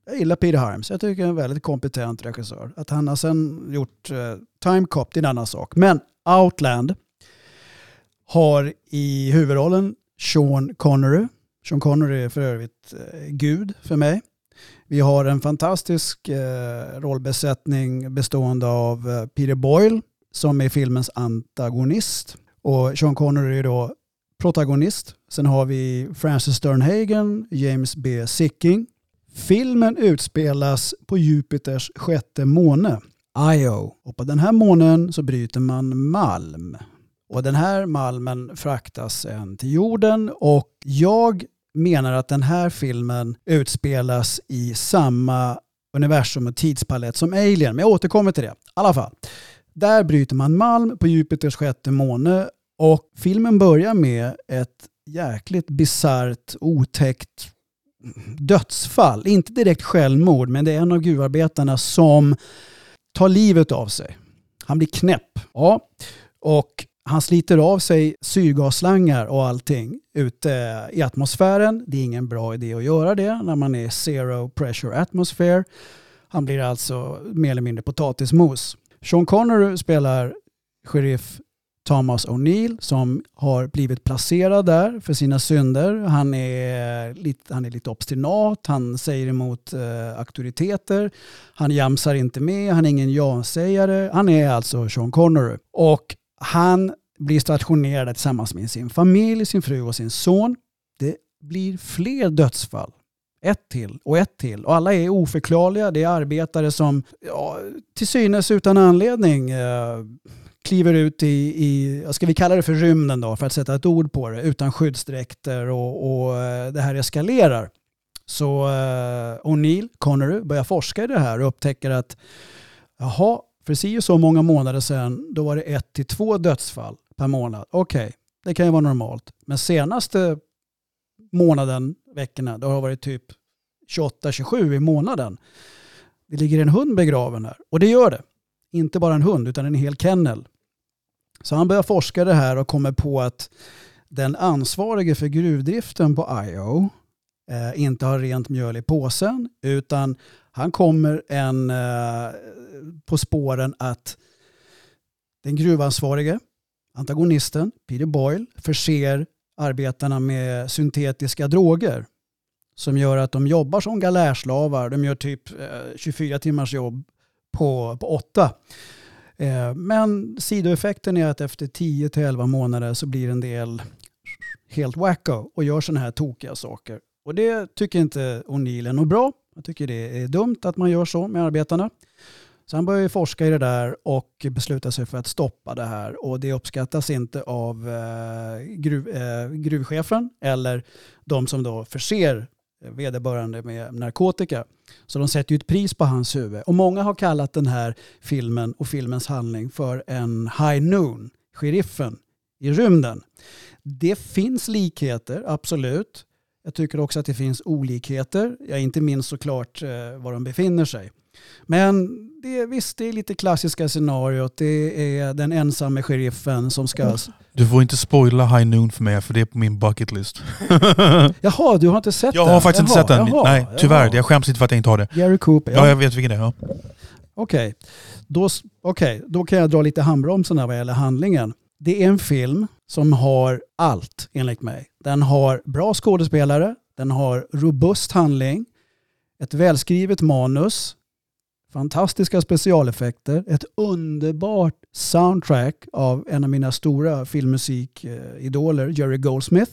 Jag gillar Peter Harms. Jag tycker han är en väldigt kompetent regissör. Att han har sen gjort uh, Time Cop, det är en annan sak. Men Outland har i huvudrollen Sean Connery. Sean Connery är för övrigt eh, gud för mig. Vi har en fantastisk eh, rollbesättning bestående av eh, Peter Boyle som är filmens antagonist och Sean Connery är då protagonist. Sen har vi Francis Sternhagen, James B. Sicking. Filmen utspelas på Jupiters sjätte måne, Io. Och på den här månen så bryter man malm. Och den här malmen fraktas sen till jorden och jag menar att den här filmen utspelas i samma universum och tidspalett som Alien. Men jag återkommer till det. I alla fall. Där bryter man malm på Jupiters sjätte måne och filmen börjar med ett jäkligt bisarrt, otäckt dödsfall. Inte direkt självmord, men det är en av gruvarbetarna som tar livet av sig. Han blir knäpp. Ja. Och han sliter av sig syrgasslangar och allting ute i atmosfären. Det är ingen bra idé att göra det när man är zero pressure atmosphere. Han blir alltså mer eller mindre potatismos. Sean Connery spelar sheriff Thomas O'Neill som har blivit placerad där för sina synder. Han är lite, han är lite obstinat, han säger emot eh, auktoriteter, han jamsar inte med, han är ingen ja-sägare. Han är alltså Sean Connery. Och han blir stationerad tillsammans med sin familj, sin fru och sin son. Det blir fler dödsfall. Ett till och ett till. Och alla är oförklarliga. Det är arbetare som ja, till synes utan anledning eh, kliver ut i, i, ska vi kalla det för rymden då, för att sätta ett ord på det, utan skyddsdräkter och, och eh, det här eskalerar. Så eh, O'Neill, Connery, börjar forska i det här och upptäcker att jaha, för si och så många månader sedan då var det ett till två dödsfall per månad. Okej, okay, det kan ju vara normalt. Men senaste månaden, veckorna, Det har varit typ 28-27 i månaden. Det ligger en hund begraven här. Och det gör det. Inte bara en hund utan en hel kennel. Så han börjar forska det här och kommer på att den ansvarige för gruvdriften på IO eh, inte har rent mjöl i påsen utan han kommer en, eh, på spåren att den gruvansvarige, antagonisten Peter Boyle, förser arbetarna med syntetiska droger som gör att de jobbar som galärslavar. De gör typ eh, 24 timmars jobb på, på åtta. Eh, men sidoeffekten är att efter 10-11 månader så blir en del helt wacko och gör sådana här tokiga saker. Och det tycker inte O'Neill är något bra. Jag tycker det är dumt att man gör så med arbetarna. Så han börjar forska i det där och beslutar sig för att stoppa det här. Och det uppskattas inte av eh, gruv, eh, gruvchefen eller de som då förser eh, vederbörande med narkotika. Så de sätter ju ett pris på hans huvud. Och många har kallat den här filmen och filmens handling för en High Noon, sheriffen i rymden. Det finns likheter, absolut. Jag tycker också att det finns olikheter. Jag inte minst såklart eh, var de befinner sig. Men det, visst, det är lite klassiska scenariot. Det är den ensamme sheriffen som ska... Du får inte spoila High Noon för mig, för det är på min bucket list. Jaha, du har inte sett jag den? Jag har faktiskt jaha, inte sett den. Jaha, Nej, tyvärr. Jaha. Jag skäms inte för att jag inte har det. Gary Cooper. Ja, ja jag vet vilken det är. Ja. Okej, okay. då, okay. då kan jag dra lite handbromsen vad gäller handlingen. Det är en film som har allt enligt mig. Den har bra skådespelare, den har robust handling, ett välskrivet manus, fantastiska specialeffekter, ett underbart soundtrack av en av mina stora filmmusikidoler, Jerry Goldsmith.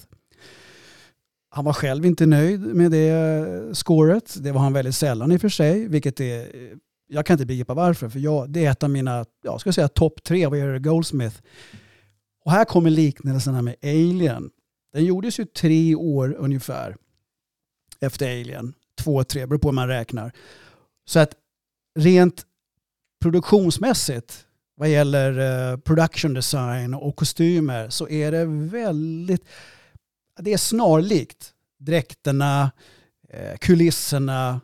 Han var själv inte nöjd med det eh, scoret. Det var han väldigt sällan i och för sig, vilket är jag kan inte begripa varför, för jag, det är ett av mina, jag ska säga topp tre vad gäller Goldsmith. Och här kommer liknelserna med Alien. Den gjordes ju tre år ungefär efter Alien. Två, tre, beror på hur man räknar. Så att rent produktionsmässigt vad gäller eh, production design och kostymer så är det väldigt, det är snarlikt. Dräkterna, eh, kulisserna,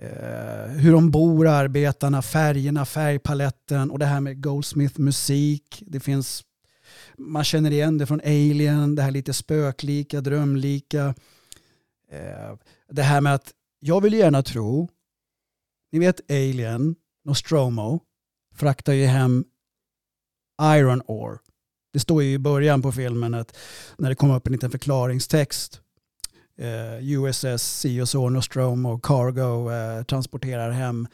eh, hur de bor arbetarna, färgerna, färgpaletten och det här med Goldsmith musik. Det finns, man känner igen det från Alien, det här lite spöklika, drömlika. Det här med att jag vill gärna tro ni vet Alien, Nostromo, fraktar ju hem Iron Ore. Det står ju i början på filmen att när det kommer upp en liten förklaringstext. eh, USS si och så, Nostromo Cargo eh, transporterar hem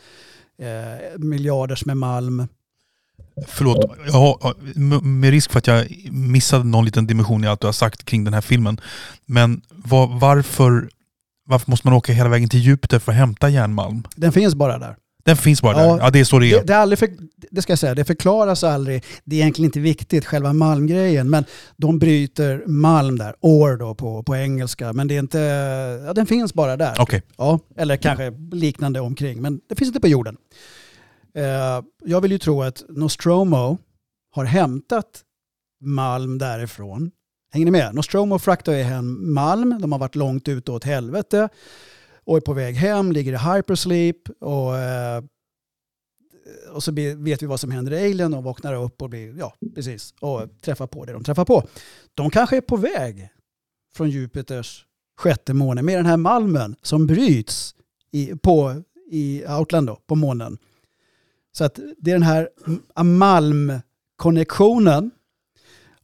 eh, miljarders med malm. Förlåt, jag har, med risk för att jag missade någon liten dimension i allt du har sagt kring den här filmen. Men var, varför, varför måste man åka hela vägen till Jupiter för att hämta järnmalm? Den finns bara där. Den finns bara Ja, där. Ja, det är så det är. Det, det, är aldrig för, det ska jag säga, det förklaras aldrig. Det är egentligen inte viktigt, själva malmgrejen. Men de bryter malm där, ore då på, på engelska. Men det är inte, ja, den finns bara där. Okej. Ja, eller kanske liknande omkring, men det finns inte på jorden. Eh, jag vill ju tro att Nostromo har hämtat malm därifrån. Hänger ni med? Nostromo fraktar ju hem malm, de har varit långt ute åt helvete och är på väg hem, ligger i hypersleep och, eh, och så vet vi vad som händer i Alien och vaknar upp och blir, ja precis, och träffar på det de träffar på. De kanske är på väg från Jupiters sjätte måne med den här malmen som bryts i, på, i Outland då, på månen. Så att det är den här malmkonnektionen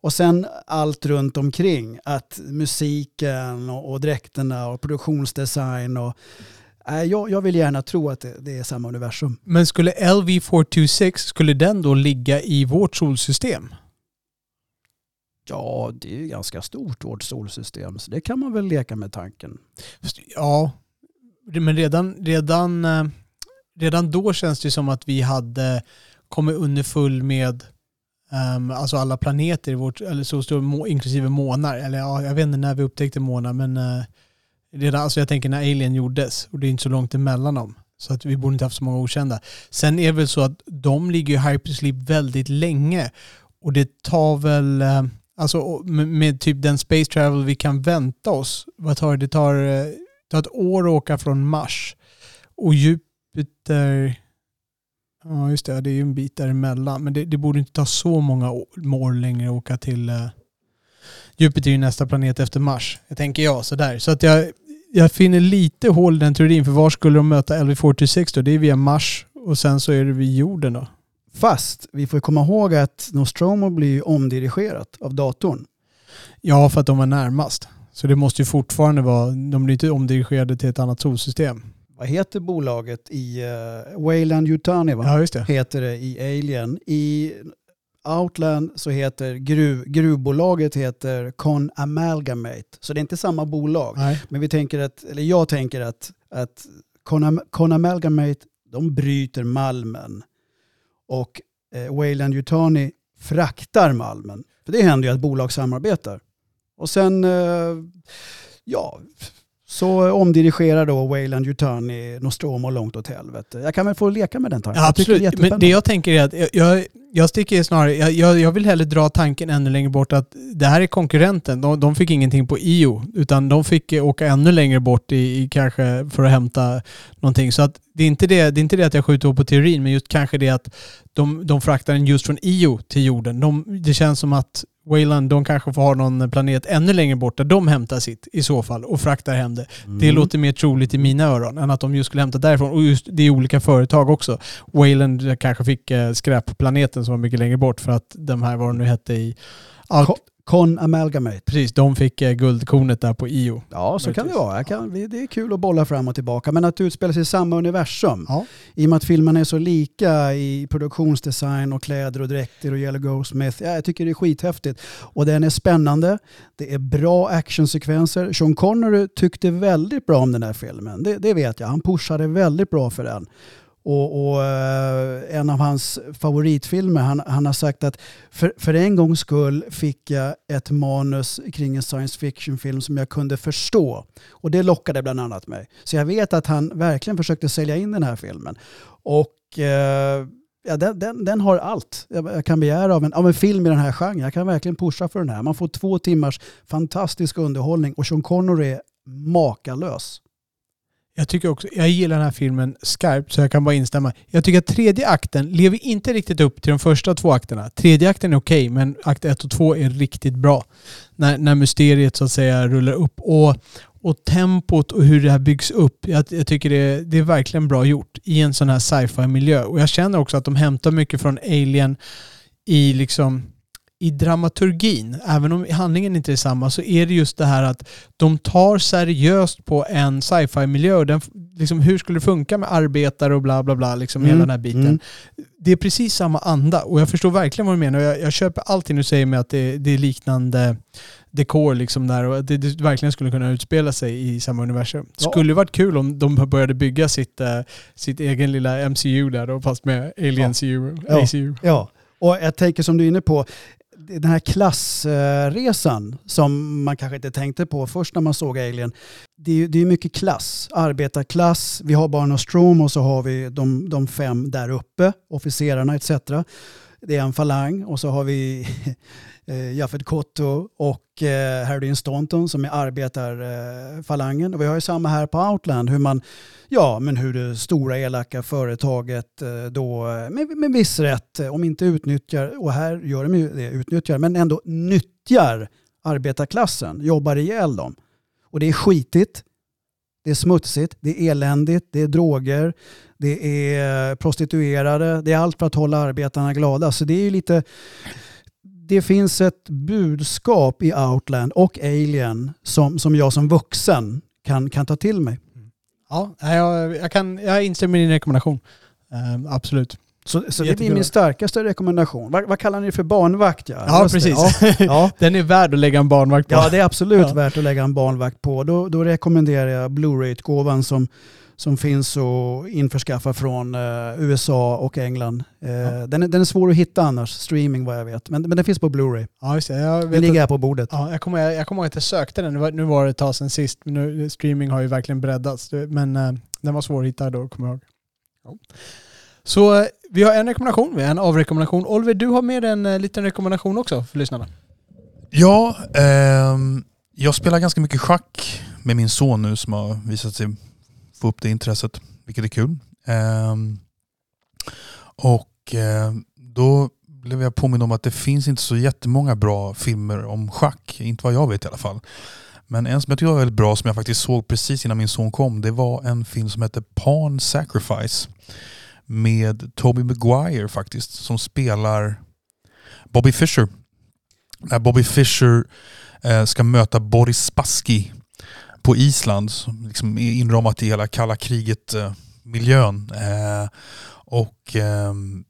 och sen allt runt omkring. Att musiken och, och dräkterna och produktionsdesign och äh, jag, jag vill gärna tro att det, det är samma universum. Men skulle LV426, skulle den då ligga i vårt solsystem? Ja, det är ju ganska stort vårt solsystem så det kan man väl leka med tanken. Ja, men redan, redan, eh, redan då känns det som att vi hade kommit underfull med Um, alltså alla planeter i vårt, eller så stor, må- inklusive månar. Eller ja, jag vet inte när vi upptäckte månar, men uh, redan, alltså jag tänker när Alien gjordes och det är inte så långt emellan dem. Så att vi borde inte haft så många okända. Sen är det väl så att de ligger i hypersleep väldigt länge och det tar väl, uh, alltså med, med typ den space travel vi kan vänta oss, vad tar det? Det tar, uh, det tar ett år att åka från Mars och Jupiter, ja just det, det är ju en bit däremellan, men det, det borde inte ta så många år längre att åka till eh, Jupiter är nästa planet efter Mars, jag tänker jag sådär. Så att jag, jag finner lite hål i den teorin, för var skulle de möta LV426 då? Det är via Mars och sen så är det vid jorden då. Fast vi får komma ihåg att Nostromo blir omdirigerat av datorn. Ja, för att de var närmast. Så det måste ju fortfarande vara, de blir inte omdirigerade till ett annat solsystem. Vad heter bolaget i uh, Wayland Yutani? Va? Ja, just det. Heter det i Alien. I Outland så heter gruv, gruvbolaget heter Con Amalgamate. Så det är inte samma bolag. Nej. Men vi tänker att, eller jag tänker att, att Con, Con Amalgamate, de bryter malmen. Och eh, Wayland Yutani fraktar malmen. För det händer ju att bolag samarbetar. Och sen, eh, ja, så omdirigerar då Wayland Yutani Nostromo långt åt helvete. Jag kan väl få leka med den tanken. Ja, tycker det absolut. Men det jag tänker är att jag, jag, jag sticker snarare, jag, jag, vill hellre dra tanken ännu längre bort att det här är konkurrenten. De, de fick ingenting på IO utan de fick eh, åka ännu längre bort i, i kanske för att hämta någonting. Så att det är inte det, det, är inte det att jag skjuter på teorin men just kanske det att de, de fraktar den just från IO till jorden. De, det känns som att Wayland, de kanske får ha någon planet ännu längre bort där de hämtar sitt i så fall och fraktar hem det. Det Mm. låter mer troligt i mina öron än att de just skulle hämta därifrån. Och just det är olika företag också. Wayland kanske fick eh, skräpplaneten som var mycket längre bort för att de här, vad de nu hette i... Ja, Con, Amalgamate. precis, de fick eh, guldkornet där på IO. Ja, så kan det vara. Kan, det är kul att bolla fram och tillbaka. Men att det utspelar sig i samma universum. Ja. I och med att filmerna är så lika i produktionsdesign och kläder och dräkter och Yellow Goldsmith. Ja, jag tycker det är skithäftigt. Och den är spännande. Det är bra actionsekvenser. Sean Connery tyckte väldigt bra om den här filmen. Det, det vet jag. Han pushade väldigt bra för den. Och, och eh, en av hans favoritfilmer, han, han har sagt att för, för en gångs skull fick jag ett manus kring en science fiction-film som jag kunde förstå. Och det lockade bland annat mig. Så jag vet att han verkligen försökte sälja in den här filmen. Och eh, ja, den, den, den har allt jag, jag kan begära av en, av en film i den här genren. Jag kan verkligen pusha för den här. Man får två timmars fantastisk underhållning och Sean Connery är makalös. Jag tycker också, jag gillar den här filmen skarpt så jag kan bara instämma. Jag tycker att tredje akten lever inte riktigt upp till de första två akterna. Tredje akten är okej, men akt ett och två är riktigt bra. När, när mysteriet så att säga rullar upp. Och, och tempot och hur det här byggs upp. Jag, jag tycker det det är verkligen bra gjort i en sån här sci-fi miljö. Och jag känner också att de hämtar mycket från Alien i liksom i dramaturgin, även om handlingen inte är samma, så är det just det här att de tar seriöst på en sci-fi miljö. Och den, liksom, hur skulle det funka med arbetare och bla bla bla, liksom Mm, hela den här biten. mm. Det är precis samma anda och jag förstår verkligen vad du menar. Jag, jag köper allting du säger med att det, det är liknande dekor liksom där och att det, det verkligen skulle kunna utspela sig i samma universum. Det Ja. skulle varit kul om de började bygga sitt, eh, sitt egen lilla MCU där då, fast med Aliens CU. Ja. ACU. Ja, och jag tänker som du är inne på, den här klassresan som man kanske inte tänkte på först när man såg Alien. Det är, ju- det är mycket klass, arbetarklass, vi har bara Nostrom och så har vi de, de fem där uppe, officerarna etc. Det är en falang och så har vi eh, Jaffet Kotto och eh, Harry Staunton som är arbetarfalangen. Eh, och vi har ju samma här på Outland, hur man Ja, men hur det stora elaka företaget eh, då eh, med, med viss rätt, eh, om inte utnyttjar, och här gör de ju det, utnyttjar, men ändå nyttjar arbetarklassen, jobbar ihjäl dem. Och det är skitigt, det är smutsigt, det är eländigt, det är droger, det är prostituerade, det är allt för att hålla arbetarna glada. Så det är ju lite, det finns ett budskap i Outland och Alien som, som jag som vuxen kan, kan ta till mig. Ja, nej, jag, jag, kan, jag instämmer i din rekommendation. Ehm, absolut. Så, så det blir min starkaste rekommendation. Vad, vad kallar ni det för? Barnvakt? Ja, Ja, Just precis. Ja, ja. Den är värd att lägga en barnvakt på. ja, det är absolut Ja. värt att lägga en barnvakt på. Då, då rekommenderar jag Blu-ray-utgåvan som, som finns att införskaffa från eh, USA och England. Eh, den, är, den är svår att hitta annars, streaming vad jag vet. Men, men den finns på Blu-ray. Ja, just det. Jag, Den vet ligger att, här på bordet. ja, jag, kommer, jag kommer ihåg att jag sökte den. Nu var, nu var det ett tag sedan sist. Men nu, streaming har ju verkligen breddats. Men eh, den var svår att hitta då, kommer jag ihåg. Ja. Så eh, vi har en rekommendation, vi har en avrekommendation. Oliver, du har med en eh, liten rekommendation också för lyssnarna. Ja, ehm, jag spelar ganska mycket schack med min son nu som har visat sig få upp det intresset, vilket är kul. Ehm, och eh, då blev jag påminn om att det finns inte så jättemånga bra filmer om schack, inte vad jag vet i alla fall. Men en som jag tycker var väldigt bra, som jag faktiskt såg precis innan min son kom, det var en film som hette Pawn Sacrifice med Toby Maguire faktiskt, som spelar Bobby Fischer. När Bobby Fischer eh, ska möta Boris Spassky på Island, som liksom inramat i hela kalla kriget-miljön. Eh, och ehm,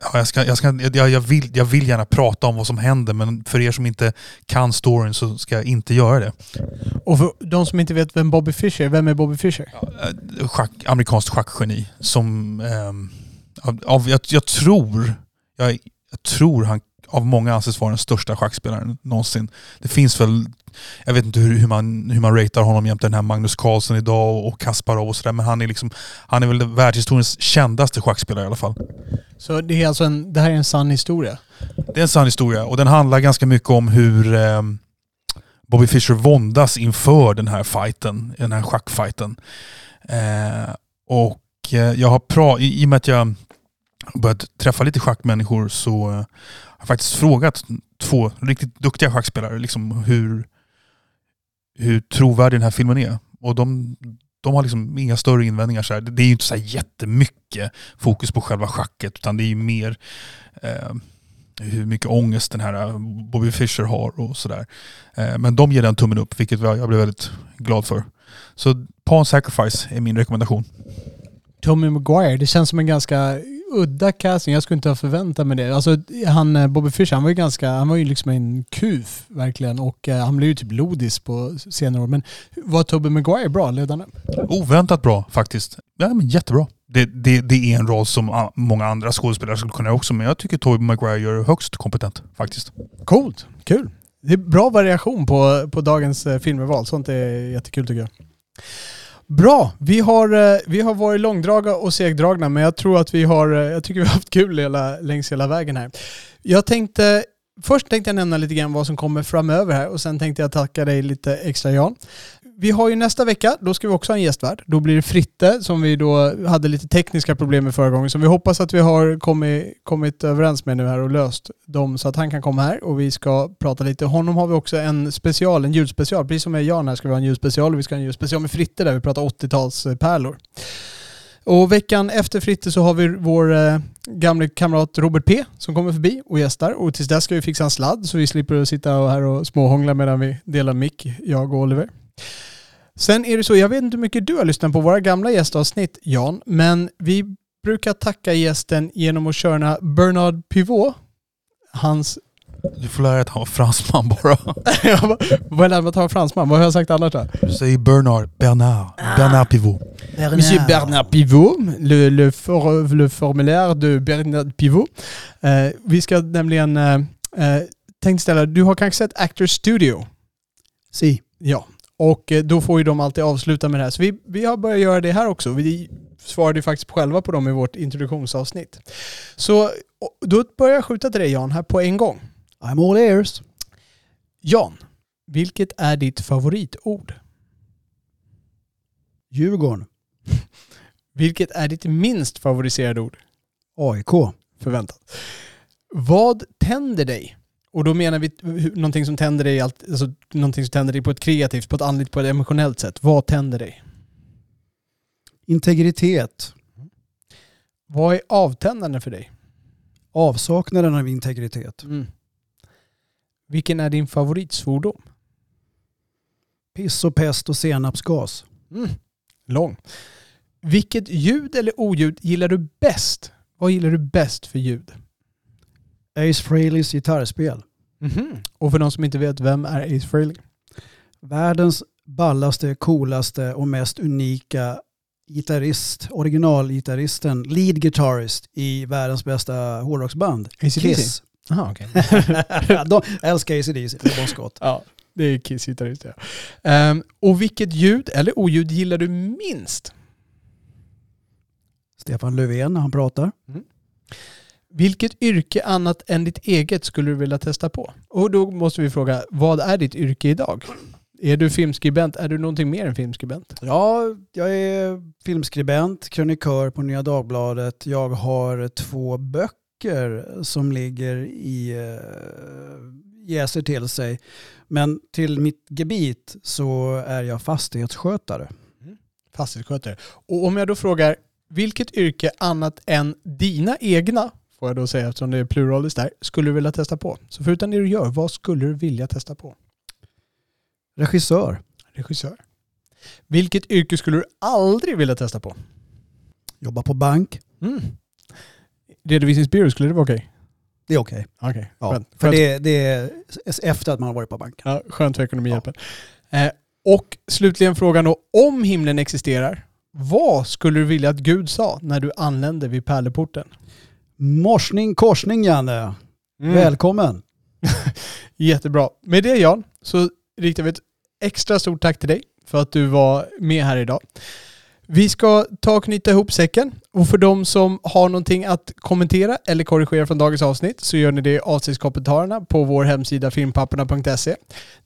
ja, jag, ska, jag, ska, jag, jag, vill, jag vill gärna prata om vad som händer, men för er som inte kan storyn så ska jag inte göra det. Och för de som inte vet vem Bobby Fischer är, vem är Bobby Fischer? Eh, schack, amerikanskt schackgeni som ehm, av, av, jag, jag tror jag, jag tror han av många anses vara den största schackspelaren någonsin. Det finns väl, jag vet inte hur, hur, man, hur man ratear honom jämte den här Magnus Carlsen idag och, och Kasparov och sådär men han är liksom, han är väl världshistoriens kändaste schackspelare i alla fall. Så det är alltså en, det här är en sann historia? Det är en sann historia och den handlar ganska mycket om hur eh, Bobby Fischer våndas inför den här fighten, den här schackfighten. Eh, och eh, jag har pra- i, i och med att jag börjat träffa lite schackmänniskor så eh, har jag faktiskt frågat två riktigt duktiga schackspelare liksom hur, hur trovärdig den här filmen är. Och de, de har liksom inga större invändningar. Så här. Det är ju inte så här jättemycket fokus på själva schacket utan det är ju mer eh, hur mycket ångest den här eh, Bobby Fischer har och sådär. Eh, Men de ger den tummen upp, vilket jag jag blev väldigt glad för. Så Pawn Sacrifice är min rekommendation. Tommy Maguire, det känns som en ganska udda casting. Jag skulle inte ha förväntat mig det. Alltså han eh, Bobby Fischer, han var ju ganska, han var ju liksom en kuf verkligen och eh, han blev ju typ lodis på senare år. Men var Tobey Maguire bra ledande? Oväntat bra faktiskt. Ja, men jättebra. Det, det, det är en roll som ah, många andra skådespelare skulle kunna också, men jag tycker Tobey Maguire gör högst kompetent faktiskt. Coolt, kul. Det är bra variation på, på dagens eh, filmval. Sånt är jättekul tycker jag. Bra, vi har, eh, vi har varit långdraga och segdragna men jag tror att vi har, eh, jag tycker vi har haft kul hela, längs hela vägen här. Jag tänkte, först tänkte jag nämna lite grann vad som kommer framöver här och sen tänkte jag tacka dig lite extra Jan. Vi har ju nästa vecka, då ska vi också ha en gästvärd. Då blir det Fritte som vi då hade lite tekniska problem med förra gången. Som vi hoppas att vi har kommit, kommit överens med nu här och löst dem så att han kan komma här och vi ska prata lite. Honom har vi också en special, en ljudspecial. Precis som med Jan här ska vi ha en ljudspecial och vi ska ha en ljudspecial med Fritte där vi pratar 80-talspärlor. Och veckan efter Fritte så har vi vår eh, gamle kamrat Robert P som kommer förbi och gästar. Och tills dess ska vi fixa en sladd så vi slipper sitta här och småhångla medan vi delar mick, jag och Oliver. Sen är det så, jag vet inte hur mycket du har lyssnat på våra gamla gästavsnitt Jan, men vi brukar tacka gästen genom att köra Bernard Pivot. Hans... Du får lära dig att han var fransman bara. Vad med att han var fransman? Vad har jag sagt annars då? Du säger Bernard, Bernard, Bernard Pivot. Monsieur Bernard Pivot, le, le, for, le formulaire de Bernard Pivot. Eh, vi ska nämligen... Eh, eh, tänkte ställa, du har kanske sett Actors Studio? Si. Ja, och eh, då får ju de alltid avsluta med det här. Så vi, vi har börjat göra det här också. Vi svarade ju faktiskt själva på dem i vårt introduktionsavsnitt. Så då börjar jag skjuta till dig Jan, här på en gång. I'm all ears. Jan, vilket är ditt favoritord? Djurgården. Vilket är ditt minst favoriserade ord? AIK. Förväntat. Vad tänder dig? Och då menar vi någonting som tänder dig, allt, alltså, någonting som tänder dig på ett kreativt, på ett andligt, på ett emotionellt sätt. Vad tänder dig? Integritet. Vad är avtändande för dig? Avsaknaden av integritet. Vilken är din favoritsvordom? Piss och pest och senapsgas. Mm. Lång. Vilket ljud eller oljud gillar du bäst? Vad gillar du bäst för ljud? Ace Frehleys gitarrspel. Och för de som inte vet, vem är Ace Frehley? Världens ballaste, coolaste och mest unika gitarrist, originalgitarristen, lead guitarist i världens bästa hårdrocksband. Kiss. Aha, okej. De älskar ACDC, det är Scott. ja, det är Kiss gitarrist ja. Ehm, och vilket ljud eller oljud gillar du minst? Stefan Löfven när han pratar. Vilket yrke annat än ditt eget skulle du vilja testa på? Och då måste vi fråga, vad är ditt yrke idag? Är du filmskribent? Är du någonting mer än filmskribent? Ja, jag är filmskribent, krönikör på Nya Dagbladet. Jag har två böcker som ligger i äh, jäser till sig. Men till mitt gebit så är jag fastighetsskötare. Fastighetsskötare. Och om jag då frågar, vilket yrke annat än dina egna, får jag då säga eftersom det är pluralis där, skulle du vilja testa på? Så förutom det du gör, vad skulle du vilja testa på? Regissör. Regissör. Vilket yrke skulle du aldrig vilja testa på? Jobbar på bank. Mm. Redovisningsbyrå, skulle det vara okej? Det är okej. Okej, Ja, skönt. för Skönt. det, det är efter att man har varit på banken. Ja, skönt för ekonomihjälpen. Eh, och slutligen frågan då, om himlen existerar, vad skulle du vilja att Gud sa när du anlände vid pärleporten? Morsning korsning Janne. Mm. Välkommen. Jättebra. Med det Jan, så riktar vi ett extra stort tack till dig för att du var med här idag. Vi ska ta och knyta ihop säcken och för de som har någonting att kommentera eller korrigera från dagens avsnitt så gör ni det i avsnittskommentarerna på vår hemsida filmpapporna.se.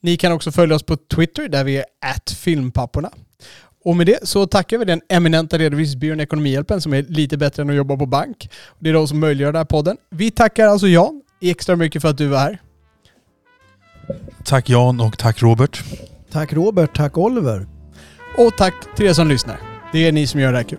Ni kan också följa oss på Twitter där vi är filmpapporna. Och med det så tackar vi den eminenta redovisningsbyrån Ekonomihjälpen som är lite bättre än att jobba på bank. Det är de som möjliggör den här podden. Vi tackar alltså Jan extra mycket för att du var här. Tack Jan och tack Robert. Tack Robert, tack Oliver. Och tack till er som lyssnar. Det är ni som gör det här kul.